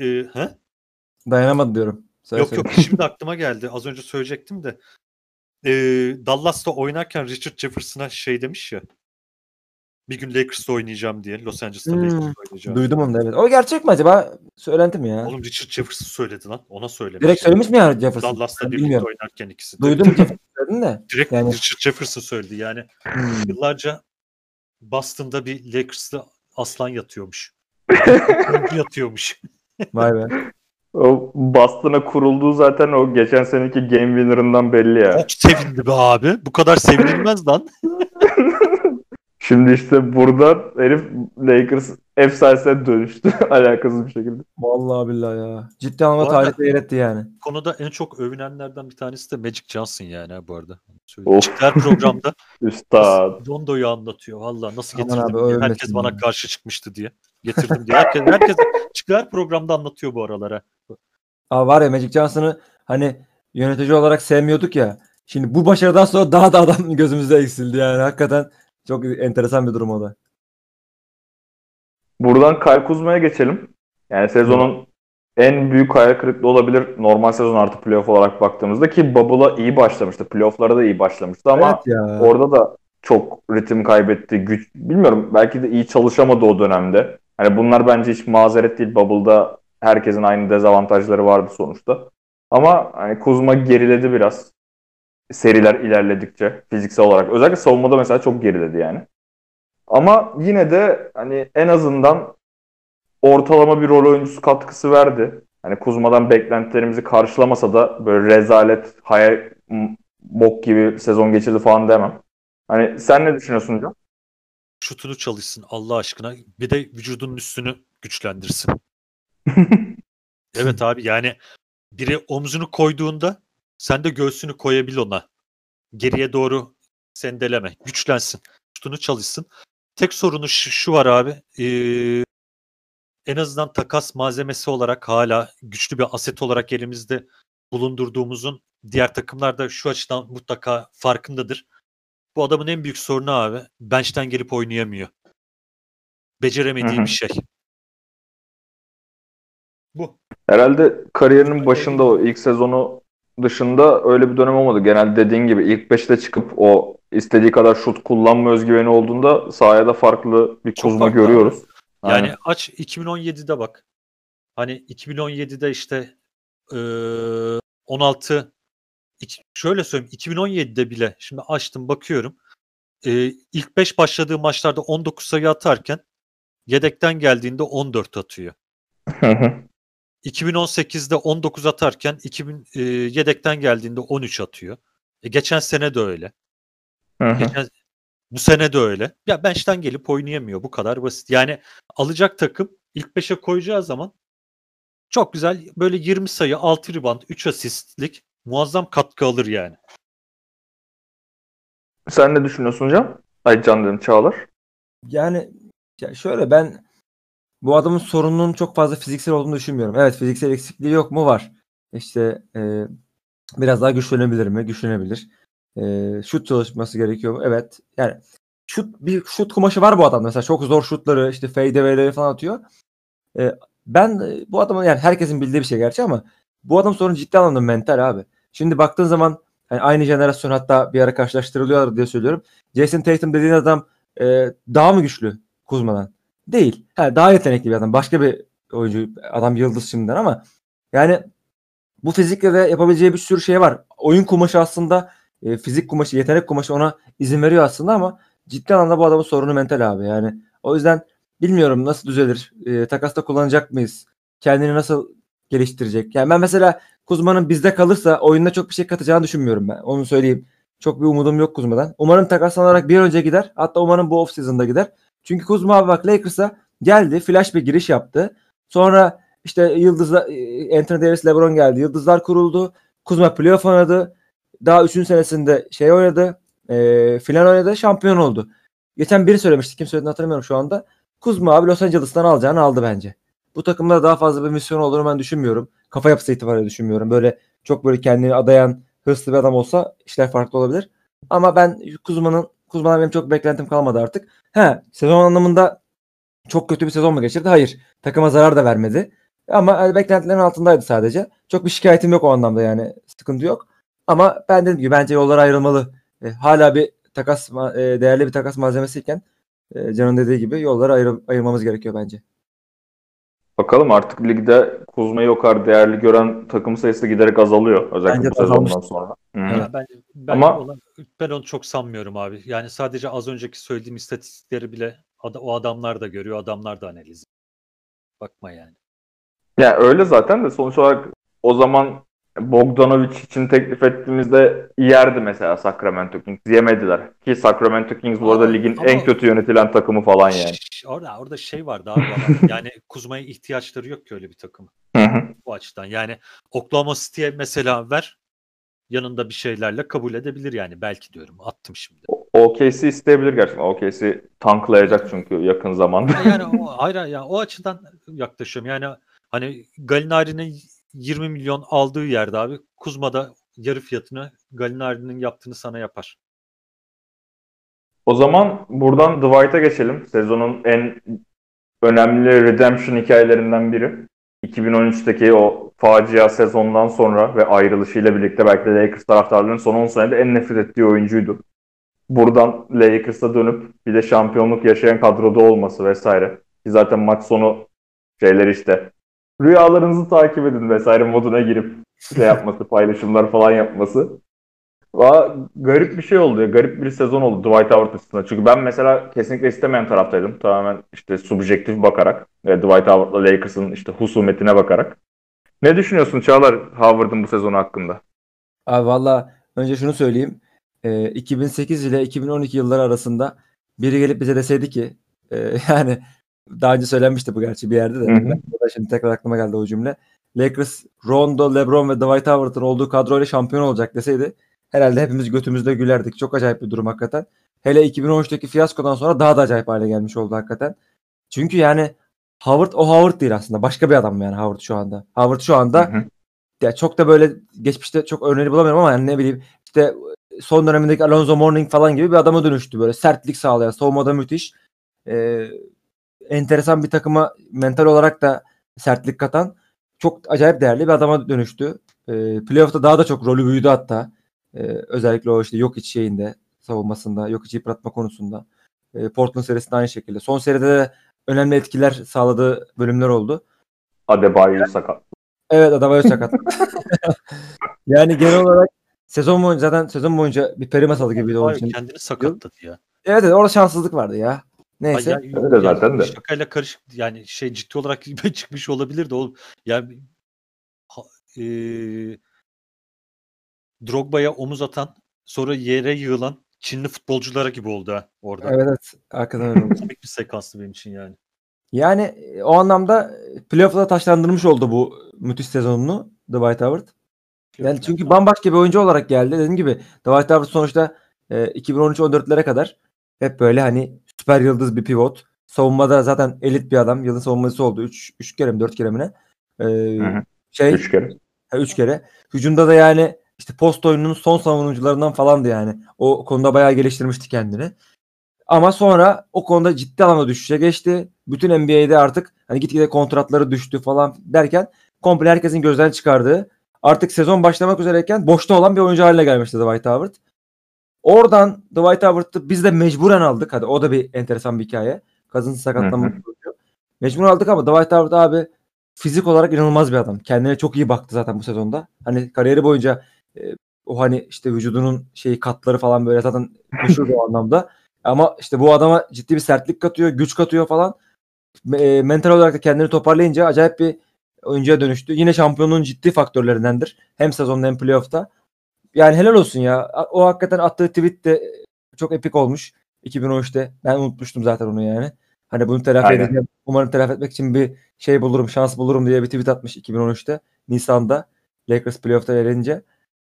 Ee, he? Dayanamadı diyorum. Söyle Yok söyle. yok şimdi aklıma geldi. Az önce söyleyecektim de. Ee, Dallas'ta oynarken Richard Jefferson'a şey demiş ya. Bir gün Lakers'ta oynayacağım diye. Los Angeles'ta Hmm, Lakers'ta oynayacağım. Duydum onu da evet. O gerçek mi acaba? Söylenti mi ya? Oğlum Richard Jefferson söyledi lan. Ona söylemiş. Direkt söylemiş mi yani Jefferson? Dallas'ta birlikte bilmiyorum. oynarken ikisi. Duydum Jefferson söyledin de. Direkt Yani- Richard Jefferson söyledi. Yani Hmm. yıllarca Boston'da bir Lakers'ta aslan yatıyormuş. Yatıyormuş. Vay be. O Boston'a kurulduğu zaten o geçen seneki game winner'ından belli ya. Çok sevindi be abi. Bu kadar sevinilmez lan. Şimdi işte burada herif Lakers efsanesine dönüştü alakasız bir şekilde. Vallahi billahi ya. Ciddi anlamda tarihte yer etti yani. konuda en çok övünenlerden bir tanesi de Magic Johnson yani ha bu arada. Söyleyeyim. Of. Her programda Üstad. Rondo'yu anlatıyor. Valla nasıl getirdim abi, Herkes bana karşı çıkmıştı diye. Getirdim diye. Herkes, herkes her programda anlatıyor bu aralara. Aa, var ya Magic Johnson'ı hani yönetici olarak sevmiyorduk ya. Şimdi bu başarıdan sonra daha da adam gözümüzde eksildi yani. Hakikaten çok enteresan bir durum o da. Buradan Kyle Kuzma'ya geçelim. Yani sezonun en büyük hayal kırıklığı olabilir normal sezon artı playoff olarak baktığımızda ki Bubble'a iyi başlamıştı. Playoff'lara da iyi başlamıştı ama evet ya. orada da çok ritim kaybetti. Güç bilmiyorum belki de iyi çalışamadı o dönemde. Hani bunlar bence hiç mazeret değil. Bubble'da herkesin aynı dezavantajları vardı sonuçta. Ama hani Kuzma geriledi biraz. Seriler ilerledikçe fiziksel olarak. Özellikle savunmada mesela çok geriledi yani. Ama yine de hani en azından ortalama bir rol oyuncusu katkısı verdi. Hani Kuzma'dan beklentilerimizi karşılamasa da böyle rezalet, hayal, bok gibi sezon geçirdi falan demem. Hani sen ne düşünüyorsun hocam? Şutunu çalışsın Allah aşkına. Bir de vücudunun üstünü güçlendirsin. Evet abi yani biri omzunu koyduğunda sen de göğsünü koyabil ona. Geriye doğru sendeleme. Güçlensin. Şutunu çalışsın. Tek sorunu şu, şu var abi. Ee, en azından takas malzemesi olarak hala güçlü bir aset olarak elimizde bulundurduğumuzun diğer takımlarda şu açıdan mutlaka farkındadır. Bu adamın en büyük sorunu abi bench'ten gelip oynayamıyor. Beceremediği bir şey. Bu. Herhalde kariyerinin başında o ilk sezonu dışında öyle bir dönem olmadı. Genelde dediğin gibi ilk 5'te çıkıp o istediği kadar şut kullanma özgüveni olduğunda sahaya da farklı bir Çok Kuzma farklı görüyoruz. Yani Aynen. aç 2017'de bak. Hani 2017'de işte eee 16 iki- şöyle söyleyeyim 2017'de bile şimdi açtım bakıyorum. Eee, ilk 5 başladığı maçlarda 19 sayı atarken yedekten geldiğinde 14 atıyor. 2018'de 19 atarken 2000 e, yedekten geldiğinde 13 atıyor. E, geçen sene de öyle. Geçen, bu sene de öyle. Ya bench'ten gelip oynayamıyor. Bu kadar basit. Yani alacak takım ilk 5'e koyacağı zaman çok güzel böyle 20 sayı, 6 rebound, 3 asistlik muazzam katkı alır yani. Sen ne düşünüyorsun Can? Ay Can dedim Çağlar. Yani ya şöyle ben bu adamın sorununun çok fazla fiziksel olduğunu düşünmüyorum. Evet fiziksel eksikliği yok mu? Var. İşte e, biraz daha güçlenebilir mi? Güçlenebilir. E, şut çalışması gerekiyor mu? Evet. Yani şut bir şut kumaşı var bu adamda. Mesela çok zor şutları işte fadeaway'leri falan atıyor. E, ben bu adamın yani herkesin bildiği bir şey gerçi ama bu adam sorun ciddi anlamda mental abi. Şimdi baktığın zaman hani aynı jenerasyon hatta bir ara karşılaştırılıyor diye söylüyorum. Jason Tatum dediğin adam e, daha mı güçlü Kuzma'dan? Değil. Ha, daha yetenekli bir adam. Başka bir oyuncu. Adam yıldız şimdiden ama yani bu fizikle de yapabileceği bir sürü şey var. Oyun kumaşı aslında e, fizik kumaşı, yetenek kumaşı ona izin veriyor aslında ama ciddi anlamda bu adamın sorunu mental abi. Yani o yüzden bilmiyorum nasıl düzelir. E, takasta kullanacak mıyız? Kendini nasıl geliştirecek? Yani ben mesela Kuzma'nın bizde kalırsa oyunda çok bir şey katacağını düşünmüyorum ben. Onu söyleyeyim. Çok bir umudum yok Kuzma'dan. Umarım takaslanarak bir önce gider. Hatta umarım bu off season'da gider. Çünkü Kuzma abi bak Lakers'a geldi. Flash bir giriş yaptı. Sonra işte Yıldızlar, e, Anthony Davis, LeBron geldi. Yıldızlar kuruldu. Kuzma playoff oynadı. Daha 3. senesinde şey oynadı. E, final oynadı. Şampiyon oldu. Geçen biri söylemişti. Kim söylediğini hatırlamıyorum şu anda. Kuzma abi Los Angeles'tan alacağını aldı bence. Bu takımda daha fazla bir misyon olduğunu ben düşünmüyorum. Kafa yapısı itibariyle düşünmüyorum. Böyle çok böyle kendini adayan hırslı bir adam olsa işler farklı olabilir. Ama ben Kuzma'nın Kuzma'dan benim çok beklentim kalmadı artık. He, sezon anlamında çok kötü bir sezon mu geçirdi? Hayır. Takıma zarar da vermedi. Ama hani beklentilerin altındaydı sadece. Çok bir şikayetim yok o anlamda yani. Sıkıntı yok. Ama ben dedim ki bence yollar ayrılmalı. E, hala bir takas e, değerli bir takas malzemesiyken e, Can'ın dediği gibi yolları ayır, ayırmamız gerekiyor bence. Bakalım artık ligde Kuzma'yı o kadar değerli gören takım sayısı giderek azalıyor. Özellikle Bence bu sezondan sonra. Ben, ben, Ama- ona- ben onu çok sanmıyorum abi. Yani sadece az önceki söylediğim istatistikleri bile o adamlar da görüyor, adamlar da analiz. Bakma yani. Yani öyle zaten de sonuç olarak o zaman Bogdanovic için teklif ettiğimizde yerdi mesela Sacramento Kings. Yemediler. Ki Sacramento Kings bu arada ligin ama- en kötü yönetilen takımı falan yani. Orada orada şey vardı abi. ama yani Kuzma'ya ihtiyaçları yok ki öyle bir takım. Hı hı. Bu açıdan. Yani Oklahoma City'ye mesela ver yanında bir şeylerle kabul edebilir yani. Belki diyorum. Attım şimdi. OKC isteyebilir gerçekten. OKC tanklayacak çünkü yakın zamanda. Ya Yani o, hayır hayır, ya o açıdan yaklaşıyorum. Yani hani Galinari'nin 20 milyon aldığı yerde abi Kuzma da yarı fiyatını Galinari'nin yaptığını sana yapar. O zaman buradan Dwight'a geçelim. Sezonun en önemli redemption hikayelerinden biri. 2013'teki o facia sezondan sonra ve ayrılışıyla birlikte belki de Lakers taraftarlarının son 10 senede en nefret ettiği oyuncuydu. Buradan Lakers'a dönüp bir de şampiyonluk yaşayan kadroda olması vesaire. Ki zaten maç sonu şeyler işte rüyalarınızı takip edin vesaire moduna girip şey yapması, paylaşımlar falan yapması. Valla garip bir şey oldu ya. Garip bir sezon oldu Dwight Howard açısından. Çünkü ben mesela kesinlikle istemeyen taraftaydım. Tamamen işte subjektif bakarak. Ve Dwight Howard'la Lakers'ın işte husumetine bakarak. Ne düşünüyorsun Çağlar Howard'ın bu sezonu hakkında? Abi valla önce şunu söyleyeyim. Ee, 2008 ile 2012 yılları arasında biri gelip bize deseydi ki e, yani daha önce söylenmişti bu gerçi bir yerde de. Hı hı. Ben de şimdi tekrar aklıma geldi o cümle. Lakers, Rondo, LeBron ve Dwight Howard'ın olduğu kadroyla şampiyon olacak deseydi herhalde hepimiz götümüzde gülerdik. Çok acayip bir durum hakikaten. Hele 2013'teki fiyaskodan sonra daha da acayip hale gelmiş oldu hakikaten. Çünkü yani Howard o Howard değil aslında. Başka bir adam yani Howard şu anda. Howard şu anda Hı hı. ya çok da böyle geçmişte çok örneği bulamıyorum ama yani ne bileyim işte son dönemindeki Alonzo Mourning falan gibi bir adama dönüştü böyle sertlik sağlayan savunmada müthiş Ee, enteresan bir takıma mental olarak da sertlik katan çok acayip değerli bir adama dönüştü. Ee, playoff'ta daha da çok rolü büyüdü hatta. Ee, özellikle o işte yok iç şeyinde savunmasında, yok içi yıpratma konusunda. Ee, Portland serisinde aynı şekilde. Son seride de önemli etkiler sağladığı bölümler oldu. Adebayo sakat. Evet Adebayo sakat. yani genel olarak sezon boyunca zaten sezon boyunca bir peri masalı gibiydi onun için. kendini sakatladı ya. Evet evet orada şanssızlık vardı ya. Neyse. Ay, ya- Öyle zaten de. Şakayla karışık yani şey ciddi olarak çıkmış olabilir de oğlum. Ya e, Drogba'ya omuz atan sonra yere yığılan Çinli futbolculara gibi oldu ha orada. Evet evet. Hakikaten öyle oldu. Komik bir sekanstı benim için yani. Yani e, o anlamda playoff'ta taşlandırmış oldu bu müthiş sezonunu Dwight Howard. Yani çünkü bambaşka bir oyuncu olarak geldi. Dediğim gibi Dwight Howard sonuçta e, 2013-14'lere kadar hep böyle hani süper yıldız bir pivot. Savunmada zaten elit bir adam. Yılın savunmacısı oldu. 3 3 kere mi 4 kere mi ne? E, Hı hı. şey Üç kere. 3 kere. Hücumda da yani işte post oyununun son savunucularından falandı yani. O konuda bayağı geliştirmişti kendini. Ama sonra o konuda ciddi anlamda düşüşe geçti. Bütün NBA'de artık hani gitgide kontratları düştü falan derken komple herkesin gözden çıkardığı artık sezon başlamak üzereyken boşta olan bir oyuncu haline gelmişti Dwight Howard. Oradan Dwight Howard'ı biz de mecburen aldık. Hadi o da bir enteresan bir hikaye. Cousins sakatlanmak oluyor. Mecbur aldık ama Dwight Howard abi fizik olarak inanılmaz bir adam. Kendine çok iyi baktı zaten bu sezonda. Hani kariyeri boyunca e, o hani işte vücudunun şeyi katları falan böyle zaten meşhur o anlamda. Ama işte bu adama ciddi bir sertlik katıyor, güç katıyor falan. E, mental olarak da kendini toparlayınca acayip bir oyuncuya dönüştü. Yine şampiyonluğun ciddi faktörlerindendir. Hem sezonda hem playoff'ta. Yani helal olsun ya. O hakikaten attığı tweet de çok epik olmuş. 2013'te. Ben unutmuştum zaten onu yani. Hani bunu telafi edeceğim. Umarım telafi etmek için bir şey bulurum, şans bulurum diye bir tweet atmış 2013'te. Nisan'da. Lakers playoff'ta elenince.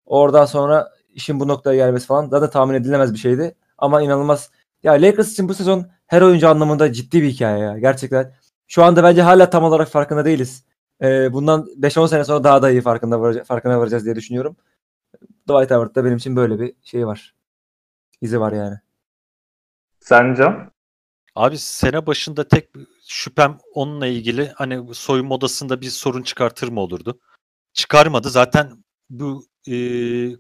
Oradan sonra işin bu noktaya gelmesi falan zaten tahmin edilemez bir şeydi. Ama inanılmaz. Ya Lakers için bu sezon her oyuncu anlamında ciddi bir hikaye ya. Gerçekten. Şu anda bence hala tam olarak farkında değiliz. Ee, bundan 5-10 sene sonra daha da iyi farkında varaca- farkına varacağız diye düşünüyorum. Dwight Howard'da benim için böyle bir şey var. İzi var yani. Sence? Abi sene başında tek şüphem onunla ilgili hani soyunma odasında bir sorun çıkartır mı olurdu? Çıkarmadı. Zaten bu e,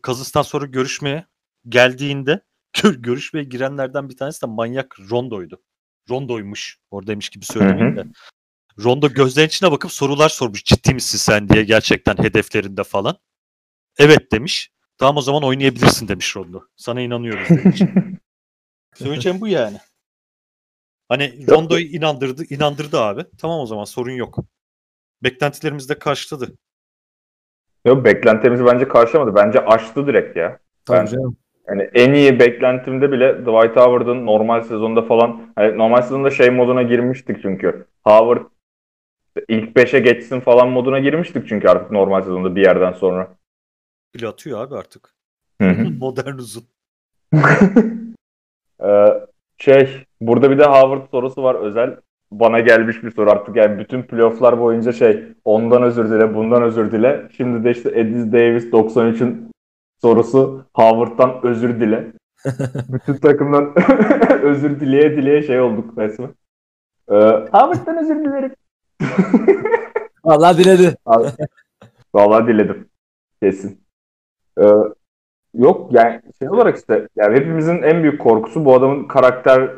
Kazıs'tan sonra görüşmeye geldiğinde gör- görüşmeye girenlerden bir tanesi de manyak Rondo'ydu. Rondo'ymuş. Oradaymış gibi söylemeyeyim de. Rondo gözlerinin içine bakıp sorular sormuş. Ciddi misin sen diye gerçekten hedeflerinde falan. Evet demiş. Tamam o zaman oynayabilirsin demiş Rondo. Sana inanıyoruz demiş. Söyleyeceğim bu yani. Hani Rondo'yu inandırdı, inandırdı abi. Tamam o zaman sorun yok. Beklentilerimiz de karşıladı. Yok beklentimizi bence karşılamadı. Bence aştı direkt ya. Tabii Ben- canım. Yani en iyi beklentimde bile Dwight Howard'ın normal sezonda falan hani normal sezonda şey moduna girmiştik çünkü. Howard ilk 5'e geçsin falan moduna girmiştik çünkü artık normal sezonda bir yerden sonra. Bile atıyor abi artık. Hı hı. Modern uzun. Ee, şey burada bir de Howard sorusu var özel. Bana gelmiş bir soru artık yani bütün playofflar boyunca şey ondan özür dile bundan özür dile. Şimdi de işte Edis Davis 93'ün sorusu Howard'dan özür dile. bütün takımdan özür dileye dileye şey olduk resmen. Ee, Howard'dan özür dilerim. Vallahi diledi. Abi, Vallahi diledim. Kesin. Ee, yok yani şey olarak işte yani hepimizin en büyük korkusu bu adamın karakter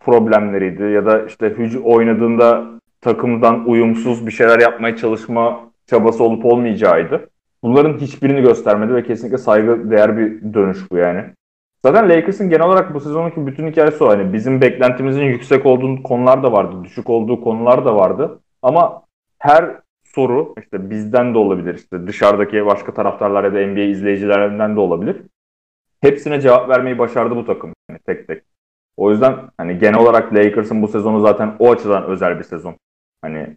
problemleriydi ya da işte hücum oynadığında takımdan uyumsuz bir şeyler yapmaya çalışma çabası olup olmayacağıydı. Bunların hiçbirini göstermedi ve kesinlikle saygı değer bir dönüş bu yani. Zaten Lakers'ın genel olarak bu sezonki bütün hikayesi o. Hani bizim beklentimizin yüksek olduğu konular da vardı, düşük olduğu konular da vardı. Ama her soru işte bizden de olabilir, işte dışarıdaki başka taraftarlar ya da NBA izleyicilerinden de olabilir. Hepsine cevap vermeyi başardı bu takım yani tek tek. O yüzden hani genel olarak Lakers'ın bu sezonu zaten o açıdan özel bir sezon. Hani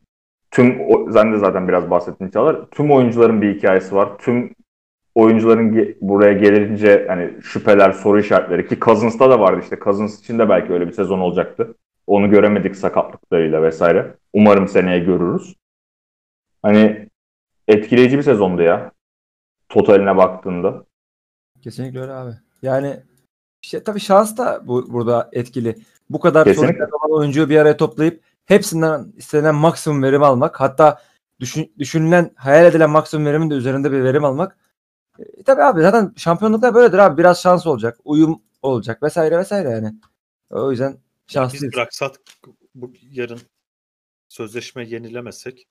tüm sen de zaten biraz bahsettin Çağlar. Tüm oyuncuların bir hikayesi var. Tüm oyuncuların ge- buraya gelince hani şüpheler, soru işaretleri ki Cousins'ta da vardı işte. Cousins için de belki öyle bir sezon olacaktı. Onu göremedik sakatlıklarıyla vesaire. Umarım seneye görürüz. Hani etkileyici bir sezondu ya. Totaline baktığında. Kesinlikle öyle abi. Yani işte, tabii şans da bu, burada etkili. Bu kadar Kesinlikle. oyuncuyu bir araya toplayıp hepsinden istenen maksimum verim almak hatta düşün, düşünülen hayal edilen maksimum verimin de üzerinde bir verim almak. E, tabii abi zaten şampiyonluklar böyledir abi. Biraz şans olacak. Uyum olacak vesaire vesaire yani. O yüzden Biz şanslıyız. bıraksak bu yarın sözleşme yenilemesek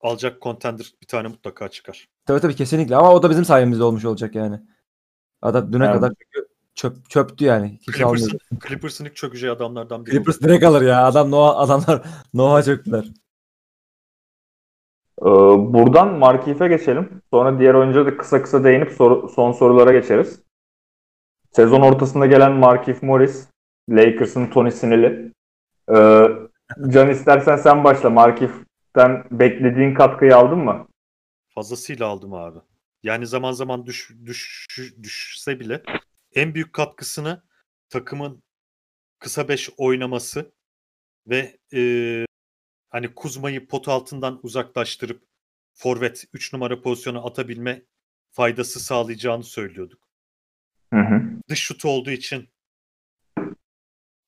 alacak contender bir tane mutlaka çıkar. Tabii tabii kesinlikle ama o da bizim sayemizde olmuş olacak yani. Adam düne Evet. kadar çünkü çöp, çöptü yani. Kimse. Clippers'ın, ilk çökeceği adamlardan biri. Clippers direkt alır ya. Adam Noah, adamlar Noah'a çöktüler. Ee, buradan Markif'e geçelim. Sonra diğer oyuncuya da kısa kısa değinip soru, son sorulara geçeriz. Sezon ortasında gelen Markif Morris, Lakers'ın Tony Sinel'i. Ee, Can istersen sen başla. Markif'ten beklediğin katkıyı aldın mı? Fazlasıyla aldım abi. Yani zaman zaman düş, düş, düşse bile en büyük katkısını takımın kısa beş oynaması ve e, hani Kuzma'yı pot altından uzaklaştırıp forvet 3 numara pozisyona atabilme faydası sağlayacağını söylüyorduk. Hı hı. Dış şut olduğu için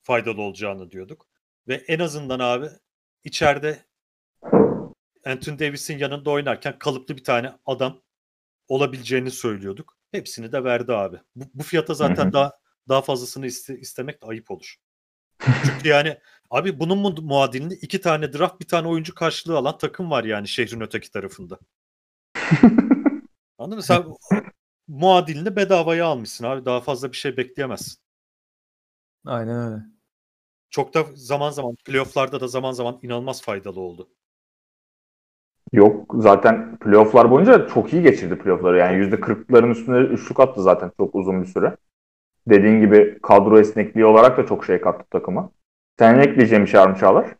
faydalı olacağını diyorduk. Ve en azından abi içeride Anthony Davis'in yanında oynarken kalıplı bir tane adam olabileceğini söylüyorduk. Hepsini de verdi abi. Bu, bu fiyata zaten daha daha fazlasını iste, istemek de ayıp olur. Çünkü yani abi bunun mu muadilini iki tane draft bir tane oyuncu karşılığı alan takım var yani şehrin öteki tarafında. Anladın mı? Sen muadilini bedavaya almışsın abi. Daha fazla bir şey bekleyemezsin. Aynen öyle. Çok da zaman zaman playofflarda da zaman zaman inanılmaz faydalı oldu. Yok zaten playofflar boyunca çok iyi geçirdi playoffları. Yani %40'ların üstünde üçlük attı zaten çok uzun bir süre. Dediğin gibi kadro esnekliği olarak da çok şey kattı takıma. Senin ekleyeceğin bir şey var mı Çağlar?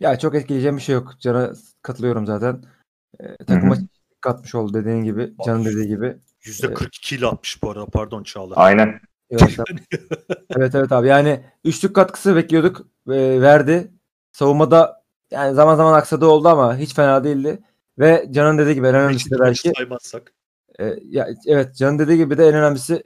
Ya çok etkileyeceğim bir şey yok. Can'a katılıyorum zaten. Ee, takıma katmış oldu dediğin gibi. Can'ın dediği gibi. %42 ile atmış bu arada pardon Çağla. Aynen. Evet, evet evet abi yani üçlük katkısı bekliyorduk. Ee, verdi. Savunmada yani zaman zaman aksadığı oldu ama hiç fena değildi. Ve Can'ın dediği gibi en önemlisi de belki. Saymazsak. E, ya, evet Can'ın dediği gibi de en önemlisi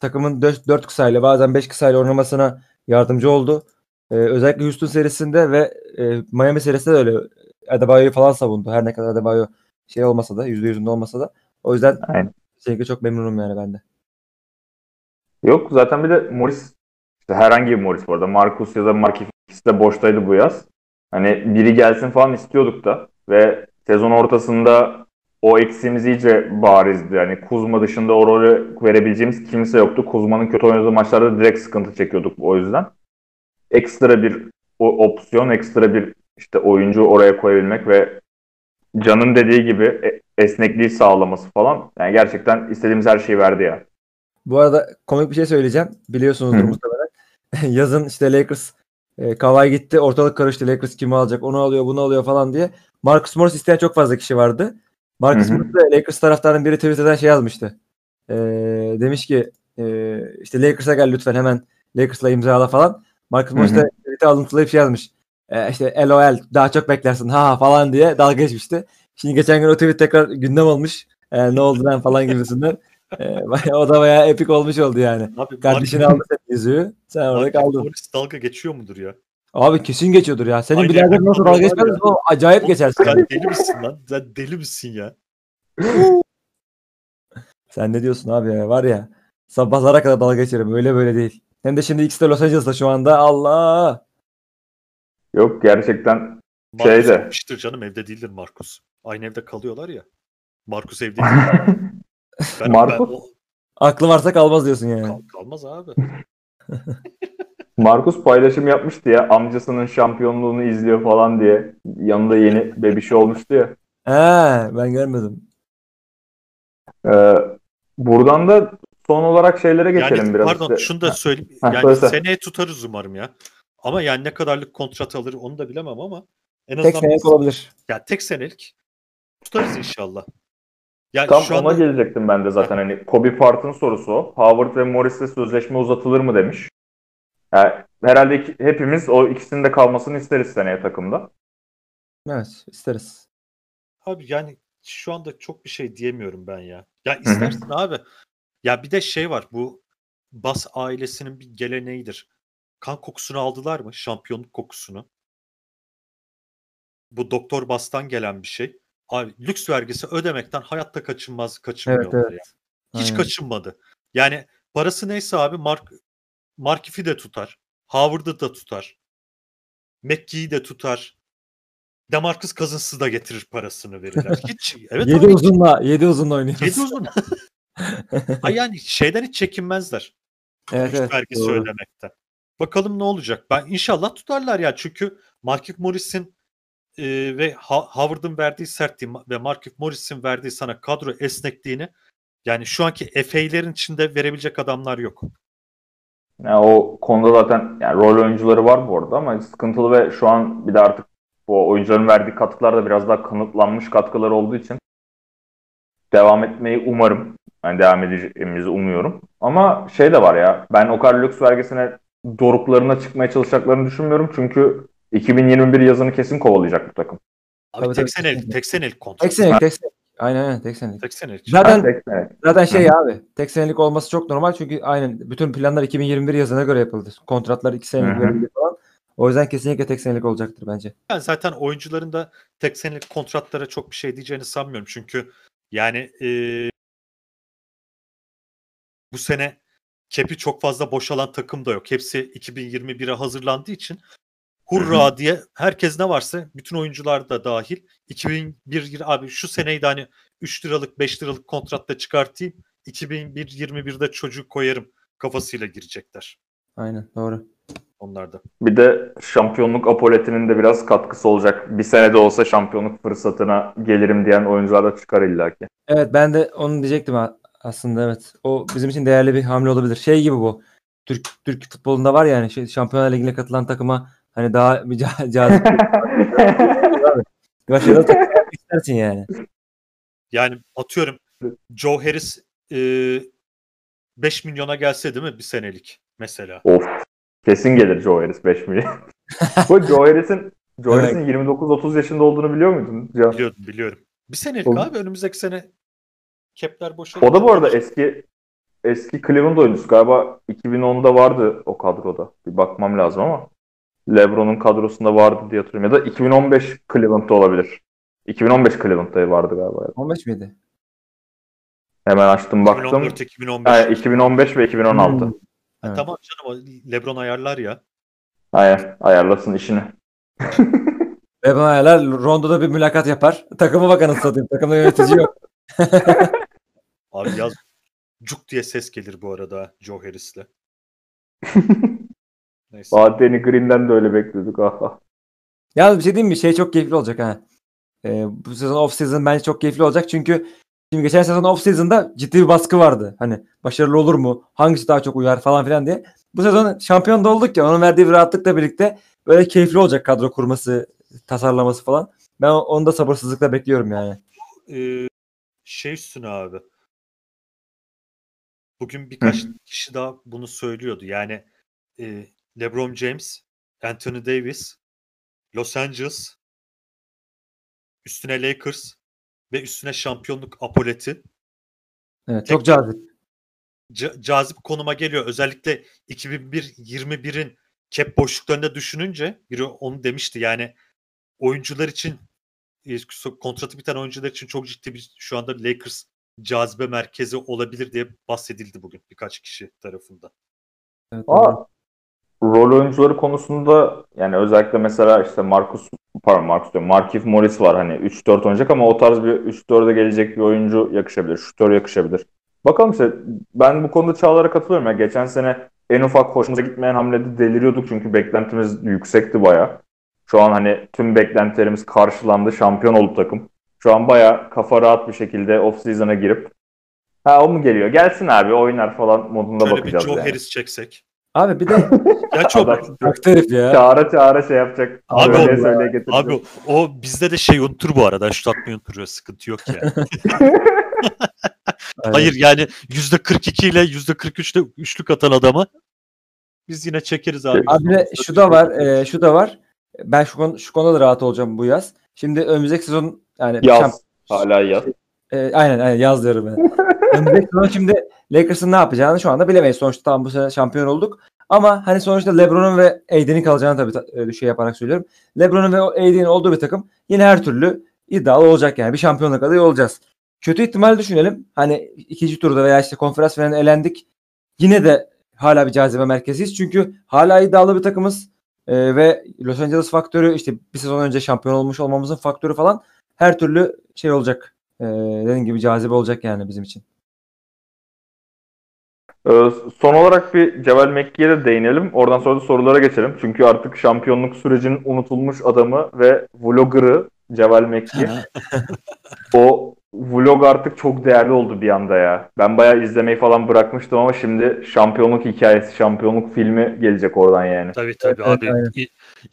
takımın 4, 4 kısayla bazen 5 kısayla oynamasına yardımcı oldu. E, özellikle Houston serisinde ve e, Miami serisinde de öyle Adebayo'yu falan savundu. Her ne kadar Adebayo şey olmasa da %100'ünde olmasa da. O yüzden Aynen. çok memnunum yani ben de. Yok zaten bir de Morris işte herhangi bir Morris bu arada. Marcus ya da Markif ikisi de boştaydı bu yaz. Hani biri gelsin falan istiyorduk da ve sezon ortasında o eksiğimiz iyice barizdi. Yani Kuzma dışında o rolü verebileceğimiz kimse yoktu. Kuzma'nın kötü oynadığı maçlarda direkt sıkıntı çekiyorduk o yüzden. Ekstra bir o opsiyon, ekstra bir işte oyuncu oraya koyabilmek ve Can'ın dediği gibi e- esnekliği sağlaması falan. Yani gerçekten istediğimiz her şeyi verdi ya. Bu arada komik bir şey söyleyeceğim. Biliyorsunuzdur muhtemelen. Yazın işte Lakers e, Kawhi gitti. Ortalık karıştı. Lakers kimi alacak? Onu alıyor, bunu alıyor falan diye. Marcus Morris isteyen çok fazla kişi vardı. Marcus. Morris de Lakers taraftarının biri Twitter'dan şey yazmıştı. E, demiş ki e, işte Lakers'a gel lütfen hemen Lakers'la imzala falan. Marcus Morris de tweet'i alıntılayıp şey yazmış. E, işte LOL daha çok beklersin ha ha falan diye dalga geçmişti. Şimdi geçen gün o tweet tekrar gündem olmuş. E, ne oldu lan falan gibisinden. E, bayağı- o da bayağı epik olmuş oldu yani. Abi Kardeşini Mark- aldı senin yüzüğü. Sen orada kaldın. Morris dalga geçiyor mudur ya? Abi kesin geçiyordur ya. Senin Aynı birader yerde nasıl dalga geçmez o acayip geçersin. Sen deli misin lan? Sen deli misin ya? Sen ne diyorsun abi ya? Var ya sabahlara kadar dalga geçerim. Öyle böyle değil. Hem de şimdi ikisi de Los Angeles'ta şu anda. Allah. Yok gerçekten Marcus Şeyde. gitmiştir canım evde değildir Markus. Aynı evde kalıyorlar ya. Markus evde değil. Ben, Marcus? ben- o- Aklı varsa kalmaz diyorsun yani. kal- kalmaz abi. Markus paylaşım yapmıştı ya amcasının şampiyonluğunu izliyor falan diye. Yanında yeni bebişi olmuştu ya. He, ben görmedim. Ee, buradan da son olarak şeylere geçelim yani biraz. pardon işte. şunu da söyleyeyim. Ha, yani söylese. seneye tutarız umarım ya. Ama yani ne kadarlık kontrat alır onu da bilemem ama en Tek azından senelik olabilir. ya tek senelik tutarız inşallah. Ya Tam şu ona anda gelecektim ben de zaten hani Kobe Part'ın sorusu o. Howard ve Morris'le sözleşme uzatılır mı demiş. Yani herhalde iki- hepimiz o ikisinin de kalmasını isteriz seneye takımda. Evet isteriz. abi yani şu anda çok bir şey diyemiyorum ben ya. Ya istersin abi. Ya bir de şey var bu Bas ailesinin bir geleneğidir. Kan kokusunu aldılar mı? Şampiyonluk kokusunu. Bu Doktor Bas'tan gelen bir şey. Abi lüks vergisi ödemekten hayatta kaçınmaz Evet kaçınmıyorlar evet. ya. Hiç Aynen. kaçınmadı. Yani parası neyse abi Mark Markif'i de tutar. Howard'ı da tutar. McGee'yi de tutar. Demarcus Cousins'ı da getirir parasını verirler. Hiç evet yedi abi, uzunla, yedi uzunla oynuyoruz. Yedi uzun. Ay yani şeyden hiç çekinmezler. evet Lüks evet. vergisi doğru. ödemekten. Bakalım ne olacak. Ben inşallah tutarlar ya çünkü Markif Morris'in e, ve Howard'ın verdiği sertliği ve Markif Morris'in verdiği sana kadro esnekliğini yani şu anki Efe'lerin içinde verebilecek adamlar yok. Yani o konuda zaten yani rol oyuncuları var bu arada ama sıkıntılı ve şu an bir de artık bu oyuncuların verdiği katkılar da biraz daha kanıtlanmış katkılar olduğu için devam etmeyi umarım. Yani devam edeceğimizi umuyorum. Ama şey de var ya ben o kadar lüks vergisine doruklarına çıkmaya çalışacaklarını düşünmüyorum. Çünkü 2021 yazını kesin kovalayacak bu takım. Abi Tabii, tek tabii, senelik, tek senelik kontrat. Tek senelik, tek senelik. Aynen aynen tek senelik. Tek senelik. Zaten de- evet. zaten şey abi tek senelik olması çok normal çünkü aynen bütün planlar 2021 yazına göre yapıldı. Kontratlar 2 senelik verildi falan. O yüzden kesinlikle tek senelik olacaktır bence. Yani zaten oyuncuların da tek senelik kontratlara çok bir şey diyeceğini sanmıyorum. Çünkü yani e, bu sene cap'i çok fazla boşalan takım da yok. Hepsi 2021'e hazırlandığı için hurra diye herkes ne varsa bütün oyuncular da dahil 2001 abi şu seneyi de hani 3 liralık 5 liralık kontratta çıkartayım 2021-21'de çocuk koyarım kafasıyla girecekler Aynen doğru. onlar da. Bir de şampiyonluk apoletinin de biraz katkısı olacak. Bir senede olsa şampiyonluk fırsatına gelirim diyen oyuncular da çıkar illaki. Evet ben de onu diyecektim aslında evet. O bizim için değerli bir hamle olabilir. Şey gibi bu. Türk Türk futbolunda var yani şey, Şampiyonlar Ligi'ne katılan takıma hani daha bir ca- cazip başarılı takım yapmak istersin yani. Yani atıyorum Joe Harris e, 5 milyona gelse değil mi bir senelik mesela. Of. Kesin gelir Joe Harris 5 milyon. Bu Joe Harris'in Joe Evet. Harris'in 29-30 yaşında olduğunu biliyor muydun? Can? Biliyordum biliyorum. Bir senelik O- abi önümüzdeki sene kepler boş O da bu arada eski eski Cleveland oyuncusu galiba 2010'da vardı o kadroda. Bir bakmam lazım ama LeBron'un kadrosunda vardı diye hatırlıyorum. Ya da 2015 Cleveland'da olabilir. 2015 Cleveland'da vardı galiba. 15 miydi? Hemen açtım baktım. 2014 2015. Yani 2015 ve 2016. Hmm. Ha, Evet. Tamam canım LeBron ayarlar ya. Aynen ayarlasın işini. Lebron ayarlar Rondo'da bir mülakat yapar. Takımı bakanı satayım. Takımda yönetici yok. Abi yaz cuk diye ses gelir bu arada Joe Harris'le. Neyse. Danny Green'den de öyle bekliyorduk. Aha. Yalnız bir şey diyeyim mi? Şey çok keyifli olacak ha. Ee, bu sezon off season bence çok keyifli olacak çünkü şimdi geçen sezon off season'da ciddi bir baskı vardı. Hani başarılı olur mu? Hangisi daha çok uyar falan filan diye. Bu sezon şampiyon da olduk ya onun verdiği bir rahatlıkla birlikte böyle keyifli olacak kadro kurması, tasarlaması falan. Ben onu da sabırsızlıkla bekliyorum yani. Ee, şey üstüne abi. Bugün birkaç kişi daha bunu söylüyordu. Yani e, LeBron James, Anthony Davis, Los Angeles, üstüne Lakers ve üstüne şampiyonluk apoleti Evet, çok cazip. ca- cazip konuma geliyor. Özellikle 2001-21'in cap boşluklarında düşününce biri onu demişti. Yani oyuncular için e, kontratı biten oyuncular için çok ciddi bir şu anda Lakers cazibe merkezi olabilir diye bahsedildi bugün birkaç kişi tarafından. Evet. Aa, rol oyuncuları konusunda yani özellikle mesela işte Marcus pardon Marcus diyorum Markieff Morris var hani 3-4 oynayacak ama o tarz bir 3-4'e gelecek bir oyuncu yakışabilir. Şutör yakışabilir. Bakalım işte ben bu konuda Çağlar'a katılıyorum. Yani geçen sene en ufak hoşumuza gitmeyen hamlede deliriyorduk çünkü beklentimiz yüksekti baya. Şu an hani tüm beklentilerimiz karşılandı. Şampiyon oldu takım. Şu an baya kafa rahat bir şekilde off-season'a girip ha o mu geliyor? Gelsin abi oynar falan modunda Şöyle bir bakacağız Joe yani. Harris çeksek. Abi bir de Ya çok Bak herif ya. çağıra çağıra şey yapacak. Abi Söyleye o- söyleye getirecek. Abi o bizde de şey unutur bu arada. Şut atmayı unutur. Sıkıntı yok yani. Hayır yani %42 ile %43'te üçlük atan adamı biz yine çekeriz abi. Abi de şu da var, e, şu da var. Ben şu, konu, şu konuda da rahat olacağım bu yaz. Şimdi önümüzdeki sezon yani şamp- Yaz. Hala yaz. e, aynen aynen yaz diyorum ben. önümüzdeki şimdi Lakers'ın ne yapacağını şu anda bilemeyiz. Sonuçta tam bu sene şampiyon olduk. Ama hani sonuçta LeBron'un ve AD'nin kalacağını tabii ta- e, şey yaparak söylüyorum. LeBron'un ve AD'nin olduğu bir takım yine her türlü iddialı olacak yani. Bir şampiyonluk adayı olacağız. Kötü ihtimal düşünelim. Hani ikinci turda veya işte konferans falan elendik. Yine de hala bir cazibe merkeziyiz. Çünkü hala iddialı bir takımız. Ee, ve Los Angeles faktörü işte bir sezon önce şampiyon olmuş olmamızın faktörü falan her türlü şey olacak. Ee, dediğim gibi cazibe olacak yani bizim için. Ee, son olarak bir Ceval Mekki'ye de değinelim. Oradan sonra da sorulara geçelim. Çünkü artık şampiyonluk sürecinin unutulmuş adamı ve vlogger'ı Ceval Mekki. o vlog artık çok değerli oldu bir anda ya. Ben bayağı izlemeyi falan bırakmıştım ama şimdi şampiyonluk hikayesi, şampiyonluk filmi gelecek oradan yani. Tabii tabii Evet, abi. aynen.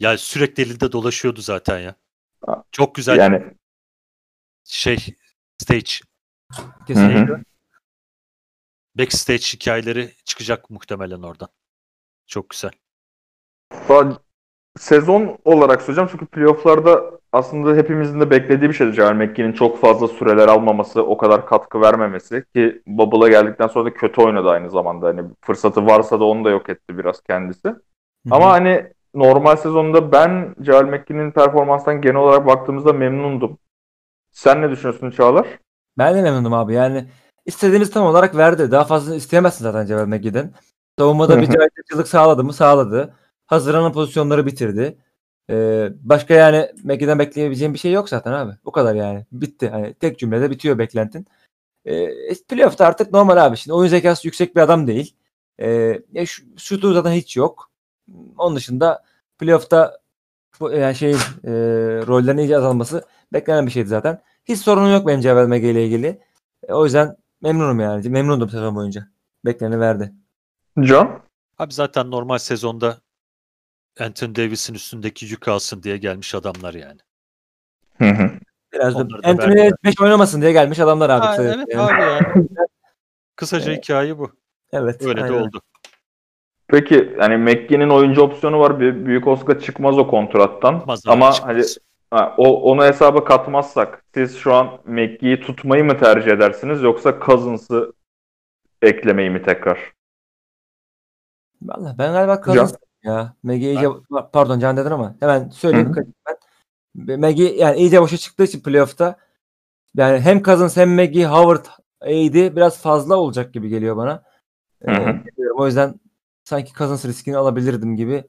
Ya sürekli elinde dolaşıyordu zaten ya. Çok güzel Yani şey stage, Kesinlikle. Hı hı. Backstage hikayeleri çıkacak muhtemelen oradan. Çok güzel. Sezon olarak söyleyeceğim çünkü playofflarda aslında hepimizin de beklediği bir şeydi Cemal Mekki'nin çok fazla süreler almaması, o kadar katkı vermemesi ki Bubble'a geldikten sonra da kötü oynadı aynı zamanda. Hani fırsatı varsa da onu da yok etti biraz kendisi. Hı hı. Ama hani normal sezonda ben Cemal Mekki'nin performanstan genel olarak baktığımızda memnundum. Sen ne düşünüyorsun Çağlar? Ben de memnunum abi. Yani istediğimiz tam olarak verdi. Daha fazla isteyemezsin zaten Cemal Megi'den. Savunmada bir caydırıcılık sağladı mı? Sağladı. Hazırlanan pozisyonları bitirdi. Ee, başka yani Megi'den bekleyebileceğim bir şey yok zaten abi. Bu kadar yani. Bitti. Hani tek cümlede bitiyor beklentin. Ee, playoff'ta artık normal abi. Şimdi oyun zekası yüksek bir adam değil. Ee, ya şu, şutu zaten hiç yok. Onun dışında playoff'ta bu yani şey e, rollerin iyice azalması beklenen bir şeydi zaten. Hiç sorunum yok benim Cemal Mege ile ilgili. E, o yüzden memnunum yani. Memnundum sezon boyunca. Bekleneni verdi. Can? Abi zaten normal sezonda Anthony Davis'in üstündeki yük alsın diye gelmiş adamlar yani. Hı hı. Biraz da Onları da Anthony verdiler. 5 oynamasın diye gelmiş adamlar abi. Ha, kısaca. evet Yani, abi yani. Kısaca hikaye bu. Evet. Öyle de aynen. oldu. Peki yani Mekki'nin oyuncu opsiyonu var. Bir büyük Oscar çıkmaz o kontrattan. Çıkmaz Ama çıkmaz. hani ha, o, onu hesaba katmazsak siz şu an Mekki'yi tutmayı mı tercih edersiniz yoksa Cousins'ı eklemeyi mi tekrar? Vallahi ben galiba Cousins ya. Megi iyice pardon Can dedin ama hemen söyleyeyim. Ben. Megi yani iyice boşa çıktığı için playoff'ta yani hem Cousins hem Megi Howard AD biraz fazla olacak gibi geliyor bana. Ee, Hı hı. bilmiyorum. o yüzden sanki Cousins riskini alabilirdim gibi.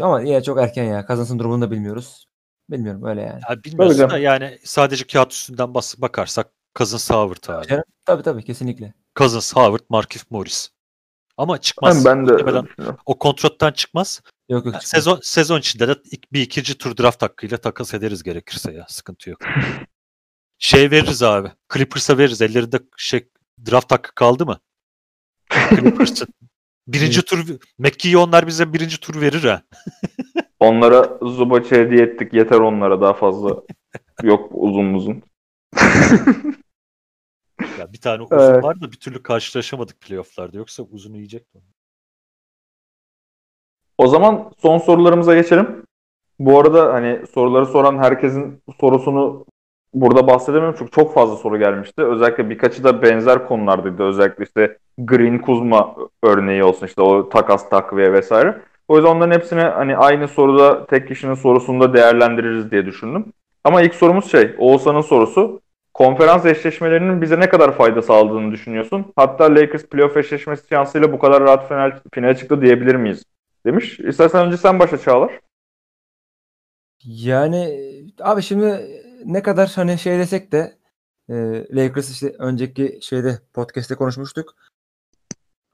Ama yine çok erken ya. Cousins'ın durumunu da bilmiyoruz. Bilmiyorum öyle yani. Ya bilmiyorsun Tabii da yani sadece kağıt üstünden bas bakarsak Cousins Howard abi. Canım, Tabii tabii kesinlikle. Cousins Howard, Markif Morris. Ama çıkmaz. Ben, ben de düşünüyorum. o kontrattan çıkmaz. Yok yok. Yani çıkmaz. sezon sezon içinde de bir ikinci tur draft hakkıyla takas ederiz gerekirse ya. Sıkıntı yok. şey veririz abi. Clippers'a veririz. Ellerinde şey draft hakkı kaldı mı? Clippers'ın. Birinci tur Mekki'yi onlar bize birinci tur verir ha. Onlara Zubac'ı hediye ettik. Yeter onlara daha fazla. Yok uzun uzun. Ya bir tane uzun Evet. var da bir türlü karşılaşamadık playoff'larda. Yoksa uzunu yiyecekti. onu. O zaman son sorularımıza geçelim. Bu arada hani soruları soran herkesin sorusunu burada bahsedemiyorum çünkü çok fazla soru gelmişti. Özellikle birkaçı da benzer konulardaydı. Özellikle işte Green Kuzma örneği olsun işte o takas takviye vesaire. O yüzden onların hepsini hani aynı soruda tek kişinin sorusunda değerlendiririz diye düşündüm. Ama ilk sorumuz şey Oğuzhan'ın sorusu. Konferans eşleşmelerinin bize ne kadar fayda sağladığını düşünüyorsun? Hatta Lakers playoff eşleşmesi şansıyla bu kadar rahat final, finale çıktı diyebilir miyiz? Demiş. İstersen önce sen başla Çağlar. Yani abi şimdi ne kadar hani şey desek de e, Lakers işte önceki şeyde podcast'te konuşmuştuk.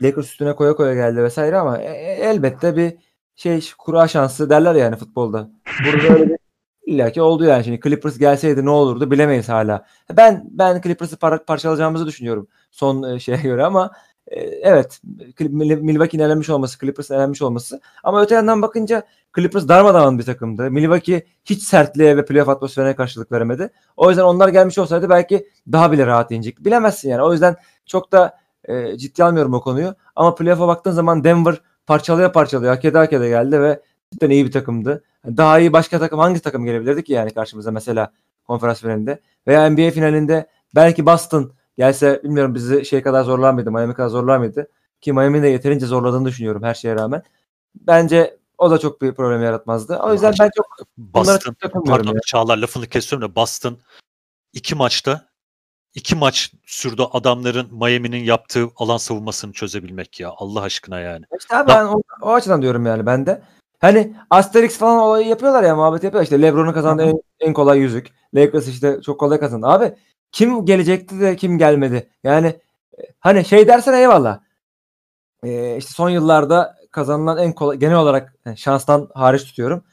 Lakers üstüne koya koya geldi vesaire ama e- e- elbette bir şey kura şansı derler yani futbolda. Burada öyle bir illaki oldu yani. Şimdi Clippers gelseydi ne olurdu bilemeyiz hala. Ben ben Clippers'ı par- parçalayacağımızı düşünüyorum son e, şeye göre ama e, evet Milwaukee'nin elenmiş olması, Clippers'ın elenmiş olması ama öte yandan bakınca Clippers darmadağın bir takımdı. Milwaukee hiç sertliğe ve playoff atmosferine karşılık veremedi. O yüzden onlar gelmiş olsaydı belki daha bile rahat inecek. Bilemezsin yani. O yüzden çok da e, ciddi almıyorum o konuyu. Ama playoff'a baktığın zaman Denver parçalaya parçalaya hak ede hak ede geldi ve cidden iyi bir takımdı. Daha iyi başka takım hangi takım gelebilirdi ki yani karşımıza mesela konferans finalinde veya NBA finalinde belki Boston gelse bilmiyorum bizi şey kadar zorlar mıydı Miami kadar zorlar mıydı ki Miami'nin de yeterince zorladığını düşünüyorum her şeye rağmen. Bence o da çok bir problem yaratmazdı. O yüzden ben çok bunlara Boston, çok takılmıyorum pardon ya. Çağlar lafını kesiyorum da Boston iki maçta iki maç sürdü adamların Miami'nin yaptığı alan savunmasını çözebilmek ya. Allah aşkına yani. İşte abi ben o, o açıdan diyorum yani ben de. Hani Asterix falan olayı yapıyorlar ya muhabbet yapıyorlar. İşte Lebron'un kazandığı en, en kolay yüzük. Lakers işte çok kolay kazandı. Abi kim gelecekti de kim gelmedi? Yani e, hani şey dersen eyvallah. e, işte son yıllarda kazanılan en kolay genel olarak yani şanstan hariç tutuyorum.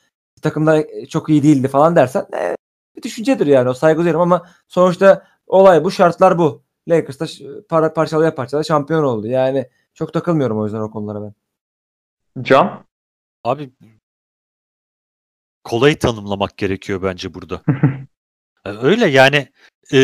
Takımlar e, çok iyi değildi falan dersen e, bir düşüncedir yani o saygı duyuyorum ama sonuçta olay bu şartlar bu. Lakers da para parçalaya parçalaya şampiyon oldu. Yani çok takılmıyorum o yüzden o konulara ben. Can? Abi kolayı tanımlamak gerekiyor bence burada. E, Öyle yani e,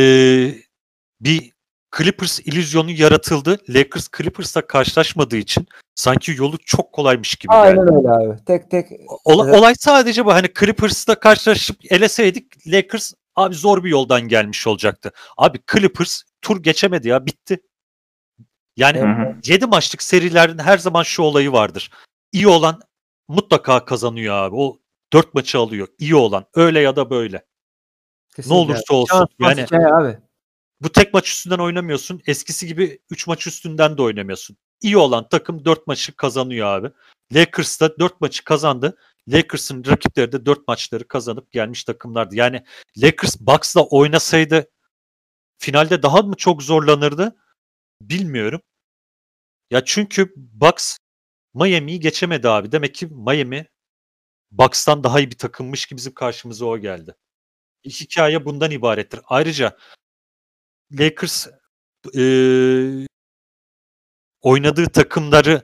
bir Clippers illüzyonu yaratıldı. Lakers Clippers'la karşılaşmadığı için sanki yolu çok kolaymış gibi geldi. Aynen öyle abi. Tek tek Ola- Evet. Olay sadece bu. Hani Clippers'la karşılaşıp eleseydik Lakers abi zor bir yoldan gelmiş olacaktı. Abi Clippers tur geçemedi ya bitti. Yani Hı hı. 7 maçlık serilerin her zaman şu olayı vardır. İyi olan mutlaka kazanıyor abi. O 4 maçı alıyor. İyi olan öyle ya da böyle. kesinlikle Ne olursa olsun. Şans, Yani hikaye abi. bu tek maç üstünden oynamıyorsun. Eskisi gibi 3 maç üstünden de oynamıyorsun. İyi olan takım 4 maçı kazanıyor abi. Lakers da 4 maçı kazandı. Lakers'ın rakipleri de 4 maçları kazanıp gelmiş takımlardı. Yani Lakers Bucks'la oynasaydı finalde daha mı çok zorlanırdı? Bilmiyorum. Ya çünkü Bucks Miami'yi geçemedi abi. Demek ki Miami Bucks'tan daha iyi bir takımmış ki bizim karşımıza o geldi. Hikaye bundan ibarettir. Ayrıca Lakers eee, oynadığı takımları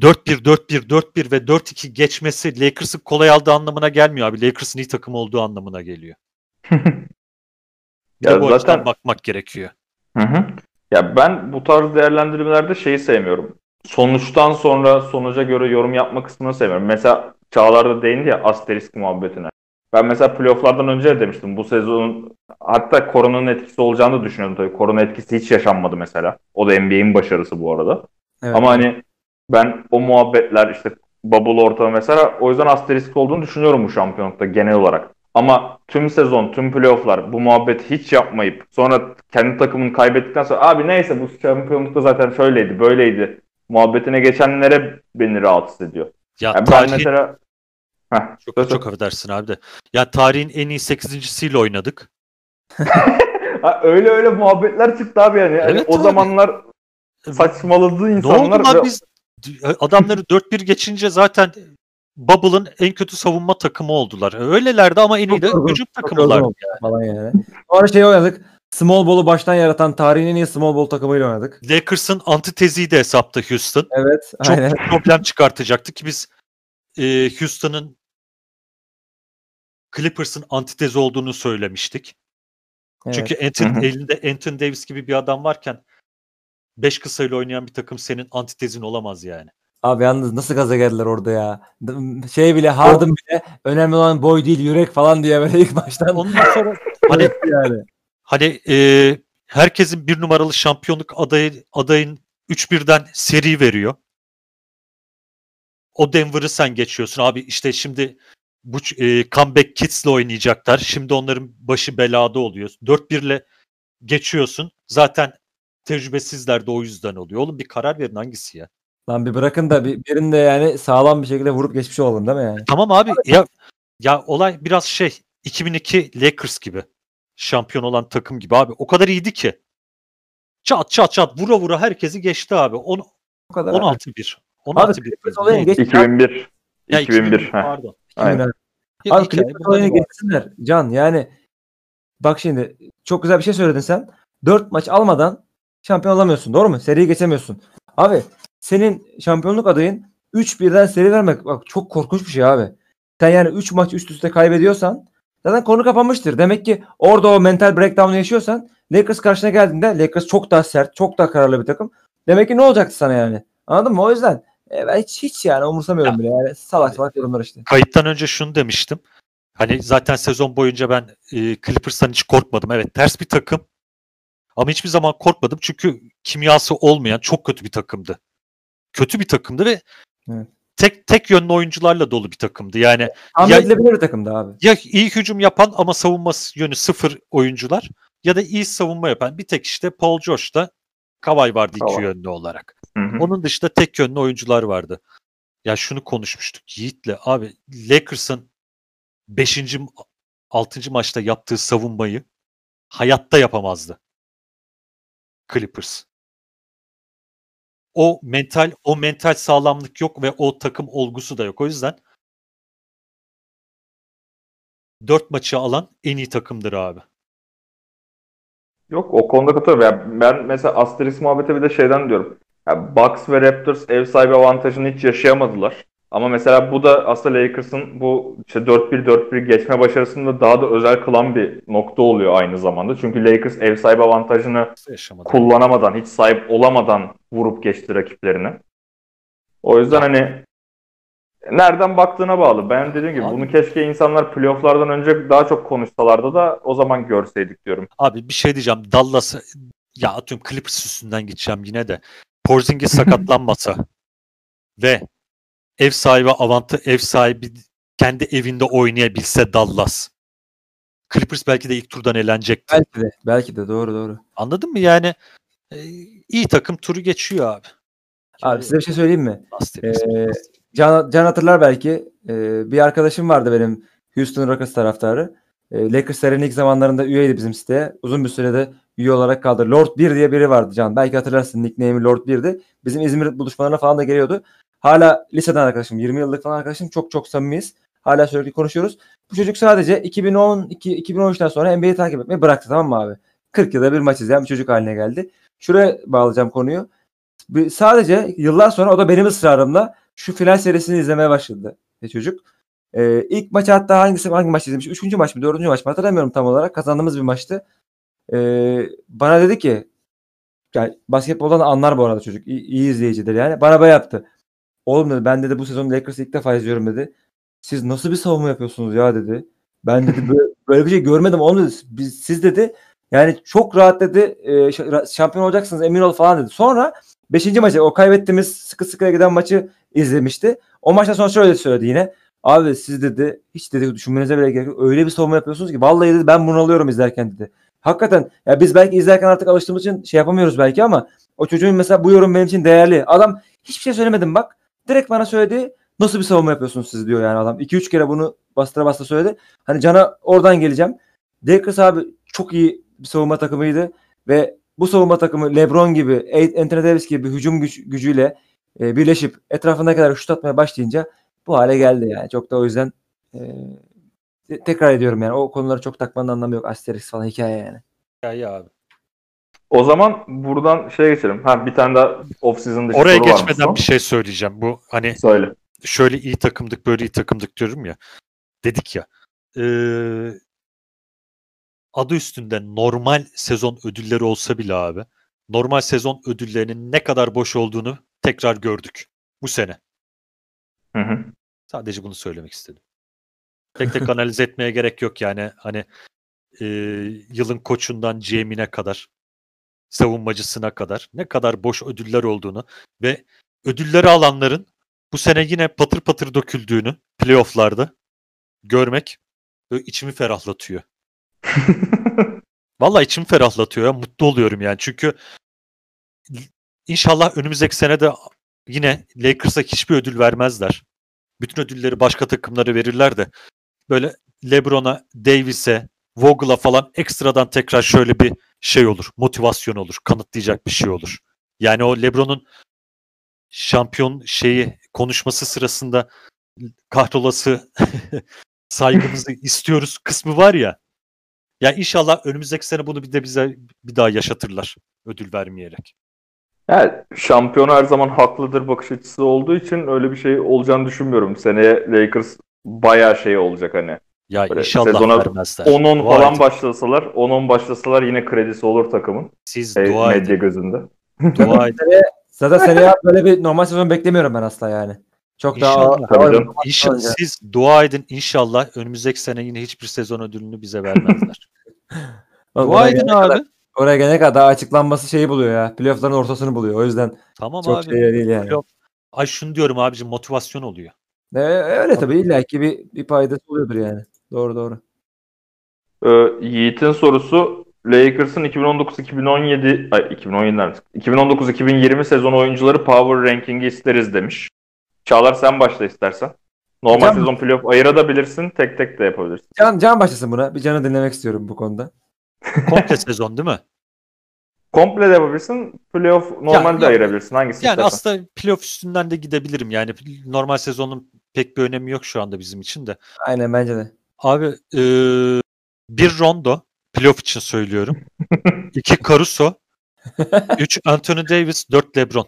4-1, 4-1, 4-1 ve 4-2 geçmesi Lakers'ın kolay aldığı anlamına gelmiyor abi. Lakers'ın iyi takım olduğu anlamına geliyor. Ya bu zaten- bakmak gerekiyor. Hı hı. Ya ben bu tarz değerlendirmelerde şeyi sevmiyorum. Sonuçtan sonra sonuca göre yorum yapma kısmını sevmiyorum. Mesela Çağlar'da değindi ya asterisk muhabbetine. Ben mesela playofflardan önce de demiştim. Bu sezonun hatta koronanın etkisi olacağını da düşünüyordum tabii. Korona etkisi hiç yaşanmadı mesela. O da NBA'in başarısı bu arada. Evet. Ama hani ben o muhabbetler işte bubble ortamı mesela o yüzden asterisk olduğunu düşünüyorum bu şampiyonlukta genel olarak. Ama tüm sezon, tüm playofflar bu muhabbeti hiç yapmayıp sonra kendi takımını kaybettikten sonra abi neyse bu şampiyonlukta zaten şöyleydi, böyleydi muhabbetine geçenlere beni rahatsız ediyor. Ya Yani ben tarihin, mesela Heh, çok, söyle. çok affedersin abi de. Ya tarihin en iyi 8.siyle oynadık. Ha, öyle öyle muhabbetler çıktı abi yani. Hani Evet o abi. zamanlar saçmaladığı Ne insanlar oldu lan ve- biz adamları 4-1 geçince zaten Bubble'ın en kötü savunma takımı oldular. Öylelerdi ama en iyi de hücum yorgun olduk falan yani. Sonra şey oynadık. Small ball'u baştan yaratan tarihin en iyi small ball takımıyla oynadık. Lakers'ın antiteziydi hesapta Houston. Evet. Çok aynen. problem çıkartacaktı ki biz e, Houston'ın Clippers'ın antitezi olduğunu söylemiştik. Evet. Çünkü Anthony, elinde Anthony Davis gibi bir adam varken 5 kısayla oynayan bir takım senin antitezin olamaz yani. Abi yalnız nasıl gaza geldiler orada ya. Şey bile Harden bile önemli olan boy değil yürek falan diye böyle ilk baştan. Ondan sonra hani yani. hani e, herkesin bir numaralı şampiyonluk adayı adayın 3-1'den seri veriyor. O Denver'ı sen geçiyorsun abi işte şimdi bu e, comeback kids'le oynayacaklar. Şimdi onların başı belada oluyor. 4-1'le geçiyorsun. Zaten tecrübesizler de o yüzden oluyor. Oğlum bir karar verin hangisi ya? Lan bir bırakın da bir, birinde yani sağlam bir şekilde vurup geçmiş olalım değil mi yani? Tamam abi ya ya olay biraz şey 2002 Lakers gibi. Şampiyon olan takım gibi abi. O kadar iyiydi ki. Çat çat çat vura vura herkesi geçti abi. On, O kadar. 16-1. Abi 16-1. Clippers olayını Neydi? geç. 2001. Ya 2001. 2001, heh. pardon. Aynen. Abi Clippers olayını geçsinler. Can yani bak şimdi çok güzel bir şey söyledin sen. 4 maç almadan şampiyon olamıyorsun. Doğru mu? Seriyi geçemiyorsun. Abi senin şampiyonluk adayın 3-1'den seri vermek bak çok korkunç bir şey abi. Sen yani 3 maç üst üste kaybediyorsan zaten konu kapanmıştır. Demek ki orada o mental breakdown'u yaşıyorsan Lakers karşına geldiğinde Lakers çok daha sert, çok daha kararlı bir takım. Demek ki ne olacaktı sana yani? Anladın mı? O yüzden e, ben hiç, hiç yani umursamıyorum Ya. bile. Yani salak salak yorumlar işte. Kayıttan önce şunu demiştim. Hani zaten sezon boyunca ben e, Clippers'tan hiç korkmadım. Evet ters bir takım. Ama hiçbir zaman korkmadım çünkü kimyası olmayan çok kötü bir takımdı. Kötü bir takımdı ve Evet. tek tek yönlü oyuncularla dolu bir takımdı. Yani Tahmin Ya- edilebilir bir takımdı abi. ya iyi hücum yapan ama savunma yönü sıfır oyuncular ya da iyi savunma yapan bir tek işte Paul George'da Kawhi vardı iki Kawhi. yönlü olarak. Hı hı. Onun dışında tek yönlü oyuncular vardı. Ya şunu konuşmuştuk Yiğit'le. Abi Lakers'ın 5. 6. maçta yaptığı savunmayı hayatta yapamazdı. Clippers. o mental o mental sağlamlık yok ve o takım olgusu da yok. O yüzden dört maçı alan en iyi takımdır abi. Yok o konuda katılıyorum. Ben mesela Asterix muhabbete bir de şeyden diyorum. Yani Bucks ve Raptors ev sahibi avantajını hiç yaşayamadılar. Ama mesela bu da aslında Lakers'ın bu işte 4-1-4-1 geçme başarısını da daha da özel kılan bir nokta oluyor aynı zamanda. Çünkü Lakers ev sahibi avantajını Yaşamadı. kullanamadan, hiç sahip olamadan vurup geçti rakiplerini. O yüzden hani nereden baktığına bağlı. Ben dediğim gibi Abi- bunu keşke insanlar playofflardan önce daha çok konuşsalardı da o zaman görseydik diyorum. Abi bir şey diyeceğim. Dallas ya atıyorum Clippers üstünden gideceğim yine de. Porzingis sakatlanmasa ve ev sahibi avantı ev sahibi kendi evinde oynayabilse Dallas. Clippers belki de ilk turdan elenecekti. Belki de. Belki de doğru doğru. Anladın mı? Yani e, iyi takım turu geçiyor abi. Abi size bir şey söyleyeyim mi? Ee, Can, Can hatırlar belki. Ee, bir arkadaşım vardı benim Houston Rockets taraftarı. Ee, Lakers'lerin ilk zamanlarında üyeydi bizim siteye. Uzun bir sürede üye olarak kaldı. Lord 1 diye biri vardı Can. Belki hatırlarsın nickname'i Lord 1'di. Bizim İzmir buluşmalarına falan da geliyordu. Hala liseden arkadaşım. 20 yıllık falan arkadaşım. Çok çok samimiyiz. Hala sürekli konuşuyoruz. Bu çocuk sadece 2012-2013'ten sonra NBA'yi takip etmeyi bıraktı tamam mı abi? 40 yılda bir maç izleyen bir çocuk haline geldi. Şuraya bağlayacağım konuyu. Bir- Sadece yıllar sonra o da benim ısrarımla şu final serisini izlemeye başladı e, çocuk. Ee, ilk maçı hatta hangisi hangi maç izlemiş? Üçüncü maç mı dördüncü maç mı hatırlamıyorum tam olarak. Kazandığımız bir maçtı. Ee, bana dedi ki yani basketboldan da anlar bu arada çocuk. İyi, iyi izleyicidir yani. Bana böyle yaptı. Oğlum dedi ben dedi bu sezon Lakers'ı ilk defa izliyorum dedi. Siz nasıl bir savunma yapıyorsunuz ya dedi. Ben dedi böyle, böyle bir şey görmedim oğlum dedi. Biz, siz dedi yani çok rahat dedi e, şampiyon olacaksınız emin ol falan dedi. Sonra 5. maçı o kaybettiğimiz sıkı sıkıya giden maçı izlemişti. O maçtan sonra şöyle söyledi yine. Abi siz dedi hiç dedi düşünmenize bile gerek yok. Öyle bir savunma yapıyorsunuz ki vallahi dedi ben bunu alıyorum izlerken dedi. Hakikaten ya biz belki izlerken artık alıştığımız için şey yapamıyoruz belki ama o çocuğun mesela bu yorum benim için değerli. Adam hiçbir şey söylemedim bak. Direkt bana söyledi. Nasıl bir savunma yapıyorsunuz siz diyor yani adam. 2-3 kere bunu bastıra bastıra söyledi. Hani Can'a oradan geleceğim. Lakers abi çok iyi bir savunma takımıydı ve bu savunma takımı LeBron gibi, Anthony Davis gibi hücum güç, gücüyle e, birleşip etrafına kadar şut atmaya başlayınca bu hale geldi yani. Çok da o yüzden e, te- tekrar ediyorum yani o konuları çok takmanın anlamı yok. Asterix falan hikaye yani. Ya, ya abi. O zaman buradan şeye geçelim. Ha bir tane daha off season dışı Oraya soru varmış geçmeden son. bir şey söyleyeceğim. Bu hani Söyle. şöyle iyi takımdık böyle iyi takımdık diyorum ya. Dedik ya. eee, adı üstünde normal sezon ödülleri olsa bile abi. Normal sezon ödüllerinin ne kadar boş olduğunu tekrar gördük bu sene. Hı hı. Sadece bunu söylemek istedim. Tek tek analiz etmeye gerek yok yani. Hani eee, yılın koçundan GM'ine kadar savunmacısına kadar ne kadar boş ödüller olduğunu ve ödülleri alanların bu sene yine patır patır döküldüğünü playofflarda görmek böyle içimi ferahlatıyor. Vallahi içimi ferahlatıyor ya. Mutlu oluyorum yani. Çünkü inşallah önümüzdeki sene de yine Lakers'a hiçbir ödül vermezler. Bütün ödülleri başka takımlara verirler de böyle LeBron'a, Davis'e, Vogel'a falan ekstradan tekrar şöyle bir şey olur. Motivasyon olur. Kanıtlayacak bir şey olur. Yani o LeBron'un şampiyon şeyi konuşması sırasında kahrolası saygımızı istiyoruz kısmı var ya. Ya inşallah önümüzdeki sene bunu bir de bize bir daha yaşatırlar ödül vermeyerek. Yani şampiyon her zaman haklıdır bakış açısı olduğu için öyle bir şey olacağını düşünmüyorum. Seneye Lakers bayağı şey olacak hani. Ya Böyle inşallah sezona vermezler. 10-10 Dua falan edin. başlasalar, 10-10 başlasalar yine kredisi olur takımın. Siz E, dua medya edin. gözünde. Dua edin. Zaten seneye böyle bir normal sezon beklemiyorum ben asla yani. Çok daha İnşallah. ağır- Tabii canım. İnşallah siz dua edin inşallah önümüzdeki sene yine hiçbir sezon ödülünü bize vermezler. Dua oraya edin gelene kadar- abi. Oraya gelene kadar daha açıklanması şeyi buluyor ya. Playoff'ların ortasını buluyor. O yüzden Tamam çok abi. şey değil yani. Playoff- Ay şunu diyorum abicim motivasyon oluyor. E, öyle tabii illa ki bir, bir paydası oluyordur yani. Doğru doğru. Ee, Yiğit'in sorusu Lakers'ın 2019-2017 ay 2017'den 2019-2020 sezon oyuncuları power ranking'i isteriz demiş. Çağlar sen başla istersen. Normal Can- sezon playoff ayırabilirsin, tek tek de yapabilirsin. Can, Can başlasın buna. Bir Can'ı dinlemek istiyorum bu konuda. Komple sezon değil mi? Komple de yapabilirsin. Playoff normalde de yok. ayırabilirsin. Hangisi Yani istersen. aslında playoff üstünden de gidebilirim. Yani normal sezonun pek bir önemi yok şu anda bizim için de. Aynen bence de. Abi eee, bir Rondo playoff için söylüyorum. iki Caruso. üç Anthony Davis. Dört LeBron.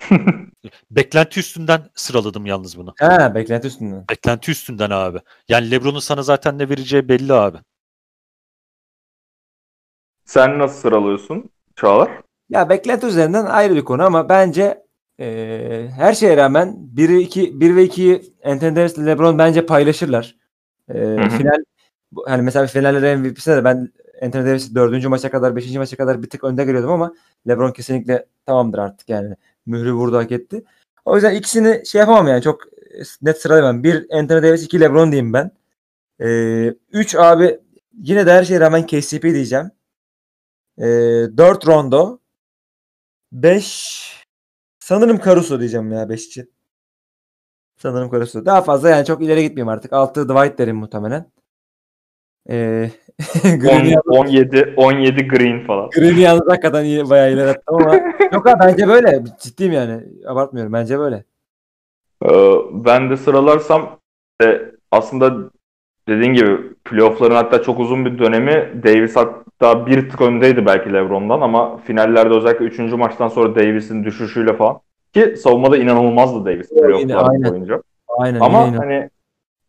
Beklenti üstünden sıraladım yalnız bunu. Ha beklenti üstünden. Beklenti üstünden abi. Yani LeBron'un sana zaten ne vereceği belli abi. Sen nasıl sıralıyorsun Çağlar? Ya beklenti üzerinden ayrı bir konu ama bence eee, her şeye rağmen 1'i 2 1 ve 2'yi Anthony Davis ile LeBron bence paylaşırlar. Hı. final hani mesela finallerin MVP'sine de ben Anthony Davis 4. maça kadar 5. maça kadar bir tık önde görüyordum ama LeBron kesinlikle tamamdır artık yani. Mührü vurdu hak etti. O yüzden ikisini şey yapamam yani çok net sıralayamam. Bir Anthony Davis, iki LeBron diyeyim ben. Eee 3 abi yine de her şeye rağmen KCP diyeceğim. Eee 4 Rondo. 5 sanırım Caruso diyeceğim ya 5 için. Sanırım Caruso. Daha fazla yani çok ileri gitmeyeyim artık. 6 Dwight derim muhtemelen. Ee, Green'i On- yalnız, 17 17 green falan. Green'i yalnız hakikaten iyi, bayağı ileri attım ama yok abi bence böyle. Ciddiyim yani. Abartmıyorum. Bence böyle. Ee, ben de sıralarsam e, aslında dediğin gibi playoff'ların hatta çok uzun bir dönemi Davis hatta bir tık öndeydi belki LeBron'dan ama finallerde özellikle 3. maçtan sonra Davis'in düşüşüyle falan ki savunmada inanılmazdı Davis playoff'lar aynen. boyunca. Aynen. Ama yine- hani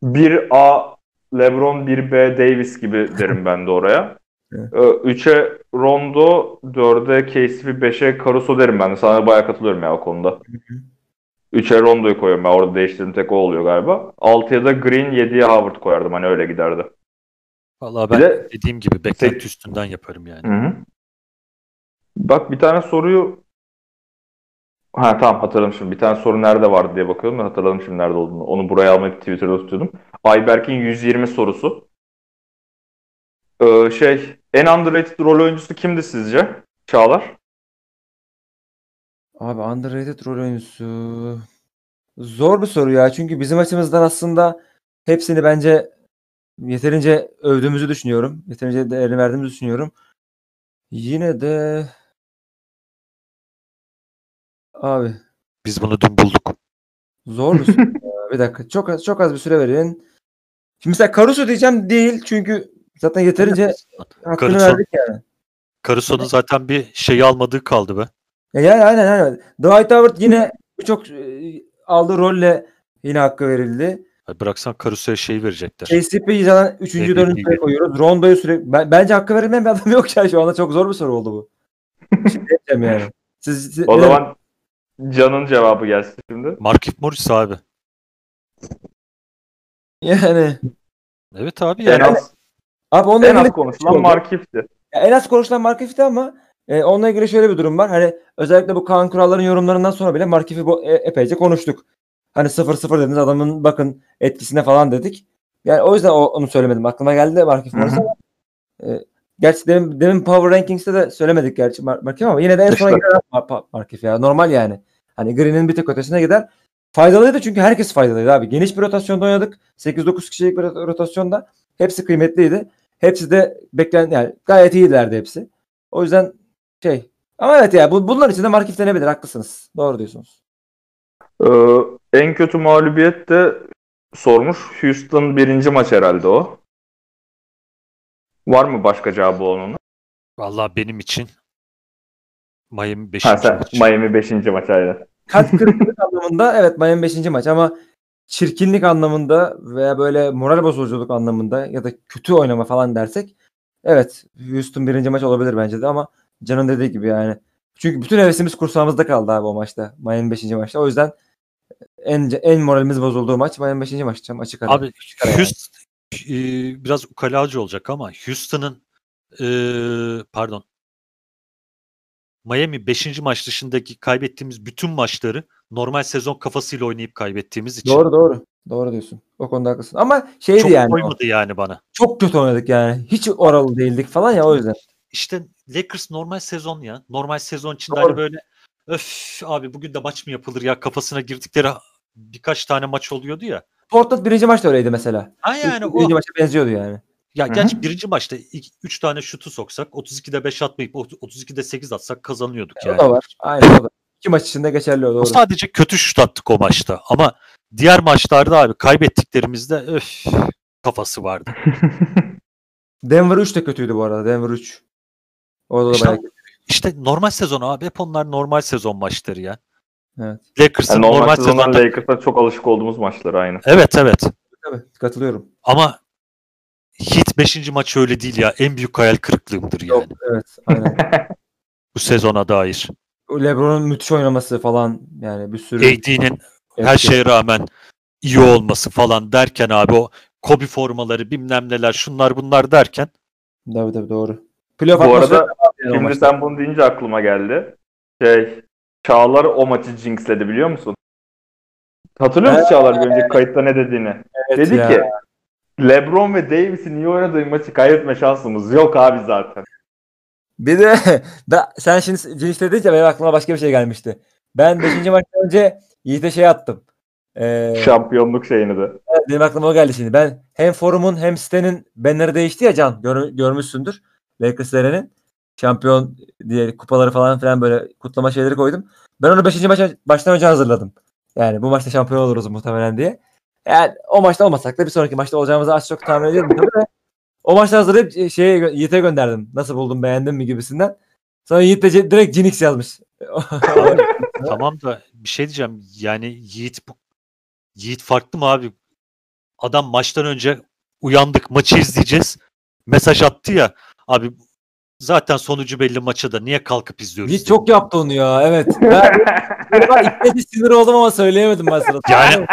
1A LeBron 1B Davis gibi derim ben de oraya. Evet. 3'e Rondo, 4'e KCP, 5'e Caruso derim ben de. Sana bayağı katılıyorum ya o konuda. 3'e Rondo'yu koyuyorum ben. Orada değiştirdiğim tek o oluyor galiba. 6'ya da Green, 7'ye Howard koyardım. Hani öyle giderdi. Vallahi Bir ben de dediğim gibi beklenti üstünden yaparım yani. Hı hı. Bak bir tane soruyu Ha tamam hatırladım şimdi. Bir tane soru nerede vardı diye bakıyordum da şimdi nerede olduğunu. Onu buraya almayıp Twitter'da tutuyordum. Ayberk'in 120 sorusu. Ee, şey en underrated rol oyuncusu kimdi sizce? Çağlar. Abi underrated rol oyuncusu. Zor bir soru ya. Çünkü bizim açımızdan aslında hepsini bence yeterince övdüğümüzü düşünüyorum. Yeterince değerini verdiğimizi düşünüyorum. Yine de abi Biz bunu dün bulduk. zor bir soru ya. Bir dakika. Çok az çok az bir süre verin. Şimdi mesela Caruso diyeceğim değil çünkü zaten yeterince hakkını Caruso. verdik yani. Caruso'nun zaten bir şeyi almadığı kaldı be. Ya yani aynen aynen. Dwight Howard yine birçok e, aldığı rolle yine hakkı verildi. Bıraksan Caruso'ya şey verecekler. KCP'yi zaten 3. MVP 4. gibi. sıraya koyuyoruz. Rondo'yu sürekli ben, bence hakkı verilmeyen bir adam yok ya şu anda çok zor bir soru oldu bu. Şimdi diyeceğim yani. Siz, siz O zaman Can'ın cevabı gelsin şimdi. Markif Morris abi. yani Evet abi En yani. az, abi onunla en ilgili az konuşulan. Markif'ti. Ya en az konuşulan Markif'ti ama e, onunla ilgili şöyle bir durum var. Hani özellikle bu Kaan Kuralların yorumlarından sonra bile Markif'i bu- e, epeyce konuştuk. Hani 0-0 dediniz adamın bakın etkisine falan dedik. Yani o yüzden o, onu söylemedim. Aklıma geldi de Markif. Morris ama e, gerçi demin, demin Power Rankings'te de söylemedik gerçi Mar- Markif ama yine de en sona Mar- Markif ya. Normal yani. Hani Green'in bir tek ötesine gider. Faydalıydı çünkü herkes faydalıydı abi. Geniş bir rotasyonda oynadık. 8-9 kişilik bir rot- rotasyonda. Hepsi kıymetliydi. Hepsi de beklen yani gayet iyilerdi hepsi. O yüzden şey ama evet ya bu, bunlar için de Markif denebilir. Haklısınız. Doğru diyorsunuz. Ee, en kötü mağlubiyet de sormuş. Houston birinci maç herhalde o. Var mı başka cevabı onun? Vallahi benim için Miami 5. Ha sen maç. Miami 5. maç aynen. Kalp kırıklık anlamında evet Miami 5. maç ama çirkinlik anlamında veya böyle moral bozuculuk anlamında ya da kötü oynama falan dersek evet Houston birinci maç olabilir bence de ama Can'ın dediği gibi yani. Çünkü bütün hevesimiz kursağımızda kaldı abi o maçta. Miami 5. maçta. O yüzden en en moralimiz bozulduğu maç Miami 5. maç. Açık ara. Abi ara yani. Houston e, biraz ukalacı olacak ama Houston'ın e, pardon Miami 5. maç dışındaki kaybettiğimiz bütün maçları normal sezon kafasıyla oynayıp kaybettiğimiz için Doğru doğru. Doğru diyorsun. O konuda haklısın. Ama şeydi çok yani. o. koymadı yani bana. Çok kötü oynadık yani. Hiç oralı değildik falan ya o yüzden. İşte Lakers normal sezon ya. Normal sezon içinde Doğru. hani böyle öf abi bugün de maç mı yapılır ya kafasına girdikleri birkaç tane maç oluyordu ya. Portland birinci maçta öyleydi mesela. Ha yani o birinci maça benziyordu yani. Ya Hı gerçi birinci maçta 3 tane şutu soksak 32'de 5 atmayıp 32'de 8 atsak kazanıyorduk O yani. da var. Aynen o da. İki maç içinde geçerli o O doğru. sadece kötü şut attık o maçta. Ama diğer maçlarda abi kaybettiklerimizde öf kafası vardı. Denver 3 de kötüydü bu arada. Denver 3. Orada da İşte, bayağı işte normal sezon abi. Hep onlar normal sezon maçları ya. Evet. Lakers'ın Yani normal, normal sezonlar sezonda... Lakers'a çok alışık olduğumuz maçlar aynı. Evet evet. Tabii, katılıyorum. Ama Heat 5. maç öyle değil ya. En büyük hayal kırıklığımdır yani. Yok, evet. Aynen. Bu sezona dair. LeBron'un müthiş oynaması falan yani bir sürü AD'nin her şeye rağmen iyi olması falan derken abi o Kobe formaları bilmem neler şunlar bunlar derken Tabii tabii doğru. Playoff Bu arada yani şimdi maçta. sen bunu deyince aklıma geldi. Şey, Çağlar o maçı jinxledi biliyor musun? Hatırlıyor musun Çağlar bir önceki kayıtta ne dediğini? Evet Dedi ya. ki LeBron ve Davis'in iyi oynadığı maçı kaybetme şansımız yok abi zaten. Bir de ben, sen şimdi Jinx dedince benim aklıma başka bir şey gelmişti. Ben 5. maçtan önce Yiğit'e şey attım. Ee, Şampiyonluk şeyini de. benim aklıma o geldi şimdi. Ben hem forumun hem sitenin banner'ı değişti ya Can. Gör, görmüşsündür. Lakers'lerin şampiyon diye kupaları falan filan böyle kutlama şeyleri koydum. Ben onu 5. maça baştan önce hazırladım. Yani bu maçta şampiyon oluruz muhtemelen diye. Yani o maçta olmasak da bir sonraki maçta olacağımızı az çok tahmin ediyorum tabii. O maçta hazırlayıp şeye Yiğit'e gönderdim. Nasıl buldun beğendin mi gibisinden. Sonra Yiğit de direkt Jinx yazmış. tamam da bir şey diyeceğim. Yani Yiğit bu Yiğit farklı mı abi? Adam maçtan önce uyandık maçı izleyeceğiz. Mesaj attı ya. Abi zaten sonucu belli maça da niye kalkıp izliyoruz? Yiğit çok yaptı onu ya. Evet. Ben, ben ilk sinir oldum ama söyleyemedim ben sırada. Yani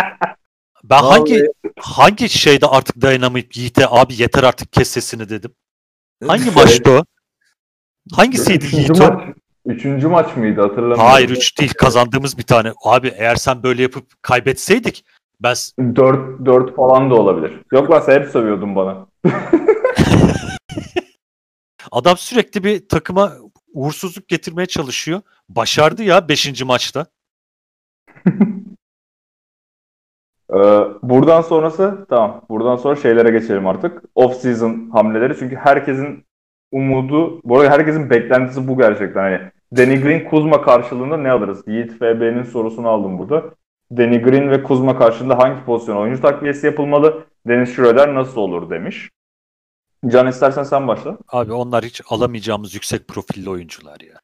ben Vallahi. hangi hangi şeyde artık dayanamayıp Yiğit'e abi yeter artık kes sesini dedim. Hangi maçtı o? Hangisiydi Yiğit o? maç, üçüncü maç mıydı hatırlamıyorum. Hayır 3 değil kazandığımız bir tane. Abi eğer sen böyle yapıp kaybetseydik ben 4, 4 falan da olabilir. Yok lan sen hep sövüyordun bana. adam sürekli bir takıma uğursuzluk getirmeye çalışıyor. Başardı ya 5. maçta. Ee, buradan sonrası tamam. Buradan sonra şeylere geçelim artık. Off season hamleleri. Çünkü herkesin umudu, bu arada herkesin beklentisi bu gerçekten. Hani Danny Green, Kuzma karşılığında ne alırız? Yiğit FB'nin sorusunu aldım burada. Danny Green ve Kuzma karşılığında hangi pozisyon oyuncu takviyesi yapılmalı? Dennis Schroeder nasıl olur demiş. Can istersen sen başla. Abi onlar hiç alamayacağımız yüksek profilli oyuncular ya.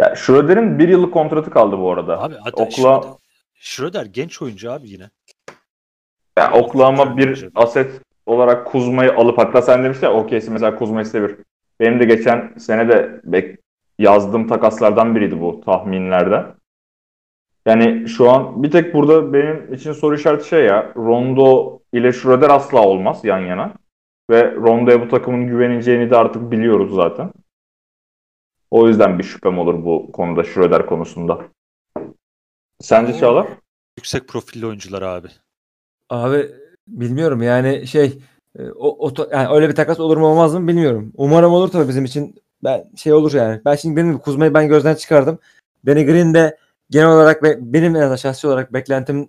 Ya Schroeder'in bir yıllık kontratı kaldı bu arada. Abi hatta Okla- Schroeder, Schroeder genç oyuncu abi yine. Ya Oklahoma bir aset olarak Kuzma'yı alıp hatta sen demiştin ya OKC mesela Kuzma'yı seviyor. Benim de geçen sene de bek- yazdığım takaslardan biriydi bu tahminlerden. Yani şu an bir tek burada benim için soru işareti şey ya Rondo ile Schroeder asla olmaz yan yana. Ve Rondo'ya bu takımın güveneceğini de artık biliyoruz zaten. O yüzden bir şüphem olur bu konuda Schroeder konusunda. Sence Çağlar? Yüksek profilli oyuncular abi. Abi bilmiyorum yani şey e, o, o yani öyle bir takas olur mu olmaz mı bilmiyorum. Umarım olur tabii bizim için. Ben şey olur yani. Ben şimdi benim Kuzma'yı ben gözden çıkardım. Danny Green de genel olarak ve benim en azından şahsi olarak beklentim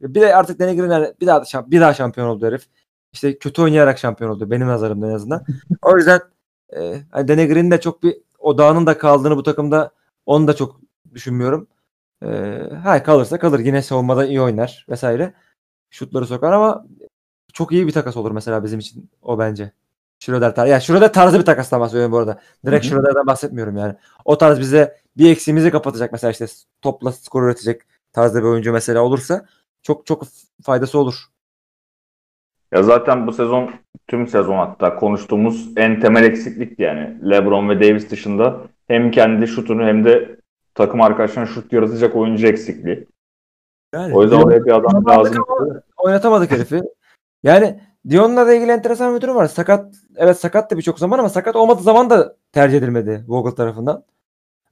bir de artık Danny Green yani bir daha bir daha şampiyon oldu herif. İşte kötü oynayarak şampiyon oldu benim nazarımda en azından. o yüzden e, hani Danny Green'in de çok bir odağının da kaldığını bu takımda onu da çok düşünmüyorum. E, ha kalırsa kalır. Yine savunmada iyi oynar vesaire şutları sokar ama çok iyi bir takas olur mesela bizim için o bence. Schroeder tarzı. Ya Schroeder tarzı bir takastan bahsediyorum bu arada. Direkt Hı hı. Schroeder'den bahsetmiyorum yani. O tarz bize bir eksiğimizi kapatacak mesela işte topla skor üretecek tarzda bir oyuncu mesela olursa çok çok faydası olur. Ya zaten bu sezon tüm sezon hatta konuştuğumuz en temel eksiklik yani. LeBron ve Davis dışında hem kendi şutunu hem de takım arkadaşlarına şut yaratacak oyuncu eksikliği. Yani O yüzden Dion- oraya bir adam lazım. oynatamadık herifi. Yani Dion'la da ilgili enteresan bir durum var. Sakat evet sakattı birçok zaman ama sakat olmadığı zaman da tercih edilmedi Vogel tarafından.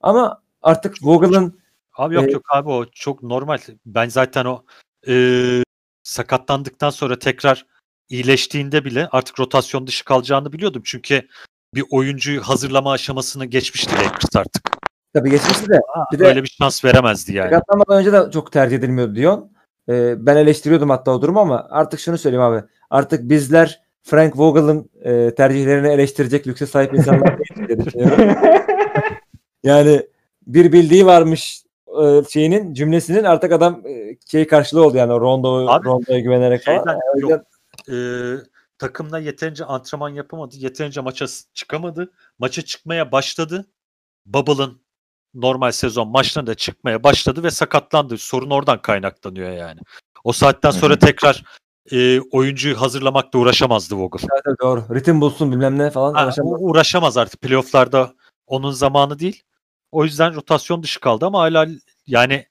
Ama artık Vogel'ın Abi yok Ee, yok abi o çok normal. Ben zaten o eee, sakatlandıktan sonra tekrar iyileştiğinde bile artık rotasyon dışı kalacağını biliyordum. Çünkü bir oyuncuyu hazırlama aşamasını geçmişti Lakers artık. Tabii geçmişti de bir de Öyle bir şans veremezdi yani. Sakatlanmadan önce de çok tercih edilmiyordu Dion. Ee, ben eleştiriyordum hatta o durumu ama artık şunu söyleyeyim abi. Artık bizler Frank Vogel'ın e, tercihlerini eleştirecek lükse sahip insanlar değil. Yani bir bildiği varmış e, şeyinin cümlesinin artık adam e, şey karşılığı oldu yani Rondo Abi, Rondo'ya güvenerek falan. Şeyden, yüzden- yok, e, takımda yeterince antrenman yapamadı. Yeterince maça çıkamadı. Maça çıkmaya başladı. Bubble'ın normal sezon maçlarında çıkmaya başladı ve sakatlandı. Sorun oradan kaynaklanıyor yani. O saatten sonra tekrar e, oyuncuyu hazırlamakla uğraşamazdı Vogel. Evet, doğru. Ritim bulsun bilmem ne falan. Ha, uğraşamaz. uğraşamaz artık. Playoff'larda onun zamanı değil. O yüzden rotasyon dışı kaldı ama hala yani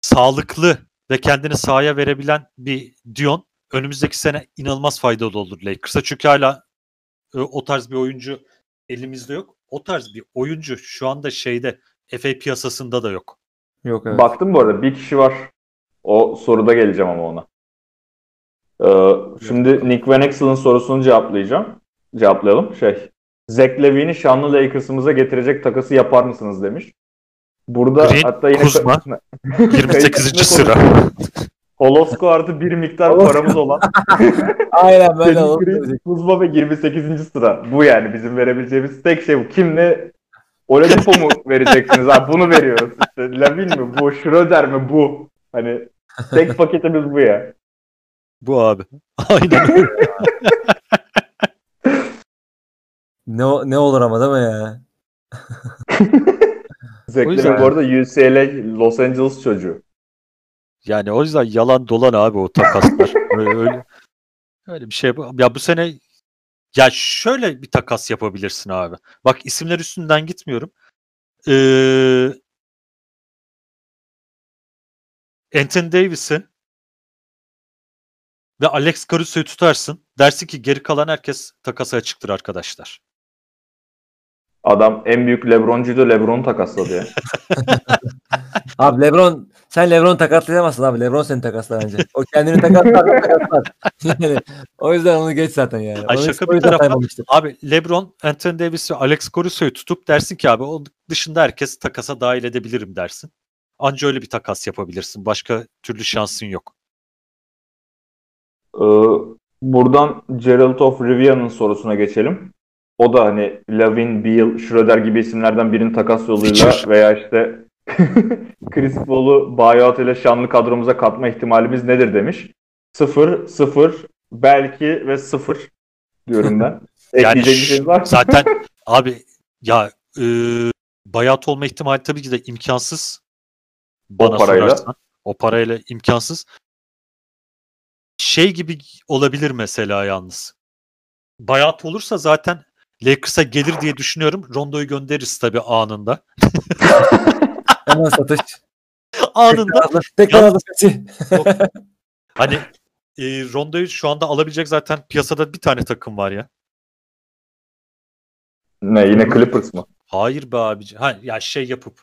sağlıklı ve kendini sahaya verebilen bir Dion önümüzdeki sene inanılmaz faydalı olur Lakers'a. Çünkü hala e, o tarz bir oyuncu elimizde yok. O tarz bir oyuncu şu anda şeyde FA piyasasında da yok. Yok evet. Baktım bu arada bir kişi var. O soruda geleceğim ama ona. Ee, şimdi Nick Van Exel'ın sorusunu cevaplayacağım. Cevaplayalım. Şey, Zach Levine'i şanlı Lakers'ımıza getirecek takası yapar mısınız demiş. Burada Green, hatta yine Kuzma. 28. sıra. Holosko artı bir miktar paramız olan Aynen böyle Kuzma ve 28. sıra. Bu yani bizim verebileceğimiz tek şey bu. Kimle Oladipo mu vereceksiniz? Abi bunu veriyoruz. İşte Lavin mi bu? Schroeder mi bu? Hani tek paketimiz bu ya. Bu abi. Aynen. Ne, ne olur ama değil mi ya? Zach Lavin bu arada UCLA Los Angeles çocuğu. Yani o yüzden yalan dolan abi o takaslar. öyle, öyle, öyle bir şey. Ya bu sene ya şöyle bir takas yapabilirsin abi. Bak isimler üstünden gitmiyorum. Ee, Anthony Davis'i ve Alex Caruso'yu tutarsın. Dersin ki geri kalan herkes takasa açıktır arkadaşlar. Adam en büyük Lebroncuydu. Lebron'u takasladı ya. Abi Lebron sen Lebron takaslayamazsın abi. Lebron seni takaslar bence. O kendini takaslar. takaslar. yani, o yüzden onu geç zaten yani. Ay Onu şaka bir tarafa-. Abi LeBron, Anthony Davis ve Alex Caruso'yu tutup dersin ki abi o dışında herkes takasa dahil edebilirim dersin. Anca öyle bir takas yapabilirsin. Başka türlü şansın yok. Ee, buradan Gerald of Rivia'nın sorusuna geçelim. O da hani Lavin, Beal, Schroeder gibi isimlerden birinin takas yoluyla Fischer. veya işte Chris Paul'u buyout ile şanlı kadromuza katma ihtimalimiz nedir demiş. Sıfır, sıfır, belki ve sıfır diyorum ben. Yani şey var? Zaten abi ya e, bayat olma ihtimali tabii ki de imkansız. Bana parayla. sorarsan. O parayla imkansız. Şey gibi olabilir mesela yalnız. Bayat olursa zaten Lakers'a gelir diye düşünüyorum. Rondo'yu göndeririz tabii anında. Hemen satış. anında Tekrar saçı. Hani e, Rondo'yu şu anda alabilecek zaten piyasada bir tane takım var ya. Ne yine Clippers mı? Hayır be abici. Ha, ya şey yapıp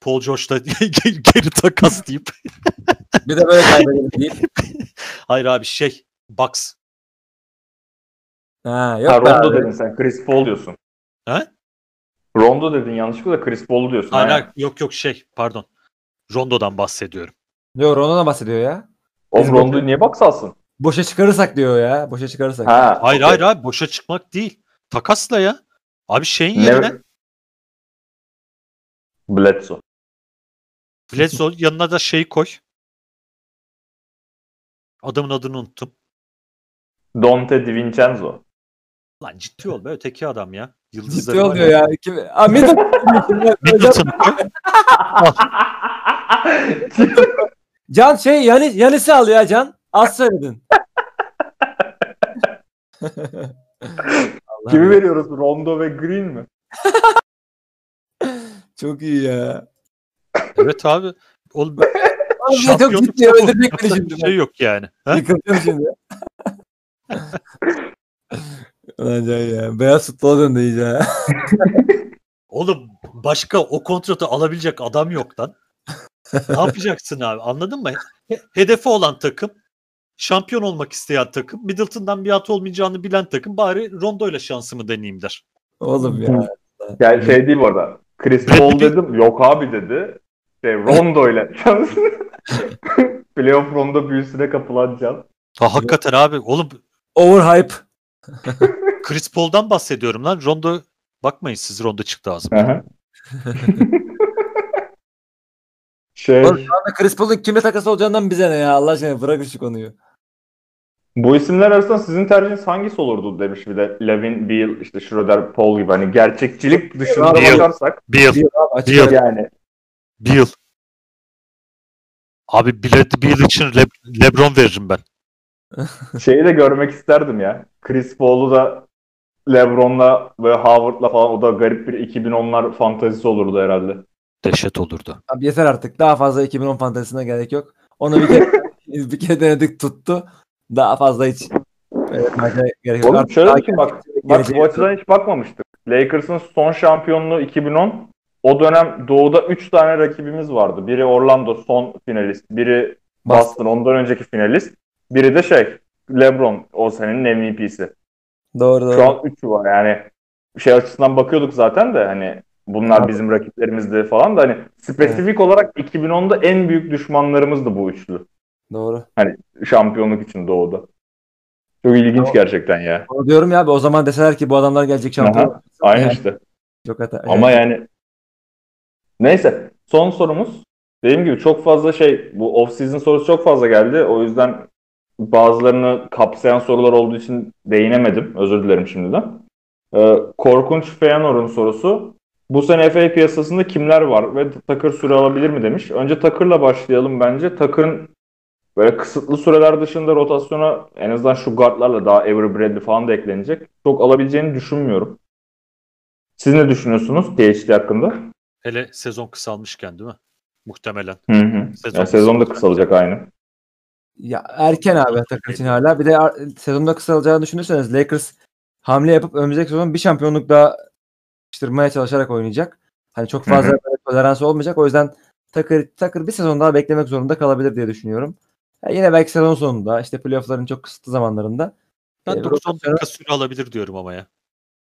Paul George'da geri takas deyip. Bir de böyle kaybedelim değil. Hayır abi şey Bucks. Ha, yok Ha, Rondo abi. dedin sen. Chris Paul diyorsun. Ha? Rondo dedin yanlışlıkla da Chris Paul diyorsun. Hayır, ha. yok yok şey pardon. Rondo'dan bahsediyorum. Yok Rondo'dan bahsediyor ya. Oğlum Rondo'yu niye box alsın? Boşa çıkarırsak diyor ya. Boşa çıkarırsak. Ha, Hayır okey. hayır abi boşa çıkmak değil. Takasla ya. Abi şeyin Ne- yerine Bledsoe. Bledsoe yanına da şey koy. Adamın adını unuttum. Dante DiVincenzo. Lan ciddi ol be öteki adam ya. Yıldızları Ciddi var oluyor ya. ya. Kim? Aa, Middleton. Middleton'ı koy. Can şey yani Yanis'i al ya Can. Az söyledin. Allah'ım Kimi veriyoruz? Rondo ve Green mi? Çok iyi ya. Evet abi. Oğlum ya çok şampiyonluk ciddi öldürecek beni yapacak şimdi. bir şey yok yani. Ha? Yıkılacağım şimdi. Can ya. Beyaz futbola döndü iyice ya. Oğlum başka o kontratı alabilecek adam yok lan. ne yapacaksın abi anladın mı? He- Hedefi olan takım, şampiyon olmak isteyen takım, Middleton'dan bir at olmayacağını bilen takım bari Rondo ile şansımı deneyeyim der. Oğlum ya. Yani şey değil bu arada. Chris Paul dedim. Yok abi dedi. Şey, Rondo ile. Playoff Rondo büyüsüne kapılan can. Ha hakikaten abi oğlum Overhype. Chris Paul'dan bahsediyorum lan. Rondo bakmayın siz Rondo çıktı hı. şey, Oğlum şu anda Chris Paul'un kimle takası olacağından bize ne ya Allah aşkına bırak şu konuyu. bu isimler arasında sizin tercihiniz hangisi olurdu demiş bir de Levin, Beal, işte Schroeder, Paul gibi hani gerçekçilik dışında Beal. bakarsak Beal. Diyor. ara- yani Beal. Abi Bradley Beal için Le- LeBron veririm ben. Şeyi de görmek isterdim ya. Chris Paul'u da LeBron'la ve Howard'la falan o da garip bir 2010'lar fantazisi olurdu herhalde. Dehşet olurdu. Abi yeter artık. Daha fazla 2010 fantezisine gerek yok. Onu bir kere bir kere denedik tuttu. Daha fazla hiç evet, gerek yok. Oğlum şöyle daha düşün bak. Bak bu açıdan hiç bakmamıştık. Lakers'ın son şampiyonluğu 2010. O dönem Doğu'da 3 tane rakibimiz vardı. Biri Orlando son finalist. Biri Boston ondan önceki finalist. Biri de şey LeBron o senenin MVP'si. Doğru doğru. Şu an 3'ü var yani. Şey açısından bakıyorduk zaten de hani bunlar Abi. bizim rakiplerimizdi falan da hani spesifik olarak 2010'da en büyük düşmanlarımızdı bu üçlü. Doğru. Şampiyonluk için Doğu'da. Çok ilginç Tamam. gerçekten ya. Diyorum ya o zaman deseler ki bu adamlar gelecek şampiyon. Aha, Aynen Yani işte. Çok hata. Ama yani neyse son sorumuz dediğim gibi çok fazla şey bu off season sorusu çok fazla geldi. O yüzden bazılarını kapsayan sorular olduğu için değinemedim. Özür dilerim şimdiden. Ee, Korkunç Feyanor'un sorusu. Bu sene FA piyasasında kimler var ve Takır süre alabilir mi demiş. Önce Takır'la başlayalım bence. Takır'ın böyle kısıtlı süreler dışında rotasyona en azından şu guardlarla daha Avery Bradley falan da eklenecek. Çok alabileceğini düşünmüyorum. Siz ne düşünüyorsunuz THT hakkında? Hele sezon kısalmışken değil mi? Muhtemelen. Hı hı. Sezon Ya sezon da kısalacak aynı. Ya erken abi takım için hala. Bir de sezonda kısalacağını düşünürseniz Lakers hamle yapıp önümüzdeki sezon bir şampiyonluk daha yapıştırmaya çalışarak oynayacak. Hani çok fazla toleransı olmayacak. O yüzden Takır, Takır bir sezon daha beklemek zorunda kalabilir diye düşünüyorum. Ya yine belki sezon sonunda işte playoff'ların çok kısıtlı zamanlarında. Ben e, 9-10 rotasyonu- dakika süre alabilir diyorum ama ya.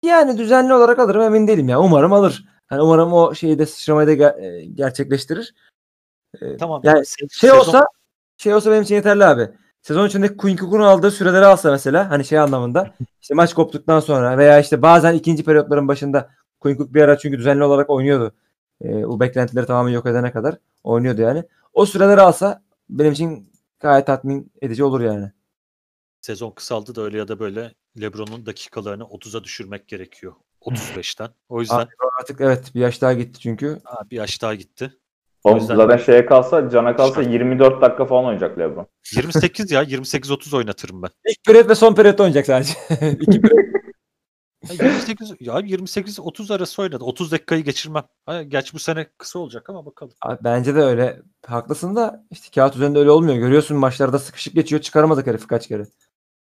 Yani düzenli olarak alırım emin değilim ya. Umarım alır. Hani umarım o şeyi de sıçramayı da ge- e, gerçekleştirir. E, Tamam. Yani şey sezon- olsa şey olsa benim için yeterli abi. Sezon içinde Quinn Cook'un aldığı süreleri alsa mesela hani şey anlamında işte maç koptuktan sonra veya işte bazen ikinci periyotların başında Quinn Cook bir ara çünkü düzenli olarak oynuyordu. Ee, o beklentileri tamamen yok edene kadar oynuyordu yani. O süreleri alsa benim için gayet tatmin edici olur yani. sezon kısaldı da öyle ya da böyle LeBron'un dakikalarını 30'a düşürmek gerekiyor. 35'ten. O yüzden Artık evet bir yaş daha gitti çünkü. ha, bir yaş daha gitti. Oğlum yüzden- zaten şeye kalsa, cana kalsa Şart. 24 dakika falan oynayacak LeBron. 28 ya 28-30 oynatırım ben. İlk periyot ve son periyotta oynayacak sadece. İki periyot. Ya 28 ya 28-30 arası oynadı. 30 dakikayı geçirmem. Ha, gerçi bu sene kısa olacak ama bakalım. Abi Bence de öyle. Haklısın da işte kağıt üzerinde öyle olmuyor. Görüyorsun maçlarda sıkışık geçiyor. Çıkaramadık herifi kaç kere.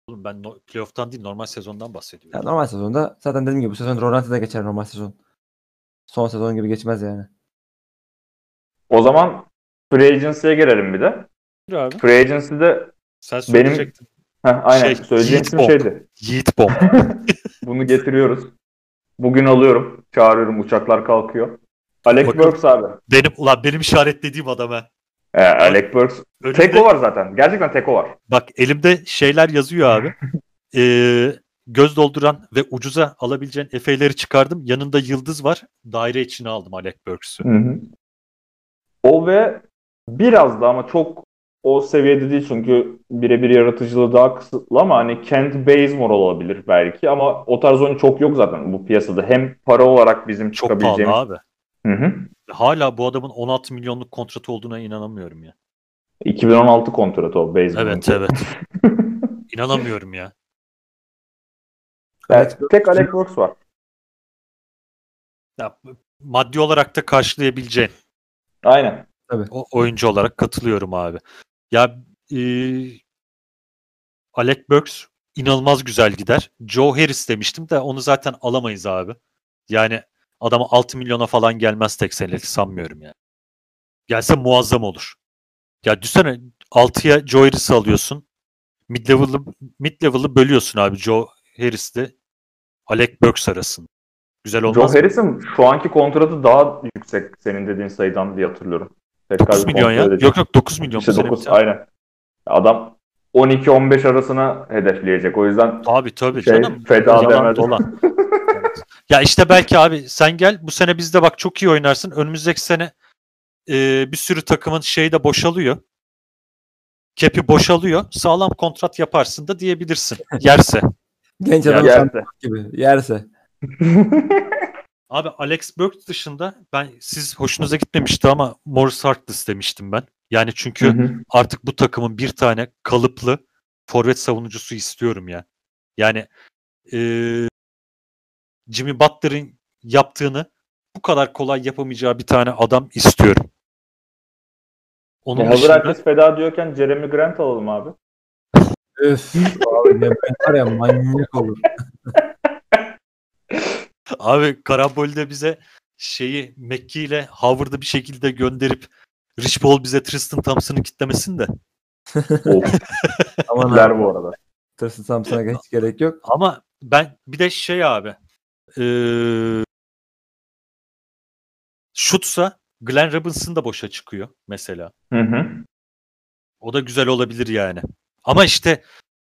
Oğlum ben no, playoff'tan değil normal sezondan Ya bahsediyorum. normal sezonda zaten dediğim gibi bu sezon Rolanti'de geçer normal sezon. Son sezon gibi geçmez yani. O zaman Free Agency'ye gelelim bir de. Buyur abi. Free Agency'de Sen söyleyecektin. Heh, aynen Şey, söyleyeceğim Yiğit isim Bomb. şeydi. Yiğit Bomb. Bunu getiriyoruz. Bugün alıyorum. Çağırıyorum. Uçaklar kalkıyor. Alec Bakalım. Burks abi. benim ulan benim işaretlediğim adam ha. Ee, Alec Burks. Önümde- Teko var zaten. Gerçekten Teko var. Bak elimde şeyler yazıyor abi. Ee, göz dolduran ve ucuza alabileceğin efe'leri çıkardım. Yanında yıldız var. Daire içine aldım Alec Burks'ü. Hı hı. O ve biraz da ama çok o seviyede değil çünkü birebir yaratıcılığı daha kısıtlı ama hani Kent Bazemore olabilir belki ama o tarz oyun çok yok zaten bu piyasada. Hem para olarak bizim Çok pahalı çıkabileceğimiz. abi. Hı hı. Hala bu adamın 16 milyonluk kontratı olduğuna inanamıyorum ya. 2016 kontratı o Bazemore'un. Evet evet. İnanamıyorum ya. Evet, tek Alec Burks var. ya. Maddi olarak da karşılayabileceğin Aynen. o oyuncu olarak katılıyorum abi. Ya e, Alec Burks inanılmaz güzel gider. Joe Harris demiştim de onu zaten alamayız abi. Yani adama 6 milyona falan gelmez tek senelik sanmıyorum yani. Gelse muazzam olur. Ya düşünsene 6'ya Joe Harris'i alıyorsun. Mid level'ı mid level'ı bölüyorsun abi Joe Harris'le Alec Burks arasında. Güzel olmaz Joe mı? Harris'in şu anki kontratı daha yüksek senin dediğin sayıdan diye hatırlıyorum. Tekrar 9 bir milyon ya. edeceğim. Yok yok 9 milyon. İşte bu sene 9 bir tane. aynen. Adam 12-15 arasına hedefleyecek. O yüzden Tabii tabii Şey, canım. feda. Evet. ya işte belki abi sen gel bu sene bizde bak çok iyi oynarsın. Önümüzdeki sene e, bir sürü takımın şeyi de boşalıyor. Kepi boşalıyor. Sağlam kontrat yaparsın da diyebilirsin. Yerse. Genç adam yerse. gibi. Yerse. Abi Alex Burke dışında ben siz hoşunuza gitmemişti ama Morris Harkless demiştim ben. Yani çünkü Hı hı. artık bu takımın bir tane kalıplı forvet savunucusu istiyorum ya. Yani eee, Jimmy Butler'ın yaptığını bu kadar kolay yapamayacağı bir tane adam istiyorum. Onun E, hazır dışında herkes feda diyorken Jeremy Grant alalım abi. Öf. abi ne var ya manyak olur. abi Karabol'de bize şeyi Mekki ile Howard'ı bir şekilde gönderip Rich Paul bize Tristan Thompson'ı kitlemesin de. Aman abi. bu arada. Tristan Thompson'a hiç gerek yok. Ama ben bir de şey abi eee şutsa Glenn Robinson da boşa çıkıyor mesela. Hı hı. O da güzel olabilir yani. Ama işte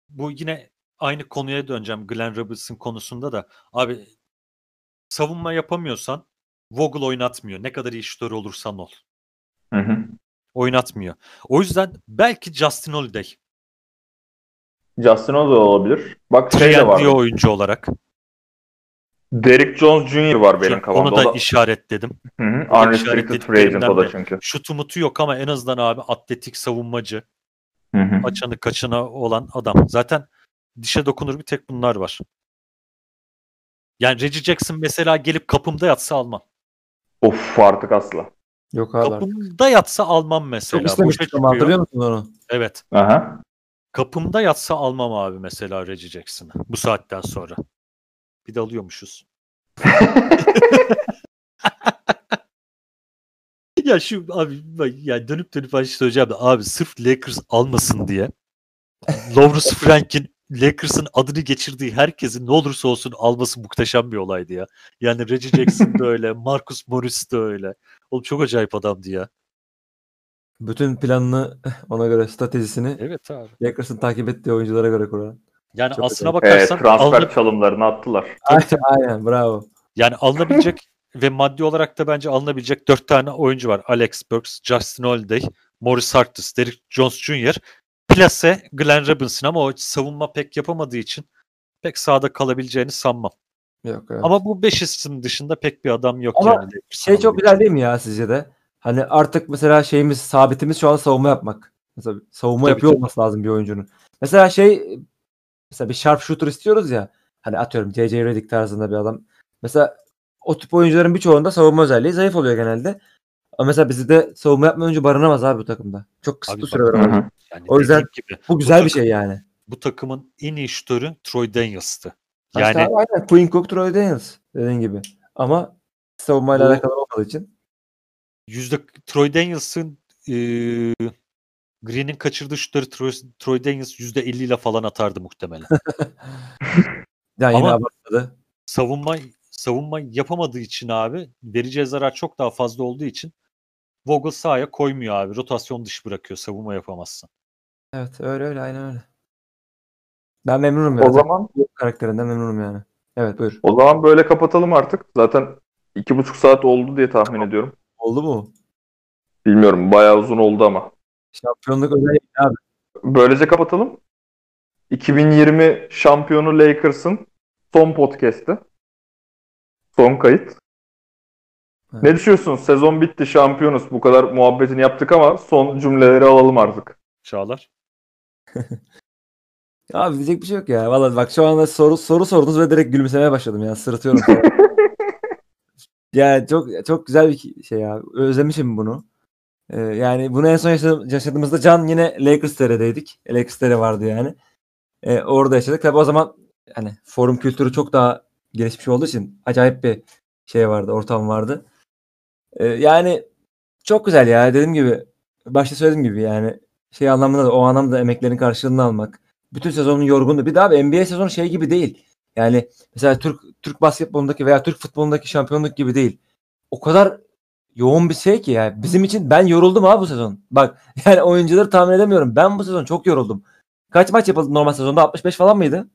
bu yine aynı konuya döneceğim Glenn Robinson konusunda da. Abi savunma yapamıyorsan Vogel oynatmıyor. Ne kadar iyi şutör olursan ol. Hı hı. Oynatmıyor. O yüzden belki Justin Holiday. Justin da olabilir. Bak şey de var. 3 oyuncu olarak. Derrick Jones Jr. var benim kafamda. Onu da da, işaretledim. Hı hı. Unrestricted free agent o da çünkü. Şutu mutu yok ama en azından abi atletik savunmacı. Hı hı. Açanı kaçına olan adam. Zaten dişe dokunur bir tek bunlar var. Yani Reggie Jackson mesela gelip kapımda yatsa almam. Of artık asla. Yok abi. Kapımda yatsa almam mesela. Çok istemiştik Boşa ama hatırlıyor musun onu? Evet. Aha. Kapımda yatsa almam abi mesela Reggie Jackson'ı. Bu saatten sonra. Bir de alıyormuşuz. ya şu abi bak ya dönüp dönüp aynı şey söyleyeceğim de abi sırf Lakers almasın diye Lawrence Frank'in Lakers'ın adını geçirdiği herkesin ne olursa olsun alması muhteşem bir olaydı ya. Yani Reggie Jackson da öyle, Marcus Morris de öyle. Oğlum çok acayip adamdı ya. Bütün planını ona göre stratejisini Evet abi. Lakers'ın takip ettiği oyunculara göre kuran. Yani Çok aslına acayip. Evet, bakarsan transfer alınıp- çalımlarını attılar. Aynen bravo. Yani alınabilecek ve maddi olarak da bence alınabilecek dört tane oyuncu var. Alex Burks, Justin Holiday, Morris Harkless, Derrick Jones Jr. Plase Glenn Robinson ama o savunma pek yapamadığı için pek sahada kalabileceğini sanmam. Yok evet. Ama bu 5 isim dışında pek bir adam yok Ama yani. Şey çok güzel değil mi ya sizce de? Hani artık mesela şeyimiz sabitimiz şu an savunma yapmak. Mesela savunma Tabii, yapıyor tabii. olması lazım bir oyuncunun. Mesela şey mesela bir sharpshooter istiyoruz ya. Hani atıyorum JJ Redick tarzında bir adam. Mesela o tip oyuncuların birçoğunda savunma özelliği zayıf oluyor genelde. Ama mesela bizde savunma yapma oyuncu barınamaz abi bu takımda. Çok kısıtlı Abi Hı var. Yani O yüzden- gibi Bu güzel Bu bir şey yani. bu takımın en iyi şutörü Troy Daniels'tı. Yani, işte abi aynen Quinn Cook, Troy Daniels dediğin gibi. Ama savunmayla Bu- alakalı olmadığı için. yüzde Troy Daniels'ın eee Green'in kaçırdığı şutları Troy, Troy Daniels yüzde 50 ile falan atardı muhtemelen. Yani yine Ama- abartmadı. savunma savunma yapamadığı için abi vereceği zarar çok daha fazla olduğu için Vogel sahaya koymuyor abi. Rotasyon dışı bırakıyor savunma yapamazsın. Evet öyle öyle aynen öyle. Ben memnunum ya. O zaman karakterinden memnunum yani. Evet buyur. o zaman böyle kapatalım artık. Zaten iki buçuk saat oldu diye tahmin ediyorum. Oldu mu? Bilmiyorum bayağı uzun oldu ama. Şampiyonluk özel abi. Böylece kapatalım. 2020 şampiyonu Lakers'ın son podcast'i. Son kayıt. Evet. Ne düşünüyorsun? Sezon bitti, şampiyonuz. Bu kadar muhabbetini yaptık ama son cümleleri alalım artık. Çağlar. Abi diyecek bir şey yok ya. Vallahi bak şu anda soru soru sordunuz ve direkt gülümsemeye başladım ya. Sırıtıyorum. yani çok çok güzel bir şey ya. Özlemişim bunu. Ee, yani bunu en son yaşadığım- yaşadığımızda Can yine Lakers TR'deydik. Lakers TR vardı yani. Ee, orada yaşadık. Tabii o zaman hani forum kültürü çok daha gelişmiş olduğu için acayip bir şey vardı, ortam vardı. Ee, yani çok güzel ya. Dediğim gibi başta söylediğim gibi yani şey anlamında da o anlamda emeklerin karşılığını almak. Bütün sezonun yorgunluğu. Bir daha abi NBA sezonu şey gibi değil. Yani mesela Türk Türk basketbolundaki veya Türk futbolundaki şampiyonluk gibi değil. O kadar yoğun bir şey ki yani. Bizim için ben yoruldum abi bu sezon. Bak yani oyuncuları tahmin edemiyorum. Ben bu sezon çok yoruldum. kaç maç yapıldı normal sezonda? 65 falan mıydı?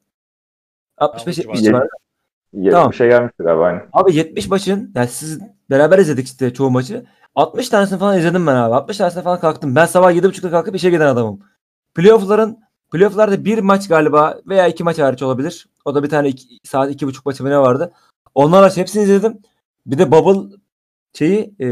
65 Ha, o 70 civarda. civarı. Tamam. Şey gelmiştir galiba aynı. Abi 70 maçın yani siz beraber izledik işte çoğu maçı. 60 tanesini falan izledim ben abi. 60 tanesine falan kalktım. Ben sabah 7.30'da kalkıp işe giden adamım. Playoff'ların playoff'larda bir maç galiba veya iki maç hariç olabilir. O da bir tane iki, saat iki buçuk maçı ne vardı. Onlar hariç hepsini izledim. Bir de bubble şeyi e,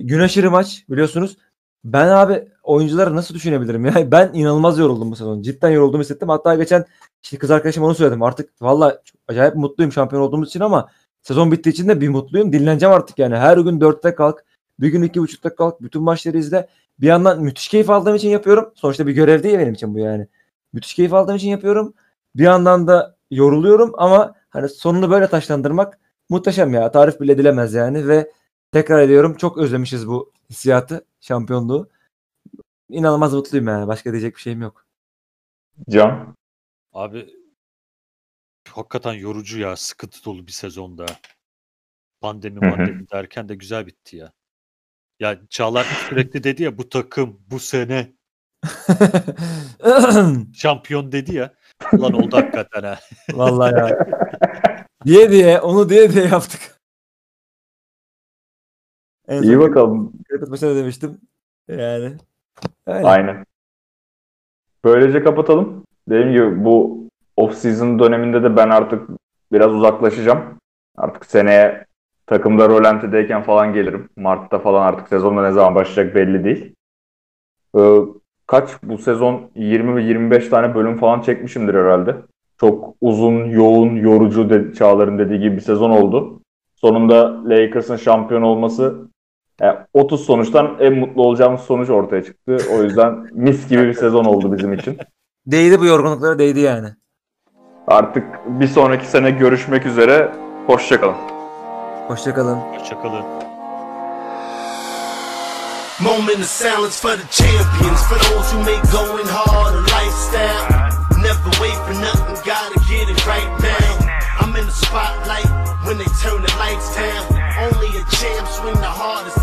gün aşırı maç biliyorsunuz. Ben abi oyuncuları nasıl düşünebilirim? Yani ben inanılmaz yoruldum bu sezon. Cidden yoruldum hissettim. Hatta geçen işte kız arkadaşım onu söyledim. Artık valla acayip mutluyum şampiyon olduğumuz için ama sezon bittiği için de bir mutluyum. Dinleneceğim artık yani. Her gün dörtte kalk. Bir gün iki buçukta kalk. Bütün maçları izle. Bir yandan müthiş keyif aldığım için yapıyorum. Sonuçta bir görev değil benim için bu yani. Müthiş keyif aldığım için yapıyorum. Bir yandan da yoruluyorum ama hani sonunu böyle taşlandırmak muhteşem ya. Tarif bile edilemez yani ve tekrar ediyorum çok özlemişiz bu hissiyatı, şampiyonluğu. İnanılmaz mutluyum yani. Başka diyecek bir şeyim yok. Can. Abi hakikaten yorucu ya. Sıkıntı dolu bir sezonda. Pandemi pandemi derken de güzel bitti ya. Ya Çağlar sürekli dedi ya bu takım bu sene şampiyon dedi ya. Ulan oldu hakikaten ha. Vallahi ya. diye diye onu diye diye yaptık. En İyi bakalım. Maçında demiştim. Yani. Öyle. Aynen. Böylece kapatalım. Dediğim gibi bu off-season döneminde de ben artık biraz uzaklaşacağım. Artık seneye takımda rolantideyken falan gelirim. Mart'ta falan artık sezonda ne zaman başlayacak belli değil. Ee, kaç bu sezon 20 ve 25 tane bölüm falan çekmişimdir herhalde. Çok uzun, yoğun, yorucu de, Çağlar'ın dediği gibi bir sezon oldu. Sonunda Lakers'ın şampiyon olması yani 30 sonuçtan en mutlu olacağımız sonuç ortaya çıktı. O yüzden mis gibi bir sezon oldu bizim için. Değdi bu yorgunluklara değdi yani. Artık bir sonraki sene görüşmek üzere. Hoşçakalın. Hoşçakalın. Hoşçakalın. Moment of silence for the champions, for those who make going hard a lifestyle. Never wait for nothing, gotta get it right now. I'm in the spotlight when they turn the lights down. Only a champ swing the hardest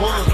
one.